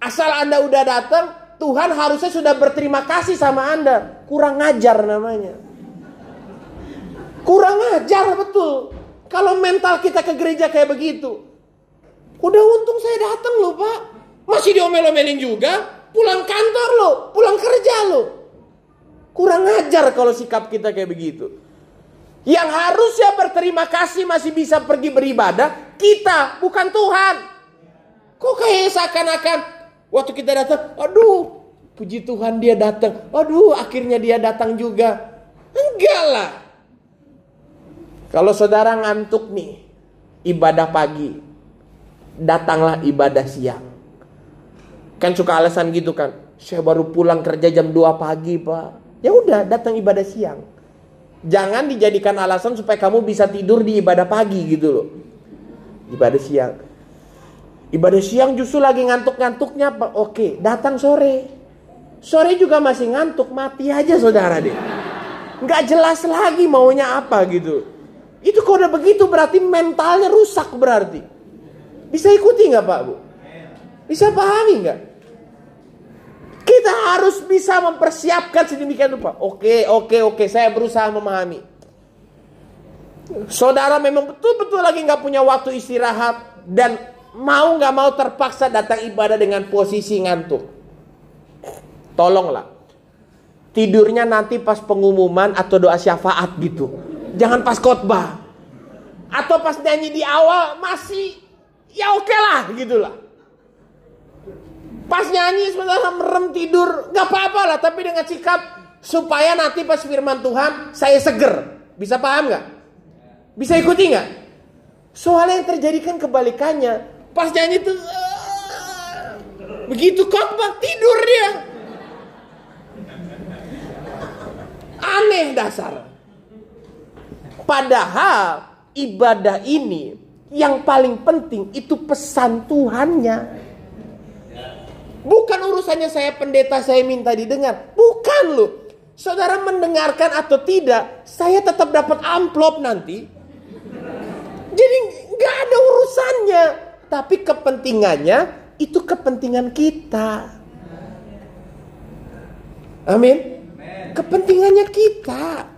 asal anda udah datang, Tuhan harusnya sudah berterima kasih sama anda. Kurang ngajar namanya. Kurang ngajar betul. Kalau mental kita ke gereja kayak begitu. Udah untung saya datang loh pak. Masih diomel-omelin juga. Pulang kantor loh, pulang kerja loh. Kurang ngajar kalau sikap kita kayak begitu. Yang harusnya berterima kasih masih bisa pergi beribadah, kita bukan Tuhan. Kok kayak seakan-akan waktu kita datang, aduh, puji Tuhan dia datang. Aduh, akhirnya dia datang juga. Enggak lah. Kalau saudara ngantuk nih, ibadah pagi, datanglah ibadah siang. Kan suka alasan gitu kan. Saya baru pulang kerja jam 2 pagi, Pak. Ya udah, datang ibadah siang. Jangan dijadikan alasan supaya kamu bisa tidur di ibadah pagi gitu loh. Ibadah siang. Ibadah siang justru lagi ngantuk-ngantuknya. Oke, datang sore. Sore juga masih ngantuk, mati aja saudara deh. Nggak jelas lagi maunya apa gitu. Itu kalau udah begitu berarti mentalnya rusak berarti. Bisa ikuti nggak Pak Bu? Bisa pahami nggak? Kita harus bisa mempersiapkan sedemikian rupa. Oke, oke, oke. Saya berusaha memahami. Saudara memang betul-betul lagi nggak punya waktu istirahat dan mau nggak mau terpaksa datang ibadah dengan posisi ngantuk. Tolonglah. Tidurnya nanti pas pengumuman atau doa syafaat gitu. Jangan pas khotbah. Atau pas nyanyi di awal masih ya oke lah gitulah. Pas nyanyi sebenarnya merem tidur, nggak apa-apa lah. Tapi dengan sikap supaya nanti pas firman Tuhan saya seger. Bisa paham nggak? Bisa ikuti nggak? Soalnya yang terjadi kan kebalikannya. Pas nyanyi tuh begitu khotbah tidur dia. Aneh dasar. Padahal ibadah ini yang paling penting itu pesan Tuhannya. Bukan urusannya saya pendeta saya minta didengar. Bukan loh. Saudara mendengarkan atau tidak, saya tetap dapat amplop nanti. Jadi nggak ada urusannya. Tapi kepentingannya itu kepentingan kita. Amin. Kepentingannya kita.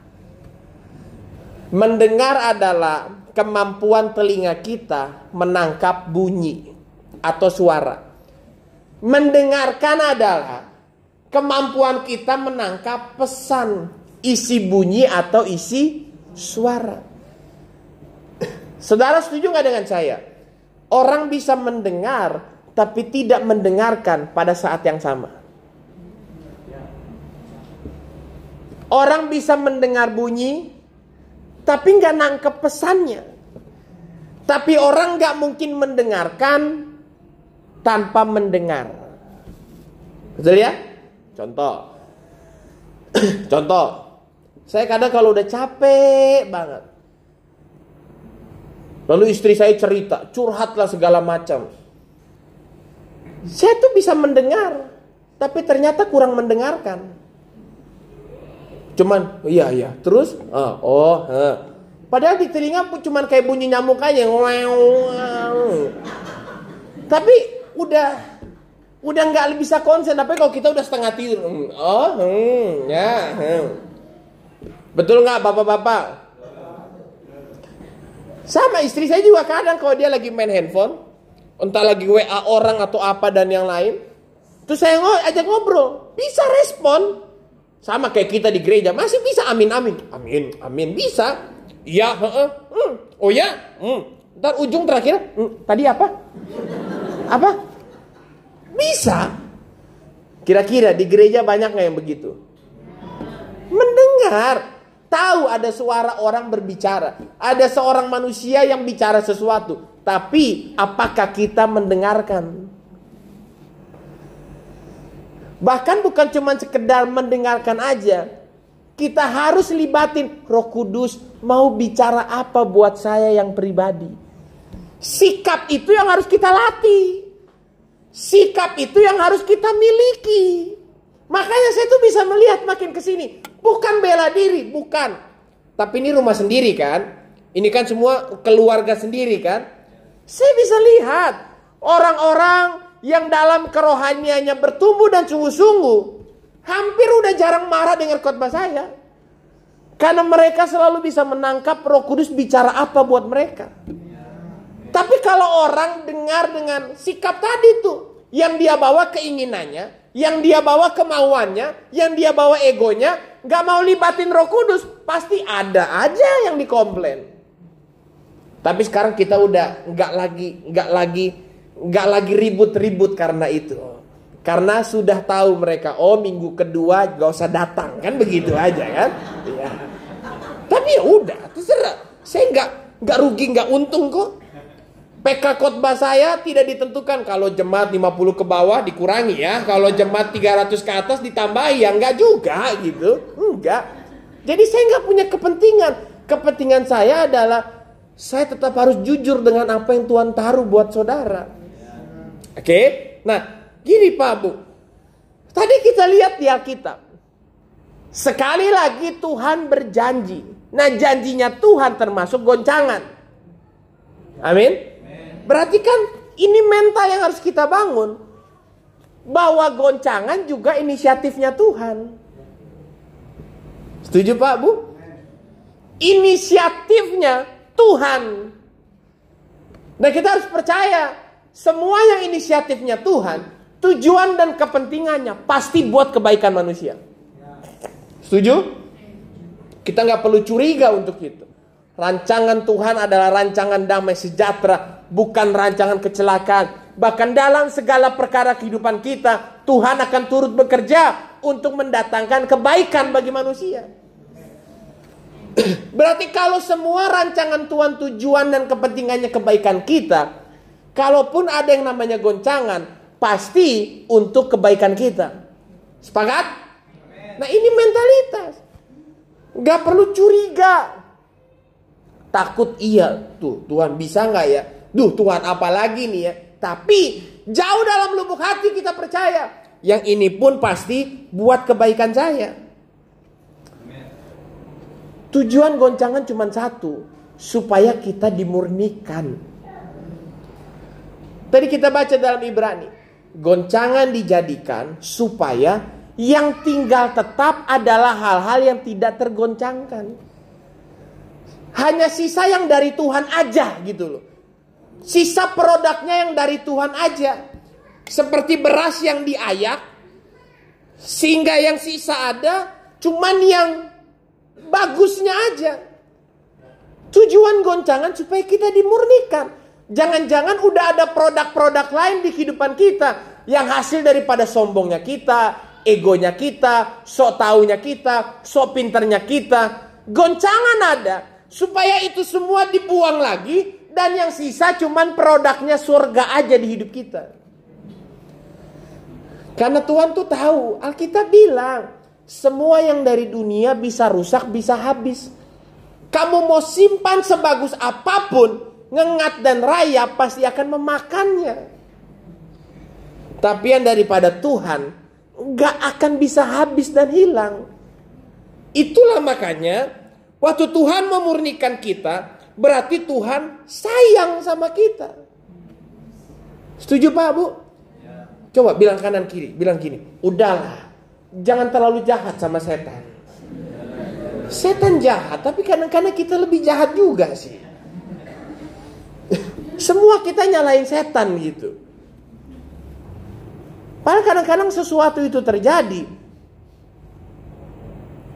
Mendengar adalah kemampuan telinga kita menangkap bunyi atau suara. Mendengarkan adalah kemampuan kita menangkap pesan, isi bunyi atau isi suara. Saudara setuju nggak dengan saya? Orang bisa mendengar tapi tidak mendengarkan pada saat yang sama. Orang bisa mendengar bunyi tapi nggak nangkep pesannya. Tapi orang nggak mungkin mendengarkan tanpa mendengar. Betul ya? Contoh. [CLEARS THROAT] Contoh. Saya kadang kalau udah capek banget. Lalu istri saya cerita, curhatlah segala macam. Saya tuh bisa mendengar, tapi ternyata kurang mendengarkan. Cuman, iya iya. Terus, ah, oh, uh. padahal di telinga cuman kayak bunyi nyamuk aja. Tapi udah udah nggak bisa konsen tapi kalau kita udah setengah tidur hmm, oh hmm, ya hmm. betul nggak bapak-bapak sama istri saya juga kadang kalau dia lagi main handphone entah lagi WA orang atau apa dan yang lain terus saya ng ajak ngobrol bisa respon sama kayak kita di gereja masih bisa amin amin amin amin bisa iya hmm. oh ya hmm. ntar ujung terakhir hmm, tadi apa apa bisa. Kira-kira di gereja banyak nggak yang begitu? Mendengar dengar. Tahu ada suara orang berbicara. Ada seorang manusia yang bicara sesuatu. Tapi apakah kita mendengarkan? Bahkan bukan cuma sekedar mendengarkan aja. Kita harus libatin Roh Kudus mau bicara apa buat saya yang pribadi. Sikap itu yang harus kita latih. Sikap itu yang harus kita miliki. Makanya saya tuh bisa melihat makin ke sini. Bukan bela diri, bukan. Tapi ini rumah sendiri kan? Ini kan semua keluarga sendiri kan? Saya bisa lihat orang-orang yang dalam kerohaniannya bertumbuh dan sungguh-sungguh hampir udah jarang marah dengan khotbah saya. Karena mereka selalu bisa menangkap Roh Kudus bicara apa buat mereka. Tapi kalau orang dengar dengan sikap tadi tuh, yang dia bawa keinginannya, yang dia bawa kemauannya, yang dia bawa egonya, nggak mau libatin Roh Kudus, pasti ada aja yang dikomplain. Tapi sekarang kita udah nggak lagi nggak lagi nggak lagi ribut-ribut karena itu. Karena sudah tahu mereka, oh minggu kedua gak usah datang kan begitu aja kan? Ya. Tapi ya udah, terserah. Saya nggak nggak rugi nggak untung kok. PK khotbah saya tidak ditentukan kalau jemaat 50 ke bawah dikurangi ya. Kalau jemaat 300 ke atas ditambahi ya enggak juga gitu. Enggak. Jadi saya enggak punya kepentingan. Kepentingan saya adalah saya tetap harus jujur dengan apa yang Tuhan taruh buat saudara. Oke. Nah, gini Pak Bu. Tadi kita lihat di Alkitab. Sekali lagi Tuhan berjanji. Nah janjinya Tuhan termasuk goncangan. Amin. Berarti kan ini mental yang harus kita bangun. Bahwa goncangan juga inisiatifnya Tuhan. Setuju Pak Bu? Inisiatifnya Tuhan. Nah kita harus percaya. Semua yang inisiatifnya Tuhan. Tujuan dan kepentingannya pasti buat kebaikan manusia. Setuju? Kita nggak perlu curiga untuk itu. Rancangan Tuhan adalah rancangan damai sejahtera, bukan rancangan kecelakaan. Bahkan dalam segala perkara kehidupan kita, Tuhan akan turut bekerja untuk mendatangkan kebaikan bagi manusia. [CLEARS THROAT] Berarti kalau semua rancangan Tuhan tujuan dan kepentingannya kebaikan kita, kalaupun ada yang namanya goncangan, pasti untuk kebaikan kita. Sepakat? Nah ini mentalitas. Gak perlu curiga. Takut iya. Tuh Tuhan bisa nggak ya? Duh Tuhan apalagi nih ya. Tapi jauh dalam lubuk hati kita percaya. Yang ini pun pasti buat kebaikan saya. Tujuan goncangan cuma satu. Supaya kita dimurnikan. Tadi kita baca dalam Ibrani. Goncangan dijadikan supaya yang tinggal tetap adalah hal-hal yang tidak tergoncangkan. Hanya sisa yang dari Tuhan aja gitu loh. Sisa produknya yang dari Tuhan aja. Seperti beras yang diayak. Sehingga yang sisa ada cuman yang bagusnya aja. Tujuan goncangan supaya kita dimurnikan. Jangan-jangan udah ada produk-produk lain di kehidupan kita. Yang hasil daripada sombongnya kita, egonya kita, sok taunya kita, sok pinternya kita. Goncangan ada supaya itu semua dibuang lagi dan yang sisa cuman produknya surga aja di hidup kita. Karena Tuhan tuh tahu, Alkitab bilang, semua yang dari dunia bisa rusak, bisa habis. Kamu mau simpan sebagus apa pun, ngengat dan raya pasti akan memakannya. Tapi yang daripada Tuhan, nggak akan bisa habis dan hilang. Itulah makanya Waktu Tuhan memurnikan kita, berarti Tuhan sayang sama kita. Setuju Pak Bu? Coba bilang kanan kiri, bilang gini, udahlah, jangan terlalu jahat sama setan. Setan jahat, tapi kadang-kadang kita lebih jahat juga sih. Semua kita nyalain setan gitu. Padahal kadang-kadang sesuatu itu terjadi.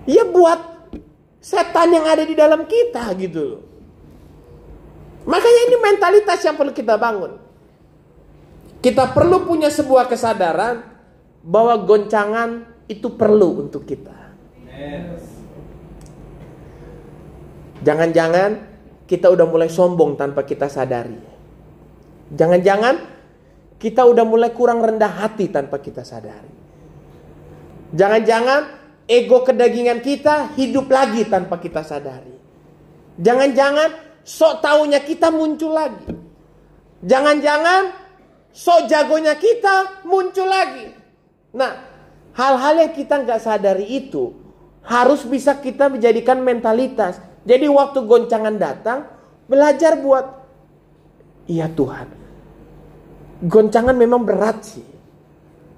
Ya buat setan yang ada di dalam kita gitu Makanya ini mentalitas yang perlu kita bangun. Kita perlu punya sebuah kesadaran bahwa goncangan itu perlu untuk kita. Jangan-jangan kita udah mulai sombong tanpa kita sadari. Jangan-jangan kita udah mulai kurang rendah hati tanpa kita sadari. Jangan-jangan ego kedagingan kita hidup lagi tanpa kita sadari. Jangan-jangan sok taunya kita muncul lagi. Jangan-jangan sok jagonya kita muncul lagi. Nah, hal-hal yang kita nggak sadari itu harus bisa kita menjadikan mentalitas. Jadi waktu goncangan datang, belajar buat, iya Tuhan. Goncangan memang berat sih.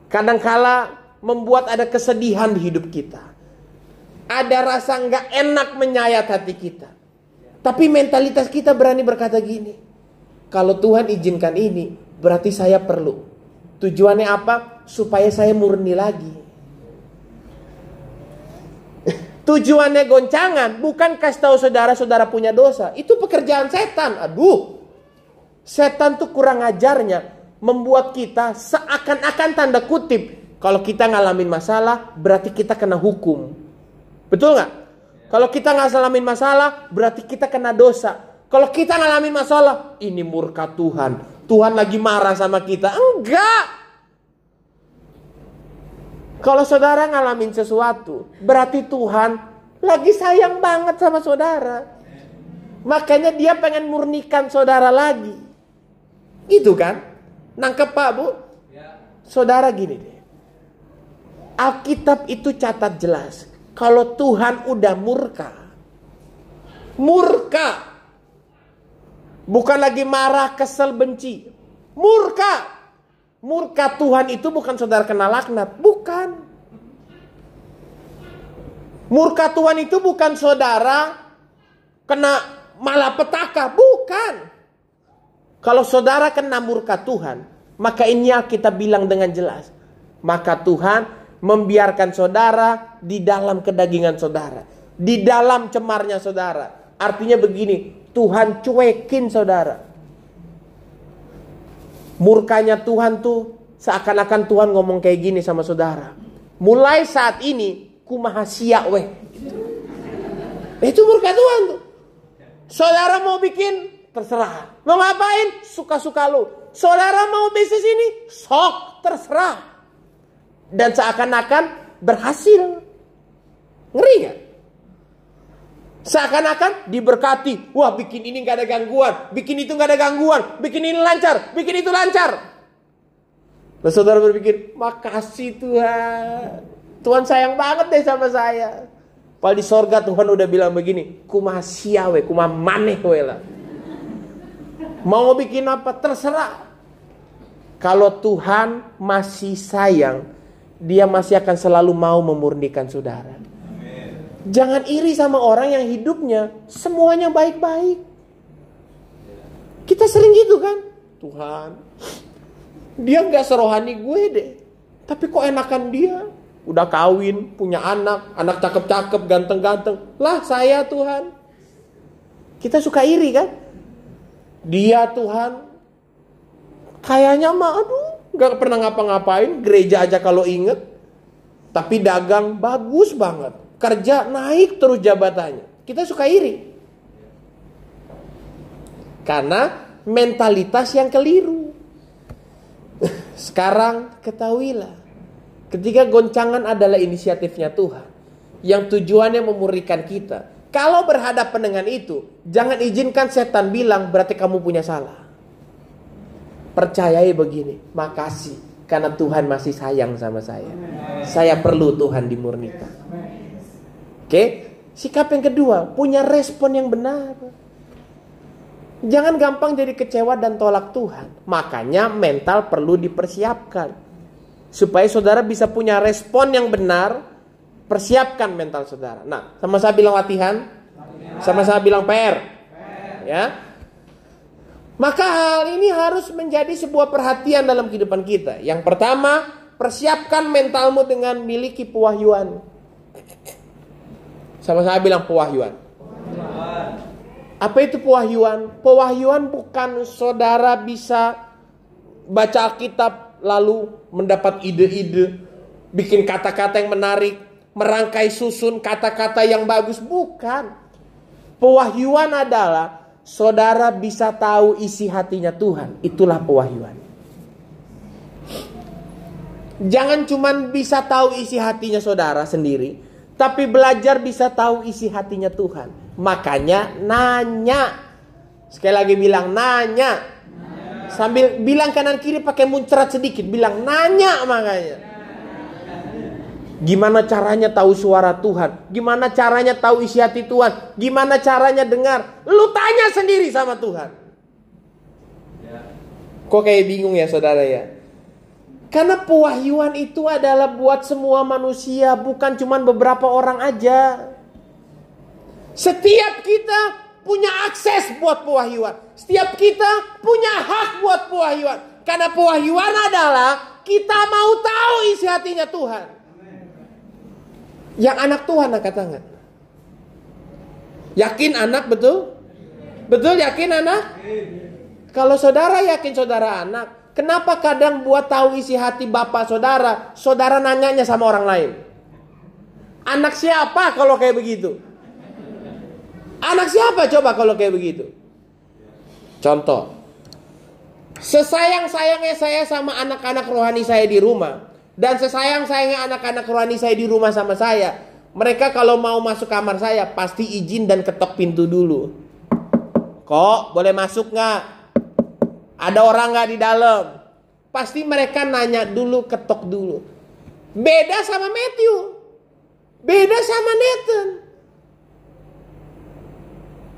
Kadangkala membuat ada kesedihan di hidup kita. Ada rasa nggak enak menyayat hati kita. Tapi mentalitas kita berani berkata gini. Kalau Tuhan izinkan ini, berarti saya perlu. Tujuannya apa? Supaya saya murni lagi. [LAUGHS] Tujuannya goncangan bukan kasih tahu saudara-saudara punya dosa. Itu pekerjaan setan. Aduh. Setan tuh kurang ajarnya membuat kita seakan-akan tanda kutip kalau kita ngalamin masalah berarti kita kena hukum. Betul nggak? Kalau kita nggak ngalamin masalah berarti kita kena dosa. Kalau kita ngalamin masalah ini murka Tuhan. Tuhan lagi marah sama kita. Enggak. Kalau saudara ngalamin sesuatu, berarti Tuhan lagi sayang banget sama saudara. Makanya dia pengen murnikan saudara lagi. Gitu kan? Nangkep Pak Bu? Saudara gini deh. Alkitab itu catat jelas. Kalau Tuhan udah murka. Murka. Bukan lagi marah, kesel, benci. Murka. Murka Tuhan itu bukan saudara kena laknat. Bukan. Murka Tuhan itu bukan saudara kena malapetaka. Bukan. Kalau saudara kena murka Tuhan. Maka ini kita bilang dengan jelas. Maka Tuhan membiarkan saudara di dalam kedagingan saudara. Di dalam cemarnya saudara. Artinya begini, Tuhan cuekin saudara. Murkanya Tuhan tuh seakan-akan Tuhan ngomong kayak gini sama saudara. Mulai saat ini kumaha siak weh. Itu murka Tuhan tuh. Saudara mau bikin terserah. Mau ngapain? Suka-suka lu. Saudara mau bisnis ini? Sok terserah. Dan seakan-akan berhasil. Ngeri gak? Seakan-akan diberkati. Wah bikin ini gak ada gangguan. Bikin itu gak ada gangguan. Bikin ini lancar. Bikin itu lancar. Lalu saudara berpikir, makasih Tuhan. Tuhan sayang banget deh sama saya. Padahal di sorga Tuhan udah bilang begini. Kumah siawe, kumah maneh we. Mau bikin apa terserah. Kalau Tuhan masih sayang, dia masih akan selalu mau memurnikan saudara. Jangan iri sama orang yang hidupnya semuanya baik-baik. Kita sering gitu kan? Tuhan, dia nggak serohani gue deh. Tapi kok enakan dia? Udah kawin, punya anak, anak cakep-cakep, ganteng-ganteng. Lah saya Tuhan. Kita suka iri kan? Dia Tuhan. Kayaknya mah aduh, nggak pernah ngapa-ngapain, gereja aja kalau inget. Tapi dagang bagus banget kerja naik terus jabatannya. Kita suka iri. Karena mentalitas yang keliru. [LAUGHS] Sekarang ketahuilah. Ketika goncangan adalah inisiatifnya Tuhan. Yang tujuannya memurikan kita. Kalau berhadapan dengan itu, jangan izinkan setan bilang berarti kamu punya salah. Percayai begini, makasih karena Tuhan masih sayang sama saya. Saya perlu Tuhan dimurnikan. Oke, sikap yang kedua, punya respon yang benar. Jangan gampang jadi kecewa dan tolak Tuhan. Makanya mental perlu dipersiapkan. Supaya saudara bisa punya respon yang benar, persiapkan mental saudara. Nah, sama saya bilang latihan, sama saya bilang PR. Ya. Maka hal ini harus menjadi sebuah perhatian dalam kehidupan kita. Yang pertama, persiapkan mentalmu dengan miliki pewahyuan. Sama saya bilang pewahyuan. Apa itu pewahyuan? Pewahyuan bukan saudara bisa baca Alkitab lalu mendapat ide-ide, bikin kata-kata yang menarik, merangkai susun kata-kata yang bagus, bukan. Pewahyuan adalah saudara bisa tahu isi hatinya Tuhan. Itulah pewahyuan. Jangan cuman bisa tahu isi hatinya saudara sendiri, tapi belajar bisa tahu isi hatinya Tuhan. Makanya nanya. Sekali lagi bilang nanya. Sambil bilang kanan kiri pakai muncrat sedikit, bilang nanya makanya. Gimana caranya tahu suara Tuhan? Gimana caranya tahu isi hati Tuhan? Gimana caranya dengar? Lu tanya sendiri sama Tuhan. Kok kayak bingung ya saudara ya? Karena pewahyuan itu adalah buat semua manusia, bukan cuma beberapa orang aja. Setiap kita punya akses buat pewahyuan. Setiap kita punya hak buat pewahyuan. Karena pewahyuan adalah kita mau tahu isi hatinya Tuhan. Yang anak Tuhan angkat tangan. Yakin anak betul? Betul yakin anak? Kalau saudara yakin saudara anak, Kenapa kadang buat tahu isi hati bapak saudara, saudara nanyanya sama orang lain? Anak siapa kalau kayak begitu? Anak siapa coba kalau kayak begitu? Contoh. Sesayang-sayangnya saya sama anak-anak rohani saya di rumah. Dan sesayang-sayangnya anak-anak rohani saya di rumah sama saya. Mereka kalau mau masuk kamar saya pasti izin dan ketok pintu dulu. Kok boleh masuk nggak? Ada orang nggak di dalam? Pasti mereka nanya dulu, ketok dulu. Beda sama Matthew. Beda sama Nathan.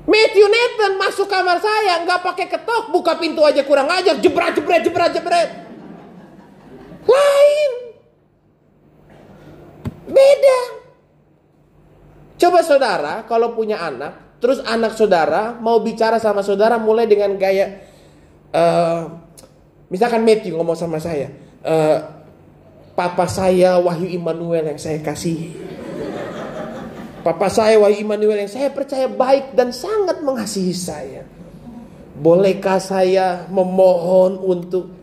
Matthew Nathan masuk kamar saya nggak pakai ketok, buka pintu aja kurang ajar, jebret jebret jebret jebret. Lain. Beda. Coba saudara kalau punya anak, terus anak saudara mau bicara sama saudara mulai dengan gaya uh, misalkan Matthew ngomong sama saya, uh, papa saya Wahyu Immanuel yang saya kasih. Papa saya Wahyu Immanuel yang saya percaya baik dan sangat mengasihi saya. Bolehkah saya memohon untuk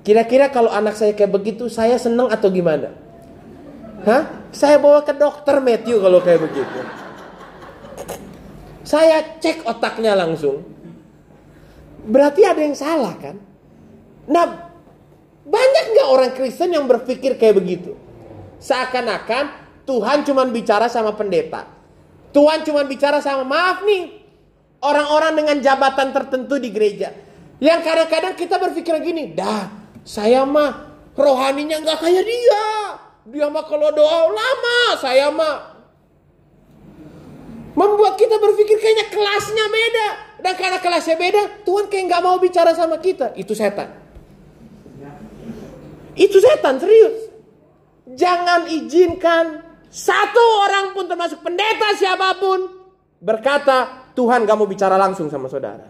Kira-kira kalau anak saya kayak begitu saya seneng atau gimana? Hah? Saya bawa ke dokter Matthew kalau kayak begitu. Saya cek otaknya langsung. Berarti ada yang salah kan? Nah, banyak nggak orang Kristen yang berpikir kayak begitu? Seakan-akan Tuhan cuma bicara sama pendeta. Tuhan cuma bicara sama maaf nih orang-orang dengan jabatan tertentu di gereja. Yang kadang-kadang kita berpikir gini, dah saya mah rohaninya nggak kayak dia. Dia mah kalau doa lama, saya mah membuat kita berpikir kayaknya kelasnya beda. Dan karena kelasnya beda, Tuhan kayak nggak mau bicara sama kita. Itu setan. Itu setan, serius. Jangan izinkan satu orang pun termasuk pendeta siapa pun berkata, Tuhan gak mau bicara langsung sama saudara.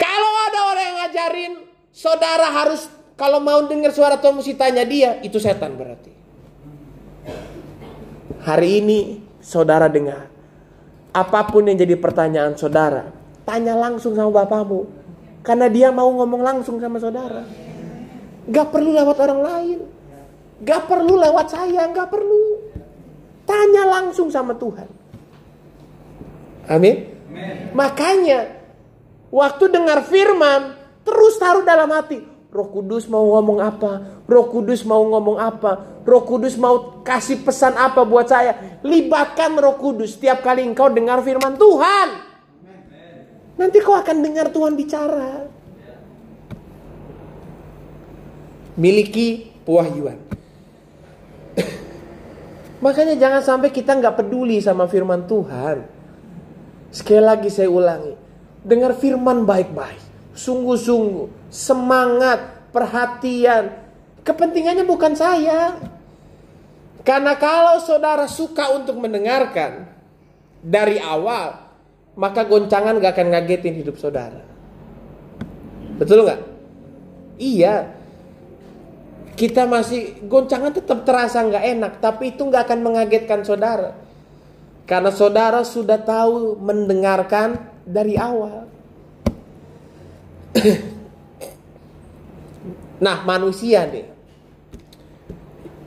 Kalau ada orang yang ngajarin, saudara harus kalau mau dengar suara Tuhan mesti tanya dia, itu setan berarti. Hari ini saudara dengar. Apa pun yang jadi pertanyaan saudara, tanya langsung sama bapakmu. Karena dia mau ngomong langsung sama saudara. Gak perlu lewat orang lain. Gak perlu lewat saya, gak perlu. Tanya langsung sama Tuhan. Amin. Makanya waktu dengar firman terus taruh dalam hati. Roh Kudus mau ngomong apa? Roh Kudus mau ngomong apa? Roh Kudus mau kasih pesan apa buat saya? Libatkan Roh Kudus setiap kali engkau dengar firman Tuhan. Nanti kau akan dengar Tuhan bicara. Miliki pewahyuan. [COUGHS] Makanya jangan sampai kita nggak peduli sama firman Tuhan. Sekali lagi saya ulangi, dengar firman baik-baik sungguh-sungguh, semangat, perhatian. Kepentingannya bukan saya. Karena kalau saudara suka untuk mendengarkan dari awal, maka goncangan gak akan ngagetin hidup saudara. Betul nggak? Iya. Kita masih goncangan tetap terasa nggak enak, tapi itu nggak akan mengagetkan saudara. Karena saudara sudah tahu mendengarkan dari awal. [CLEARS THROAT] nah manusia nih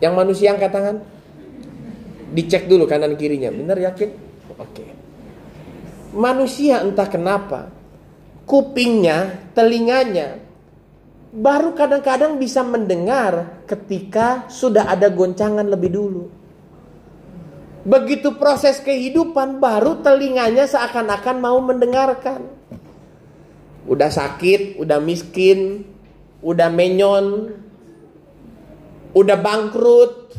Yang manusia angkat tangan Dicek dulu kanan kirinya Bener yakin? Oke manusia entah kenapa kupingnya, telinganya baru kadang-kadang bisa mendengar ketika sudah ada goncangan lebih dulu. Begitu proses kehidupan baru telinganya seakan-akan mau mendengarkan. Udah sakit, udah miskin, udah menyon, udah bangkrut,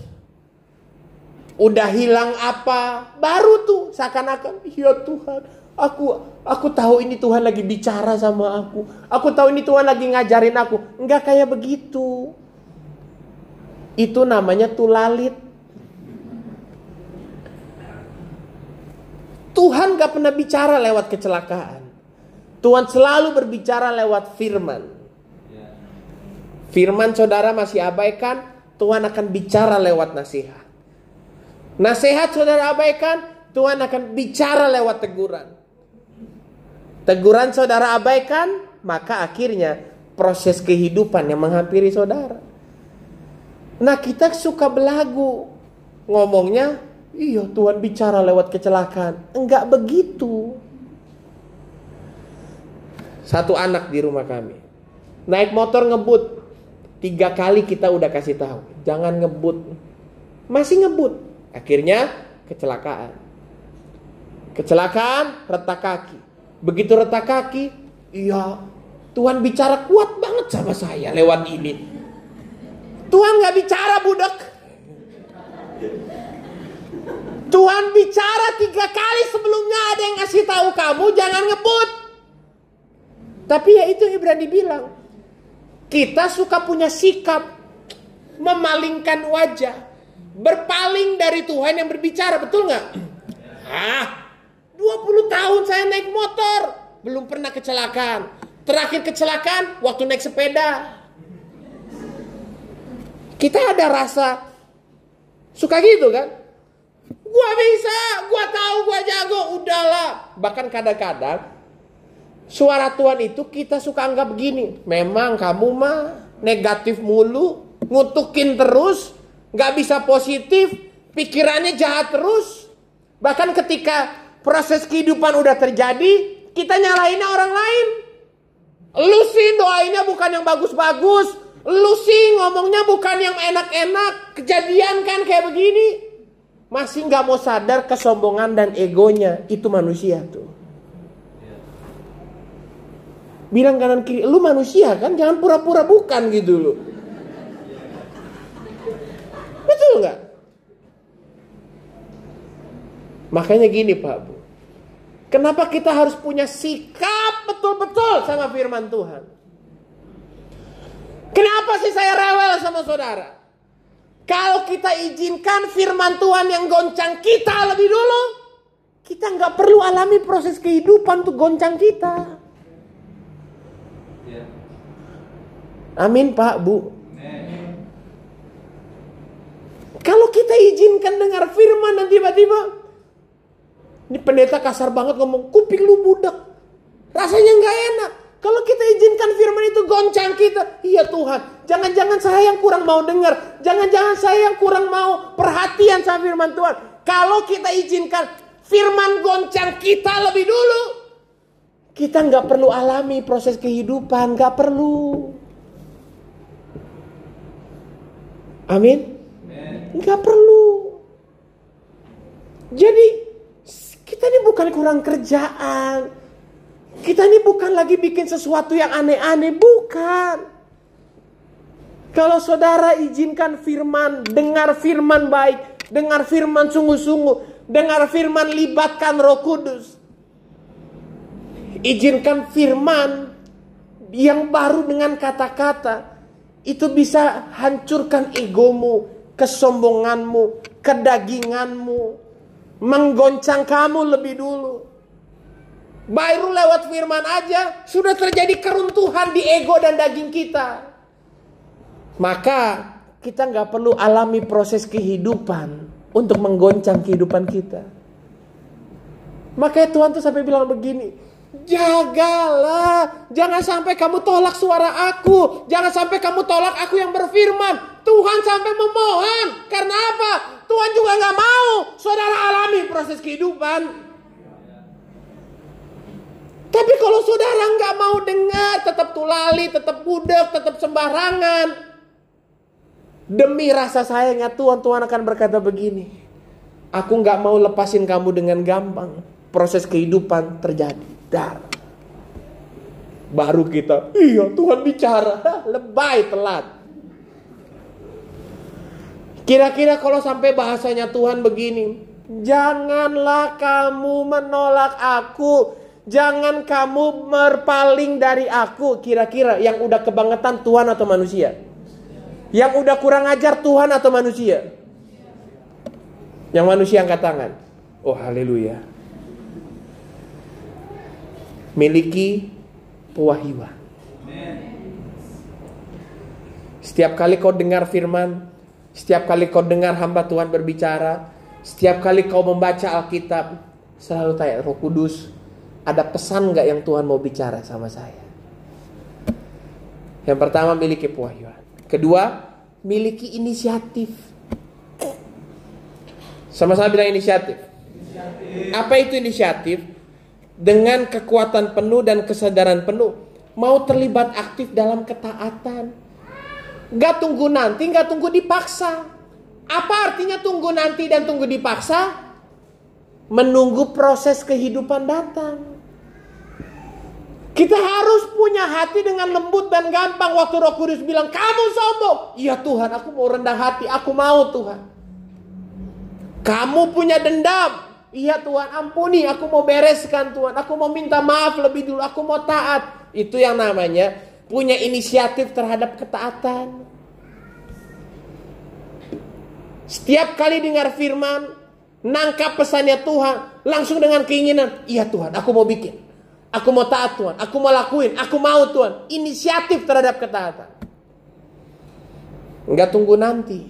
udah hilang apa, baru tuh seakan-akan ya Tuhan, aku aku tahu ini Tuhan lagi bicara sama aku. Aku tahu ini Tuhan lagi ngajarin aku. Enggak kayak begitu. Itu namanya tulalit. Tuhan gak pernah bicara lewat kecelakaan. Tuhan selalu berbicara lewat firman. Firman saudara masih abaikan, Tuhan akan bicara lewat nasihat. Nasihat saudara abaikan, Tuhan akan bicara lewat teguran. Teguran saudara abaikan, maka akhirnya proses kehidupan yang menghampiri saudara. Nah kita suka belagu. Ngomongnya Iya Tuhan bicara lewat kecelakaan. Enggak begitu. Satu anak di rumah kami. Naik motor ngebut. Tiga kali kita udah kasih tahu. Jangan ngebut. Masih ngebut. Akhirnya kecelakaan. Kecelakaan retak kaki. Begitu retak kaki. Iya Tuhan bicara kuat banget sama saya lewat ini. Tuhan gak bicara budak. Tuhan bicara tiga kali sebelumnya ada yang ngasih tahu kamu jangan ngebut. Tapi ya itu Ibrani bilang. Kita suka punya sikap memalingkan wajah. Berpaling dari Tuhan yang berbicara, betul nggak? Hah? 20 tahun saya naik motor, belum pernah kecelakaan. Terakhir kecelakaan waktu naik sepeda. Kita ada rasa suka gitu kan? Gua bisa, gua tahu, gua jago, udahlah. Bahkan kadang-kadang suara Tuhan itu kita suka anggap begini. Memang kamu mah negatif mulu, ngutukin terus, nggak bisa positif, pikirannya jahat terus. Bahkan ketika proses kehidupan udah terjadi, kita nyalainnya orang lain. Lu sih doainnya bukan yang bagus-bagus, lu sih ngomongnya bukan yang enak-enak, kejadian kan kayak begini masih nggak mau sadar kesombongan dan egonya itu manusia tuh. Bilang kanan kiri, lu manusia kan, jangan pura-pura bukan gitu loh. Betul nggak? Makanya gini Pak Bu. Kenapa kita harus punya sikap betul-betul sama firman Tuhan? Kenapa sih saya rewel sama saudara? Kalau kita izinkan firman Tuhan yang goncang kita lebih dulu, kita nggak perlu alami proses kehidupan untuk goncang kita. Amin Pak Bu. Kalau kita izinkan dengar firman dan tiba-tiba ini pendeta kasar banget ngomong kuping lu budak. Rasanya nggak enak. Kalau kita izinkan firman itu goncang kita, iya Tuhan, jangan-jangan saya yang kurang mau dengar, jangan-jangan saya yang kurang mau perhatian sama firman Tuhan. Kalau kita izinkan firman goncang kita lebih dulu, kita nggak perlu alami proses kehidupan, nggak perlu. Amin. Nggak perlu. Jadi kita ini bukan kurang kerjaan. Kita ini bukan lagi bikin sesuatu yang aneh-aneh, bukan. Kalau saudara izinkan firman, dengar firman baik, dengar firman sungguh-sungguh, dengar firman libatkan Roh Kudus. Izinkan firman yang baru dengan kata-kata itu bisa hancurkan egomu, kesombonganmu, kedaginganmu, menggoncang kamu lebih dulu. Baru lewat firman aja sudah terjadi keruntuhan di ego dan daging kita. Maka kita nggak perlu alami proses kehidupan untuk menggoncang kehidupan kita. Makanya Tuhan tuh sampai bilang begini, jagalah, jangan sampai kamu tolak suara aku, jangan sampai kamu tolak aku yang berfirman. Tuhan sampai memohon, karena apa? Tuhan juga nggak mau saudara alami proses kehidupan Tapi kalau saudara nggak mau dengar, tetap tulali, tetap budek, tetap sembarangan. Demi rasa sayangnya Tuhan, Tuhan akan berkata begini. Aku nggak mau lepasin kamu dengan gampang. Proses kehidupan terjadi. Dar. Baru kita, iya Tuhan bicara. Lebay telat. Kira-kira kalau sampai bahasanya Tuhan begini, janganlah kamu menolak aku, jangan kamu berpaling dari aku. Kira-kira yang udah kebangetan Tuhan atau manusia? Yang udah kurang ajar Tuhan atau manusia? Yang manusia angkat tangan. Oh haleluya. Miliki pewahyuan. Setiap kali kau dengar firman, setiap kali kau dengar hamba Tuhan berbicara, setiap kali kau membaca Alkitab, selalu tanya Roh Kudus, ada pesan nggak yang Tuhan mau bicara sama saya? Yang pertama miliki pewahyuan. Kedua, miliki inisiatif. Sama-sama bilang inisiatif. Apa itu inisiatif? Dengan kekuatan penuh dan kesadaran penuh, mau terlibat aktif dalam ketaatan Gak tunggu nanti, gak tunggu dipaksa. Apa artinya tunggu nanti dan tunggu dipaksa? Menunggu proses kehidupan datang. Kita harus punya hati dengan lembut dan gampang. Waktu Roh Kudus bilang, kamu sombong. Iya Tuhan, aku mau rendah hati. Aku mau Tuhan. Kamu punya dendam. Iya Tuhan, ampuni. Aku mau bereskan Tuhan. Aku mau minta maaf lebih dulu. Aku mau taat. Itu yang namanya punya inisiatif terhadap ketaatan. Setiap kali dengar firman, nangkap pesannya Tuhan, langsung dengan keinginan, iya Tuhan, aku mau bikin. Aku mau taat Tuhan, aku mau lakuin, aku mau Tuhan. Inisiatif terhadap ketaatan. Enggak tunggu nanti.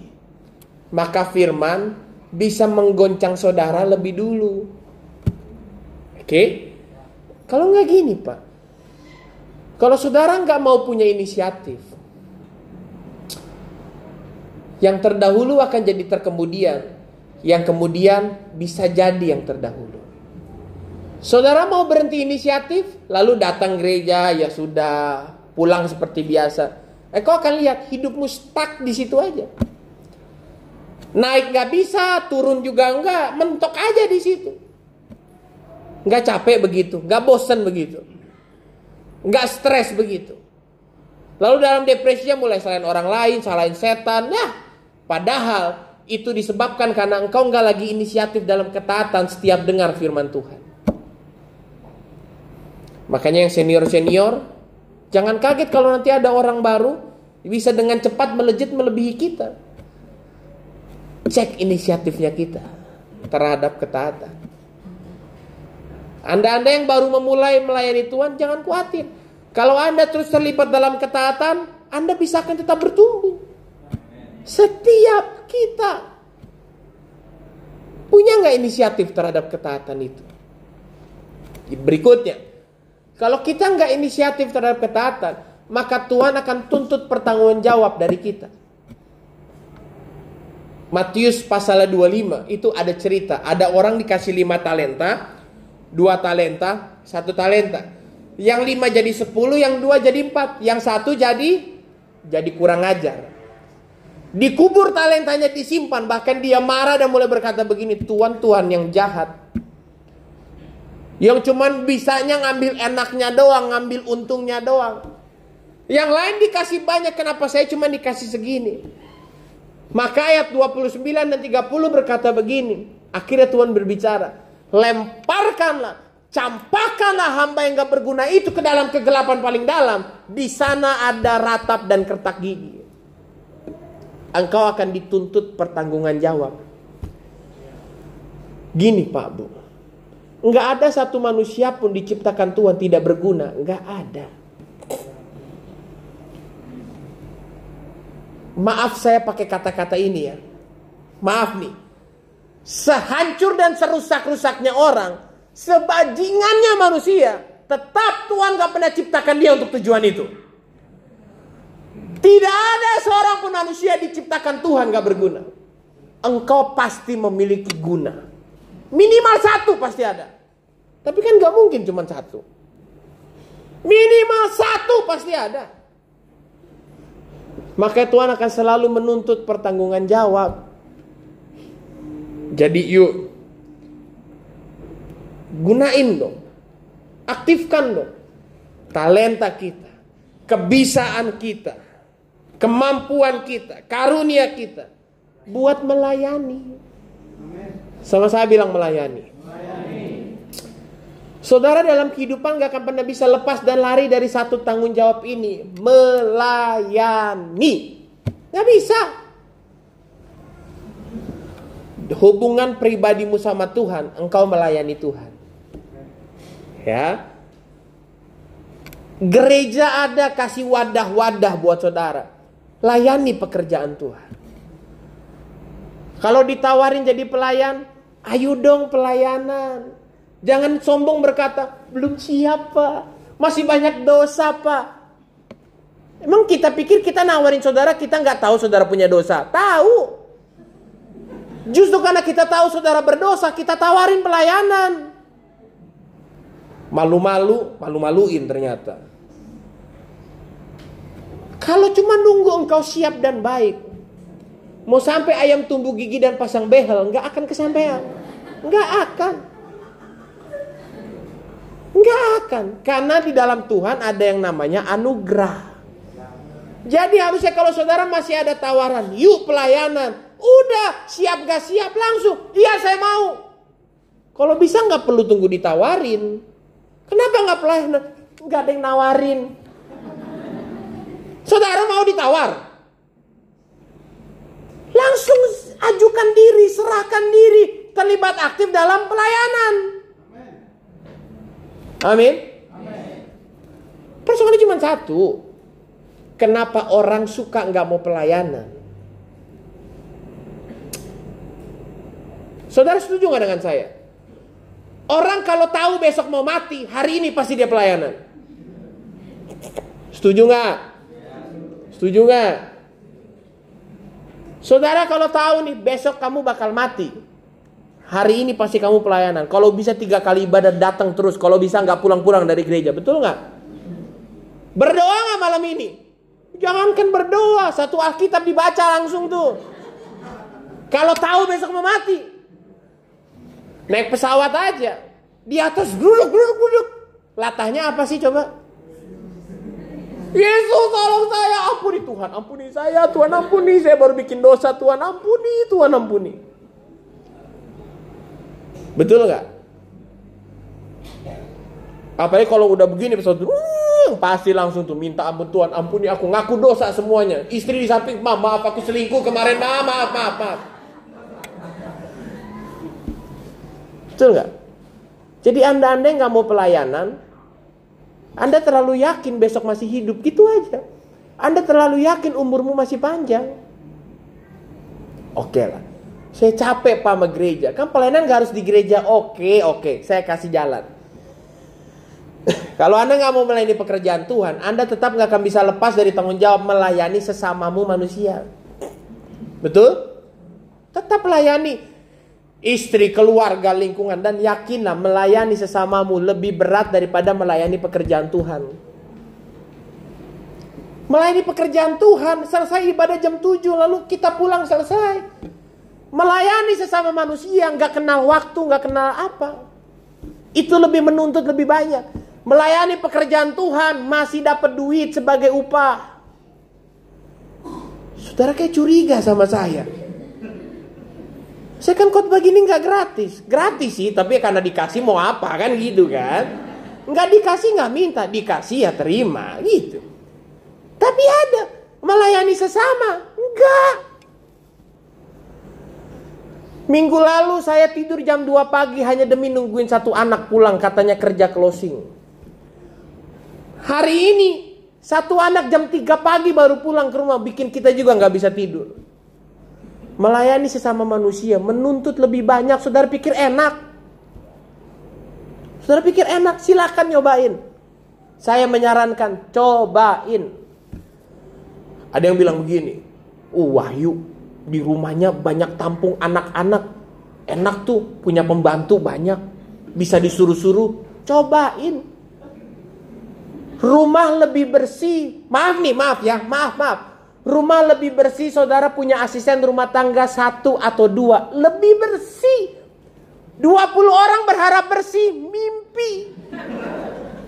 Maka firman bisa menggoncang saudara lebih dulu. Oke? Kalau nggak gini Pak, kalau saudara nggak mau punya inisiatif, yang terdahulu akan jadi terkemudian, yang kemudian bisa jadi yang terdahulu. Saudara mau berhenti inisiatif, lalu datang gereja, ya sudah, pulang seperti biasa. Eh kau akan lihat hidupmu stuck di situ aja. Naik nggak bisa, turun juga nggak, mentok aja di situ. Nggak capek begitu, nggak bosan begitu. Nggak stres begitu. Lalu dalam depresinya mulai salahin orang lain, salahin setan. Nah, padahal itu disebabkan karena engkau nggak lagi inisiatif dalam ketaatan setiap dengar firman Tuhan. Makanya yang senior-senior, jangan kaget kalau nanti ada orang baru bisa dengan cepat melejit melebihi kita. Cek inisiatifnya kita terhadap ketaatan. Anda-anda yang baru memulai melayani Tuhan, jangan khawatir. Kalau Anda terus terlibat dalam ketaatan, Anda bisa akan tetap bertumbuh. Setiap kita punya nggak inisiatif terhadap ketaatan itu? Berikutnya, kalau kita nggak inisiatif terhadap ketaatan, maka Tuhan akan tuntut pertanggungan jawab dari kita. Matius pasal 25 itu ada cerita, ada orang dikasih lima talenta, dua talenta, satu talenta. Yang lima jadi sepuluh, yang dua jadi empat, yang satu jadi jadi kurang ajar. Dikubur talentanya disimpan, bahkan dia marah dan mulai berkata begini, Tuhan yang jahat. Yang cuman bisanya ngambil enaknya doang, ngambil untungnya doang. Yang lain dikasih banyak, kenapa saya cuma dikasih segini? Maka ayat 29 dan 30 berkata begini. Akhirnya Tuhan berbicara lemparkanlah, campakkanlah hamba yang gak berguna itu ke dalam kegelapan paling dalam. Di sana ada ratap dan kertak gigi. Engkau akan dituntut pertanggungan jawab. Gini Pak Bu. Nggak ada satu manusia pun diciptakan Tuhan tidak berguna. Nggak ada. Maaf saya pakai kata-kata ini ya. Maaf nih sehancur dan serusak-rusaknya orang, sebajingannya manusia, tetap Tuhan gak pernah ciptakan dia untuk tujuan itu. Tidak ada seorang pun manusia diciptakan Tuhan gak berguna. Engkau pasti memiliki guna. Minimal satu pasti ada. Tapi kan gak mungkin cuma satu. Minimal satu pasti ada. Maka Tuhan akan selalu menuntut pertanggungan jawab. Jadi yuk gunain dong. Aktifkan dong talenta kita, kebisaan kita, kemampuan kita, karunia kita buat melayani. Sama saya bilang melayani. Saudara dalam kehidupan gak akan pernah bisa lepas dan lari dari satu tanggung jawab ini. Melayani. Gak bisa. Hubungan pribadimu sama Tuhan, engkau melayani Tuhan. Ya. Gereja ada kasih wadah-wadah buat saudara. Layani pekerjaan Tuhan. Kalau ditawarin jadi pelayan, ayo dong pelayanan. Jangan sombong berkata, belum siap pak. Masih banyak dosa pak. Emang kita pikir kita nawarin saudara, kita nggak tahu saudara punya dosa. Tahu. Justru karena kita tahu saudara berdosa, kita tawarin pelayanan. Malu-malu, malu-maluin ternyata. Kalau cuma nunggu engkau siap dan baik, mau sampai ayam tumbuh gigi dan pasang behel, nggak akan kesampaian. Nggak akan. Nggak akan. Karena di dalam Tuhan ada yang namanya anugerah. Jadi harusnya kalau saudara masih ada tawaran, yuk pelayanan. Udah, siap gak siap langsung. Iya saya mau. Kalau bisa nggak perlu tunggu ditawarin. Kenapa nggak pelayanan? Nggak ada yang nawarin. Saudara mau ditawar? Langsung ajukan diri, serahkan diri, terlibat aktif dalam pelayanan. Amin. Persoalannya cuma satu. Kenapa orang suka nggak mau pelayanan? Saudara setuju nggak dengan saya? Orang kalau tahu besok mau mati, hari ini pasti dia pelayanan. Setuju nggak? Setuju nggak? Saudara kalau tahu nih besok kamu bakal mati. Hari ini pasti kamu pelayanan. Kalau bisa tiga kali ibadah datang terus. Kalau bisa nggak pulang-pulang dari gereja. Betul nggak? Berdoa nggak malam ini? Jangankan berdoa. Satu Alkitab dibaca langsung tuh. Kalau tahu besok mau mati. Naik pesawat aja. Di atas duduk, duduk, duduk. Latahnya apa sih coba? Yesus tolong saya, ampuni Tuhan, ampuni saya, Tuhan ampuni, saya baru bikin dosa, Tuhan ampuni, Tuhan ampuni. Betul nggak? Apalagi kalau udah begini pesawat uh, pasti langsung tuh minta ampun Tuhan, ampuni aku, ngaku dosa semuanya. Istri di samping, maaf, maaf aku selingkuh kemarin, maaf, maaf, maaf, maaf. Betul nggak? Jadi anda-anda yang nggak mau pelayanan, anda terlalu yakin besok masih hidup, gitu aja. Anda terlalu yakin umurmu masih panjang. Oke lah. Saya capek pak sama gereja. Kan pelayanan gak harus di gereja. Oke, oke. Saya kasih jalan. Kalau Anda nggak mau melayani pekerjaan Tuhan, Anda tetap nggak akan bisa lepas dari tanggung jawab melayani sesamamu manusia. Betul? Tetap melayani istri, keluarga, lingkungan dan yakinlah melayani sesamamu lebih berat daripada melayani pekerjaan Tuhan. Melayani pekerjaan Tuhan, selesai ibadah jam 7 lalu kita pulang selesai. Melayani sesama manusia nggak kenal waktu, nggak kenal apa. Itu lebih menuntut lebih banyak. Melayani pekerjaan Tuhan masih dapat duit sebagai upah. Saudara kayak curiga sama saya. Saya kan khotbah gini nggak gratis, gratis sih, tapi karena dikasih mau apa kan gitu kan? Nggak dikasih nggak minta, dikasih ya terima gitu. Tapi ada melayani sesama, enggak. Minggu lalu saya tidur jam 2 pagi hanya demi nungguin satu anak pulang katanya kerja closing. Hari ini satu anak jam 3 pagi baru pulang ke rumah bikin kita juga nggak bisa tidur. Melayani sesama manusia menuntut lebih banyak. Saudara pikir enak? Saudara pikir enak? Silakan nyobain. Saya menyarankan cobain. Ada yang bilang begini, "Uh, Wahyu di rumahnya banyak tampung anak-anak. Enak tuh punya pembantu banyak. Bisa disuruh-suruh. Cobain. Rumah lebih bersih. Maaf nih, maaf ya, maaf, maaf. Rumah lebih bersih, saudara punya asisten rumah tangga satu atau dua. Lebih bersih. 20 orang berharap bersih, mimpi.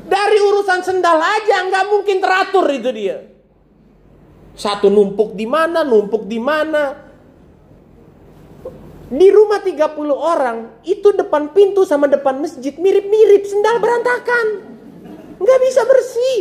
Dari urusan sendal aja nggak mungkin teratur itu dia. Satu numpuk di mana, numpuk di mana. Di rumah 30 orang, itu depan pintu sama depan masjid mirip-mirip, sendal berantakan. Nggak bisa bersih.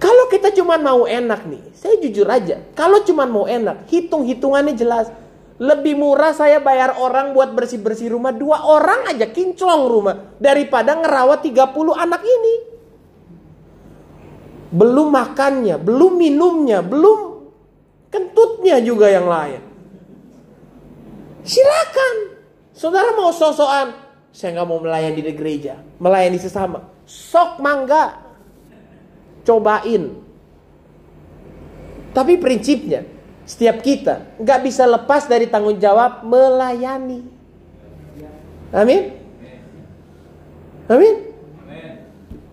Kalau kita cuma mau enak nih, saya jujur aja, kalau cuma mau enak, hitung-hitungannya jelas. Lebih murah saya bayar orang buat bersih-bersih rumah, dua orang aja kinclong rumah. Daripada ngerawat 30 anak ini. Belum makannya, belum minumnya, belum kentutnya juga yang lain. Silakan. Saudara mau sosokan, saya nggak mau melayani di gereja, melayani sesama. Sok mangga, cobain. Tapi prinsipnya, setiap kita nggak bisa lepas dari tanggung jawab melayani. Amin. Amin.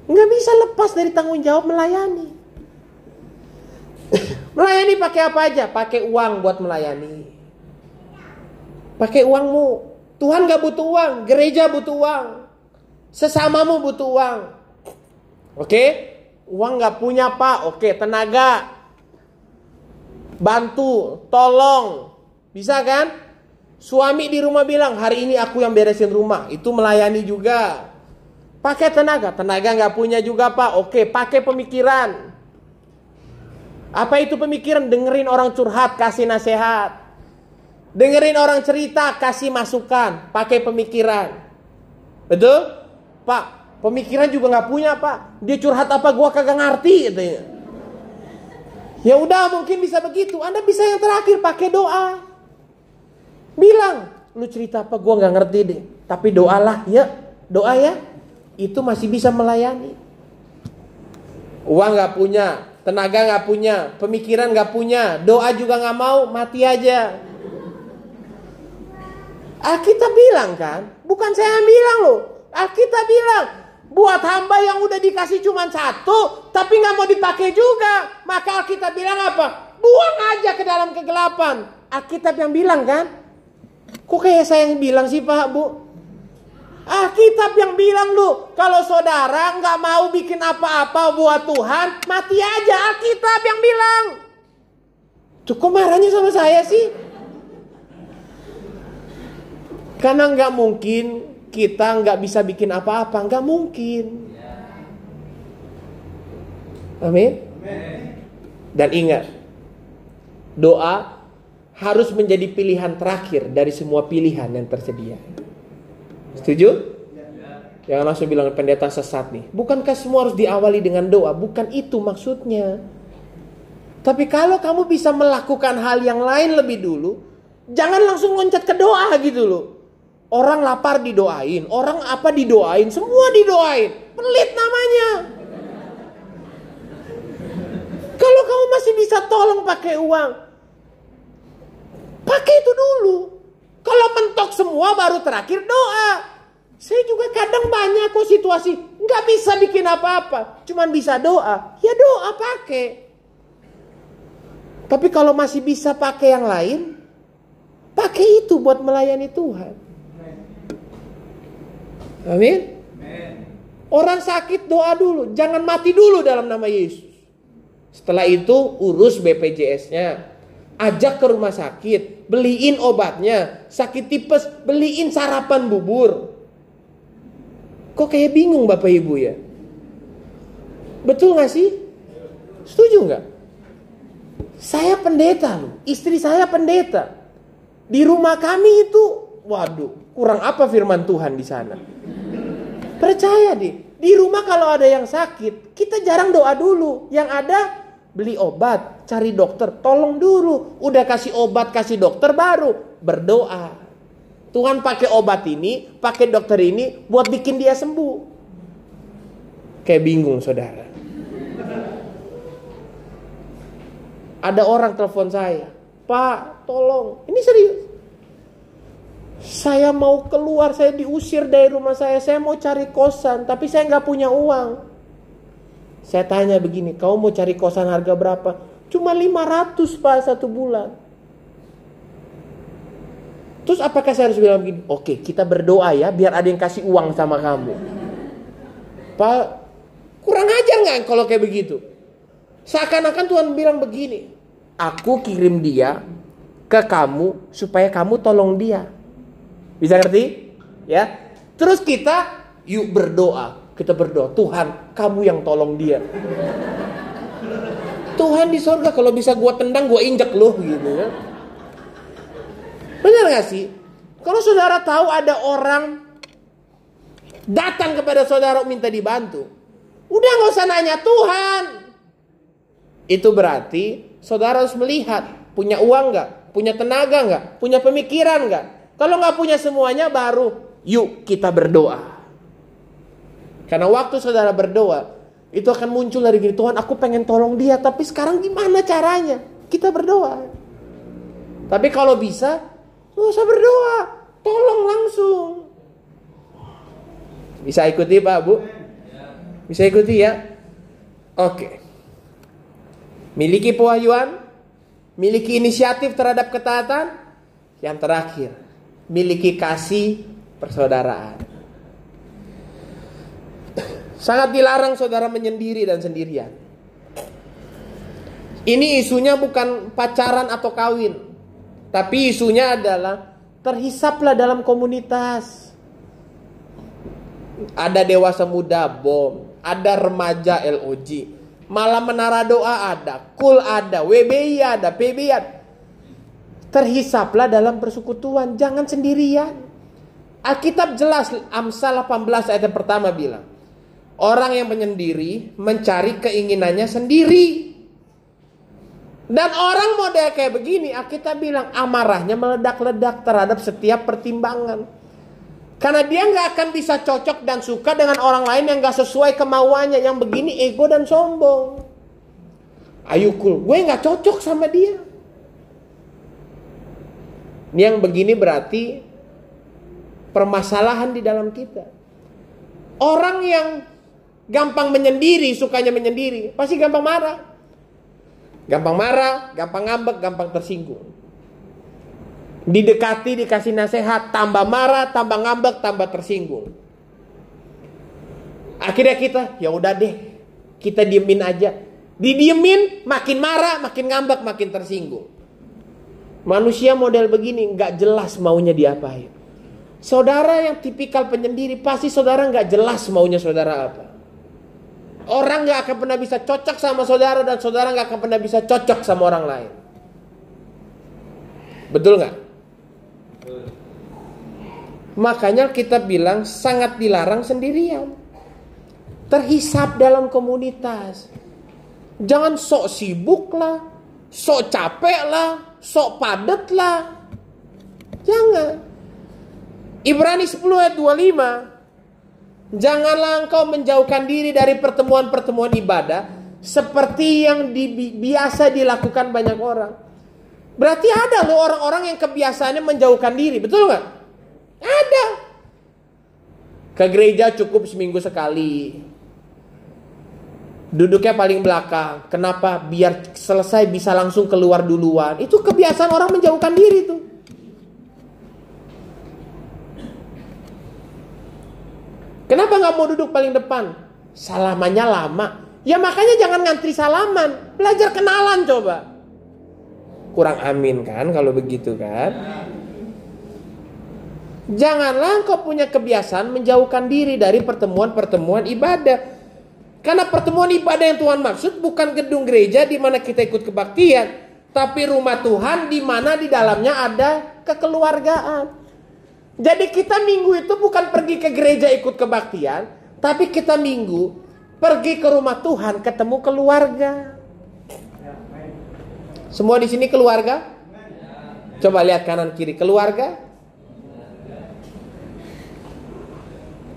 Nggak bisa lepas dari tanggung jawab melayani. [LAUGHS] melayani pakai apa aja? Pakai uang buat melayani. Pakai uangmu. Tuhan gak butuh uang, gereja butuh uang. Sesamamu butuh uang. Oke? Uang gak punya pak, oke tenaga. Bantu, tolong. Bisa kan? Suami di rumah bilang, hari ini aku yang beresin rumah. Itu melayani juga. Pakai tenaga, tenaga gak punya juga pak. Oke, pakai pemikiran. Apa itu pemikiran? Dengerin orang curhat, kasih nasihat. Dengerin orang cerita, kasih masukan, pakai pemikiran. Betul? Pak, pemikiran juga nggak punya, Pak. Dia curhat apa gua kagak ngerti katanya. Ya udah mungkin bisa begitu. Anda bisa yang terakhir pakai doa. Bilang, lu cerita apa gua nggak ngerti deh. Tapi doalah ya, doa ya. Itu masih bisa melayani. Uang nggak punya, tenaga nggak punya, pemikiran nggak punya, doa juga nggak mau, mati aja. Alkitab bilang kan, bukan saya bilang loh. Alkitab bilang, buat hamba yang udah dikasih cuma satu, tapi nggak mau dipakai juga. Maka Alkitab bilang apa? Buang aja ke dalam kegelapan. Alkitab yang bilang kan? Kok kayak saya yang bilang sih Pak Bu? Alkitab yang bilang lu, kalau saudara nggak mau bikin apa-apa buat Tuhan, mati aja. Alkitab yang bilang. Cukup marahnya sama saya sih. Karena nggak mungkin kita nggak bisa bikin apa-apa, nggak mungkin. Amin. Dan ingat, doa harus menjadi pilihan terakhir dari semua pilihan yang tersedia. Setuju? Jangan langsung bilang pendeta sesat nih. Bukankah semua harus diawali dengan doa? Bukan itu maksudnya. Tapi kalau kamu bisa melakukan hal yang lain lebih dulu, jangan langsung loncat ke doa gitu loh. Orang lapar didoain, orang apa didoain, semua didoain. Pelit namanya. Kalau kamu masih bisa tolong pakai uang, pakai itu dulu. Kalau mentok semua baru terakhir doa. Saya juga kadang banyak kok situasi nggak bisa bikin apa-apa, cuman bisa doa. Ya doa pakai. Tapi kalau masih bisa pakai yang lain, pakai itu buat melayani Tuhan. Amin. Orang sakit doa dulu, jangan mati dulu dalam nama Yesus. Setelah itu urus BPJS-nya. Ajak ke rumah sakit, beliin obatnya. Sakit tipes, beliin sarapan bubur. Kok kayak bingung Bapak Ibu ya? Betul gak sih? Setuju gak? Saya pendeta loh, istri saya pendeta. Di rumah kami itu, waduh, kurang apa firman Tuhan di sana? Percaya deh, di rumah kalau ada yang sakit, kita jarang doa dulu. Yang ada beli obat, cari dokter, tolong dulu. Udah kasih obat, kasih dokter baru berdoa. Tuhan pakai obat ini, pakai dokter ini buat bikin dia sembuh. Kayak bingung saudara. Ada orang telepon saya, Pak, tolong. Ini serius. Saya mau keluar, saya diusir dari rumah saya, saya mau cari kosan, tapi saya nggak punya uang. Saya tanya begini, kau mau cari kosan harga berapa? Cuma 500 pak satu bulan. Terus apakah saya harus bilang begini? Oke, kita berdoa ya, biar ada yang kasih uang sama kamu. Pak, kurang ajar nggak kalau kayak begitu? Seakan-akan Tuhan bilang begini, aku kirim dia ke kamu supaya kamu tolong dia. Bisa ngerti? Ya. Terus kita yuk berdoa. Kita berdoa, Tuhan, kamu yang tolong dia. Tuhan di sorga kalau bisa gua tendang gua injek loh gitu ya. Benar gak sih? Kalau saudara tahu ada orang datang kepada saudara minta dibantu, udah nggak usah nanya Tuhan. Itu berarti saudara harus melihat punya uang nggak, punya tenaga nggak, punya pemikiran nggak. Kalau nggak punya semuanya baru yuk kita berdoa. Karena waktu saudara berdoa itu akan muncul dari gini Tuhan aku pengen tolong dia tapi sekarang gimana caranya? Kita berdoa. Tapi kalau bisa nggak usah berdoa, tolong langsung. Bisa ikuti Pak Bu? Bisa ikuti ya? Oke. Miliki pewahyuan, miliki inisiatif terhadap ketaatan. Yang terakhir, miliki kasih persaudaraan. Sangat dilarang saudara menyendiri dan sendirian. Ini isunya bukan pacaran atau kawin, tapi isunya adalah terhisaplah dalam komunitas. Ada dewasa muda bom, ada remaja LOG, malam menara doa ada, kul ada, WBI ada, PBI ada. Terhisaplah dalam persekutuan, jangan sendirian. Alkitab jelas Amsal 18 ayat yang pertama bilang, orang yang menyendiri mencari keinginannya sendiri. Dan orang model kayak begini, Alkitab bilang amarahnya meledak-ledak terhadap setiap pertimbangan. Karena dia nggak akan bisa cocok dan suka dengan orang lain yang nggak sesuai kemauannya. Yang begini ego dan sombong. Cool, gue nggak cocok sama dia. Ini yang begini berarti permasalahan di dalam kita. Orang yang gampang menyendiri, sukanya menyendiri, pasti gampang marah. Gampang marah, gampang ngambek, gampang tersinggung. Didekati, dikasih nasihat, tambah marah, tambah ngambek, tambah tersinggung. Akhirnya kita, ya udah deh, kita diemin aja. Didiemin, makin marah, makin ngambek, makin tersinggung. Manusia model begini nggak jelas maunya diapain. Saudara yang tipikal penyendiri pasti saudara nggak jelas maunya saudara apa. Orang nggak akan pernah bisa cocok sama saudara dan saudara nggak akan pernah bisa cocok sama orang lain. Betul nggak? Makanya kita bilang sangat dilarang sendirian. Terhisap dalam komunitas. Jangan sok sibuk lah, sok capek lah, sok padat lah. Jangan. Ibrani 10 ayat 25. Janganlah engkau menjauhkan diri dari pertemuan-pertemuan ibadah seperti yang di, biasa dilakukan banyak orang. Berarti ada loh orang-orang yang kebiasaannya menjauhkan diri, betul nggak? Ada. Ke gereja cukup seminggu sekali. Duduknya paling belakang. Kenapa? Biar selesai bisa langsung keluar duluan. Itu kebiasaan orang menjauhkan diri tuh. Kenapa nggak mau duduk paling depan? Salamannya lama. Ya makanya jangan ngantri salaman. Belajar kenalan coba. Kurang amin kan kalau begitu kan? Janganlah kau punya kebiasaan menjauhkan diri dari pertemuan-pertemuan ibadah. Karena pertemuan ibadah yang Tuhan maksud bukan gedung gereja di mana kita ikut kebaktian, tapi rumah Tuhan di mana di dalamnya ada kekeluargaan. Jadi kita minggu itu bukan pergi ke gereja ikut kebaktian, tapi kita minggu pergi ke rumah Tuhan ketemu keluarga. Semua di sini keluarga? Coba lihat kanan kiri keluarga.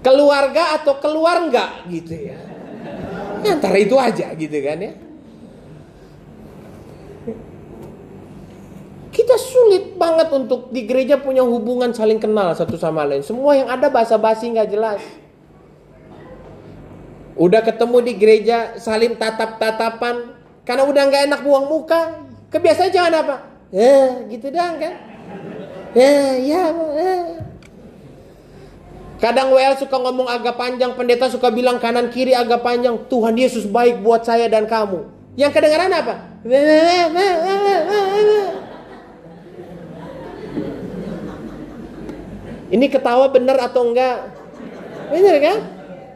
Keluarga atau keluar enggak gitu ya. Ya antara itu aja gitu kan ya. Kita sulit banget untuk di gereja punya hubungan saling kenal satu sama lain. Semua yang ada bahasa basi nggak jelas. Udah ketemu di gereja saling tatap-tatapan karena udah nggak enak buang muka. Kebiasaan jangan apa? Ya, gitu dong kan? Ya, ya, ya. Kadang WL suka ngomong agak panjang, pendeta suka bilang kanan kiri agak panjang. Tuhan Yesus baik buat saya dan kamu. Yang kedengaran apa? Ini ketawa benar atau enggak? Benar kan?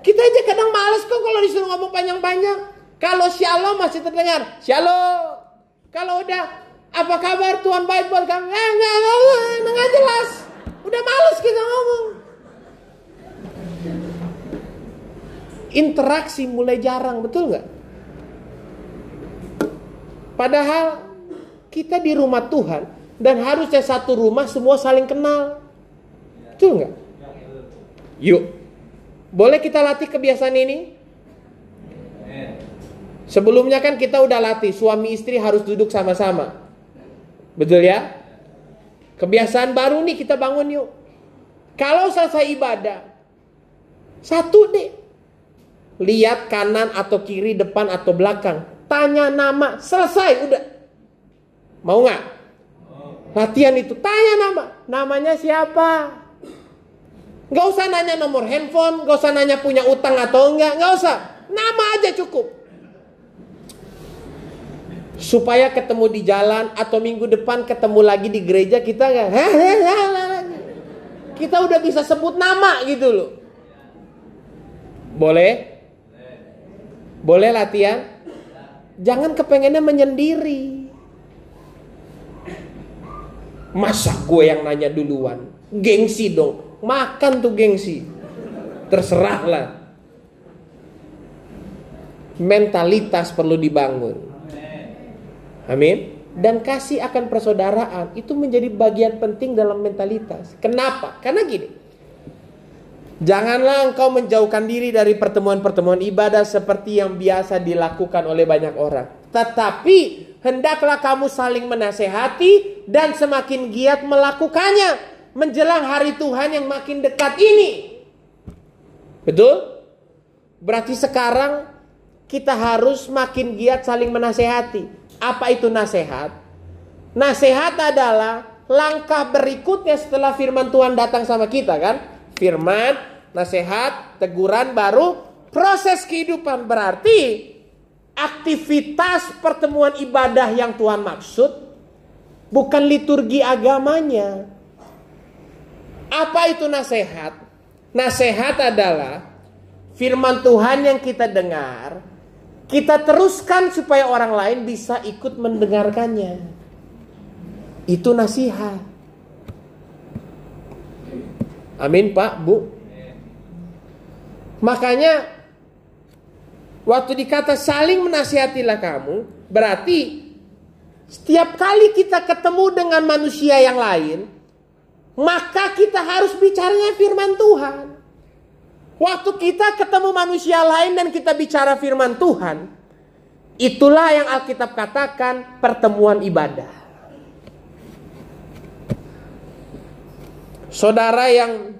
Kita aja kadang males kok kalau disuruh ngomong panjang-panjang. Kalau shalom masih terdengar. Shalom. Kalau udah apa kabar Tuhan baik buat kamu? Eh, enggak, enggak, enggak, enggak jelas. Udah males kita ngomong. Interaksi mulai jarang, betul nggak? Padahal kita di rumah Tuhan dan harusnya satu rumah semua saling kenal. Betul nggak? Yuk. Boleh kita latih kebiasaan ini? Sebelumnya kan kita udah latih suami istri harus duduk sama-sama. Betul ya? Kebiasaan baru nih kita bangun yuk. Kalau selesai ibadah, satu deh. Lihat kanan atau kiri, depan atau belakang. Tanya nama, selesai udah. Mau nggak? Latihan itu, tanya nama. Namanya siapa? Gak usah nanya nomor handphone, gak usah nanya punya utang atau enggak, gak usah. Nama aja cukup. Supaya ketemu di jalan atau minggu depan ketemu lagi di gereja kita nggak, kita udah bisa sebut nama gitu loh. Boleh? Boleh latihan? Jangan kepengennya menyendiri. Masa gue yang nanya duluan? Gengsi dong makan tuh gengsi. Terserahlah. Mentalitas perlu dibangun. Amin. Dan kasih akan persaudaraan itu menjadi bagian penting dalam mentalitas. Kenapa? Karena gini. Janganlah engkau menjauhkan diri dari pertemuan-pertemuan ibadah seperti yang biasa dilakukan oleh banyak orang. Tetapi hendaklah kamu saling menasehati dan semakin giat melakukannya menjelang hari Tuhan yang makin dekat ini. Betul? Berarti sekarang kita harus makin giat saling menasehati. Apa itu nasihat? Nasihat adalah langkah berikutnya setelah firman Tuhan datang sama kita kan? Firman, nasihat, teguran baru proses kehidupan berarti aktivitas pertemuan ibadah yang Tuhan maksud bukan liturgi agamanya, apa itu nasihat? Nasihat adalah firman Tuhan yang kita dengar, kita teruskan supaya orang lain bisa ikut mendengarkannya. Itu nasihat. Amin, Pak, Bu. Makanya waktu dikata saling menasihatilah kamu, berarti setiap kali kita ketemu dengan manusia yang lain, maka kita harus bicaranya firman Tuhan. Waktu kita ketemu manusia lain dan kita bicara firman Tuhan, itulah yang Alkitab katakan pertemuan ibadah. Saudara yang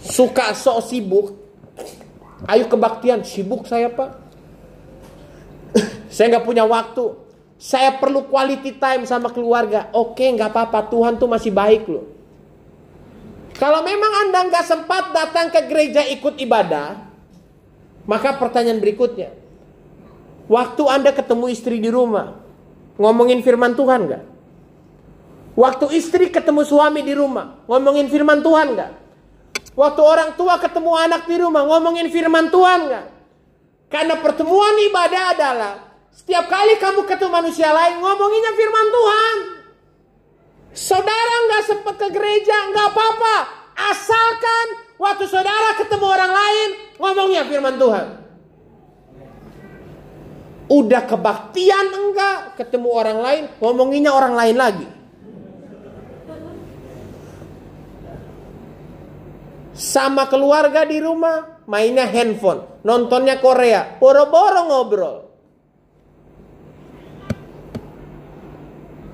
suka sok sibuk, ayo kebaktian, sibuk saya pak. saya nggak punya waktu. Saya perlu quality time sama keluarga. Oke, nggak apa-apa. Tuhan tuh masih baik loh. Kalau memang Anda nggak sempat datang ke gereja ikut ibadah, maka pertanyaan berikutnya. Waktu Anda ketemu istri di rumah, ngomongin firman Tuhan nggak? Waktu istri ketemu suami di rumah, ngomongin firman Tuhan nggak? Waktu orang tua ketemu anak di rumah, ngomongin firman Tuhan nggak? Karena pertemuan ibadah adalah setiap kali kamu ketemu manusia lain ngomonginnya firman Tuhan. Saudara nggak sempat ke gereja nggak apa-apa. Asalkan waktu saudara ketemu orang lain ngomongnya firman Tuhan. Udah kebaktian enggak ketemu orang lain ngomonginnya orang lain lagi. Sama keluarga di rumah mainnya handphone, nontonnya Korea, boro-boro ngobrol.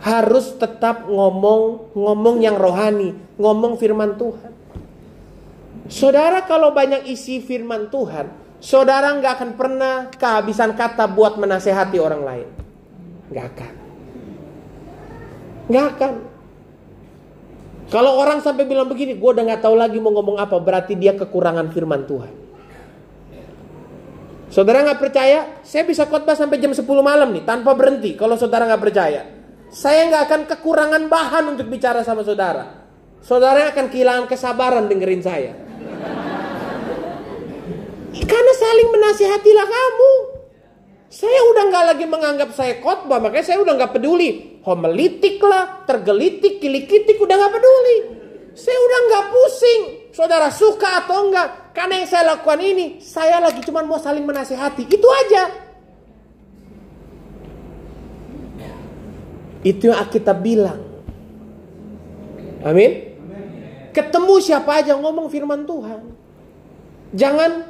harus tetap ngomong ngomong yang rohani, ngomong firman Tuhan. Saudara kalau banyak isi firman Tuhan, saudara nggak akan pernah kehabisan kata buat menasehati orang lain. Nggak akan. Nggak akan. Kalau orang sampai bilang begini, gue udah nggak tahu lagi mau ngomong apa, berarti dia kekurangan firman Tuhan. Saudara nggak percaya? Saya bisa khotbah sampai jam 10 malam nih tanpa berhenti. Kalau saudara nggak percaya, saya nggak akan kekurangan bahan untuk bicara sama saudara. Saudara akan kehilangan kesabaran dengerin saya. Karena saling menasihatilah kamu. Saya udah nggak lagi menganggap saya khotbah, makanya saya udah nggak peduli. Homelitik lah, tergelitik, kilikitik, udah nggak peduli. Saya udah nggak pusing. Saudara suka atau enggak? Karena yang saya lakukan ini, saya lagi cuma mau saling menasihati. Itu aja. Itu yang kita bilang. Amin. Ketemu siapa aja ngomong firman Tuhan. Jangan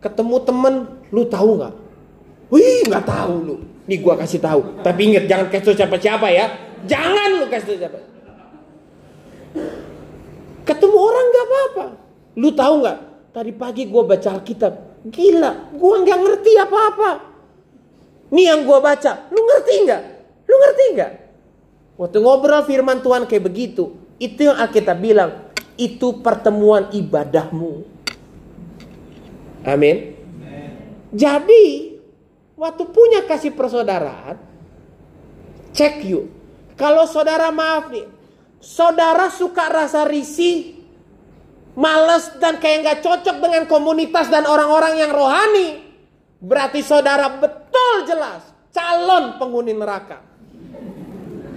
ketemu temen, lu tahu nggak? Wih, nggak tahu lu. Nih gua kasih tahu. Tapi ingat jangan kasih siapa-siapa ya. Jangan lu kasih siapa. Ketemu orang nggak apa-apa. Lu tahu nggak? Tadi pagi gua baca Alkitab. Gila, gua nggak ngerti apa-apa. Nih yang gua baca, lu ngerti nggak? Lu ngerti nggak? Waktu ngobrol firman Tuhan kayak begitu, itu yang Alkitab bilang, itu pertemuan ibadahmu. Amin. Jadi waktu punya kasih persaudaraan, cek yuk. Kalau saudara maaf nih, saudara suka rasa risih, males dan kayak nggak cocok dengan komunitas dan orang-orang yang rohani, berarti saudara betul jelas calon penghuni neraka.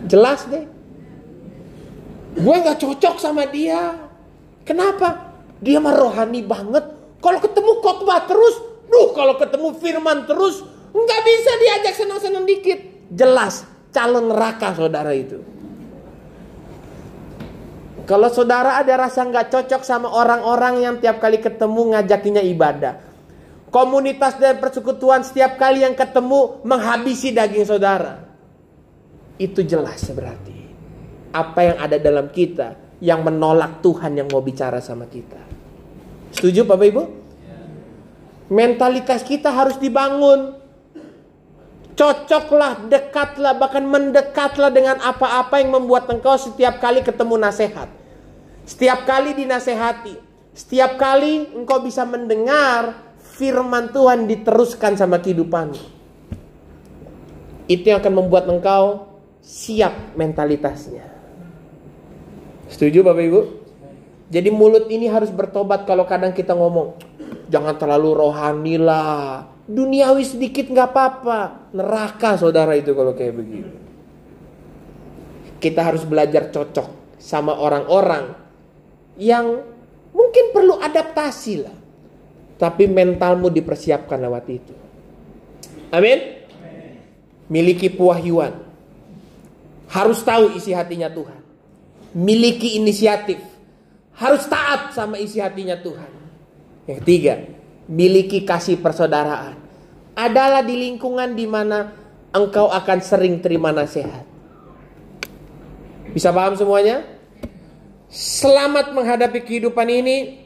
Jelas deh. Gue nggak cocok sama dia. Kenapa? Dia mah rohani banget. Kalau ketemu khotbah terus, duh kalau ketemu firman terus, nggak bisa diajak senang-senang dikit. Jelas calon neraka saudara itu. Kalau saudara ada rasa nggak cocok sama orang-orang yang tiap kali ketemu ngajakinya ibadah. Komunitas dan persekutuan setiap kali yang ketemu menghabisi daging saudara. Itu jelas berarti. Apa yang ada dalam kita yang menolak Tuhan yang mau bicara sama kita. Setuju Bapak Ibu? Mentalitas kita harus dibangun. Cocoklah, dekatlah, bahkan mendekatlah dengan apa-apa yang membuat engkau setiap kali ketemu nasihat. Setiap kali dinasehati. Setiap kali engkau bisa mendengar firman Tuhan diteruskan sama kehidupanmu. Itu yang akan membuat engkau siap mentalitasnya. Setuju Bapak Ibu? Jadi mulut ini harus bertobat kalau kadang kita ngomong. Jangan terlalu rohani lah. Duniawi sedikit nggak apa-apa. Neraka saudara itu kalau kayak begitu. Kita harus belajar cocok sama orang-orang yang mungkin perlu adaptasi lah. Tapi mentalmu dipersiapkan lewat itu. Amin. Miliki pewahyuan. Harus tahu isi hatinya Tuhan. Miliki inisiatif. Harus taat sama isi hatinya Tuhan. Yang ketiga, miliki kasih persaudaraan. Adalah di lingkungan di mana engkau akan sering terima nasihat. Bisa paham semuanya? Selamat menghadapi kehidupan ini.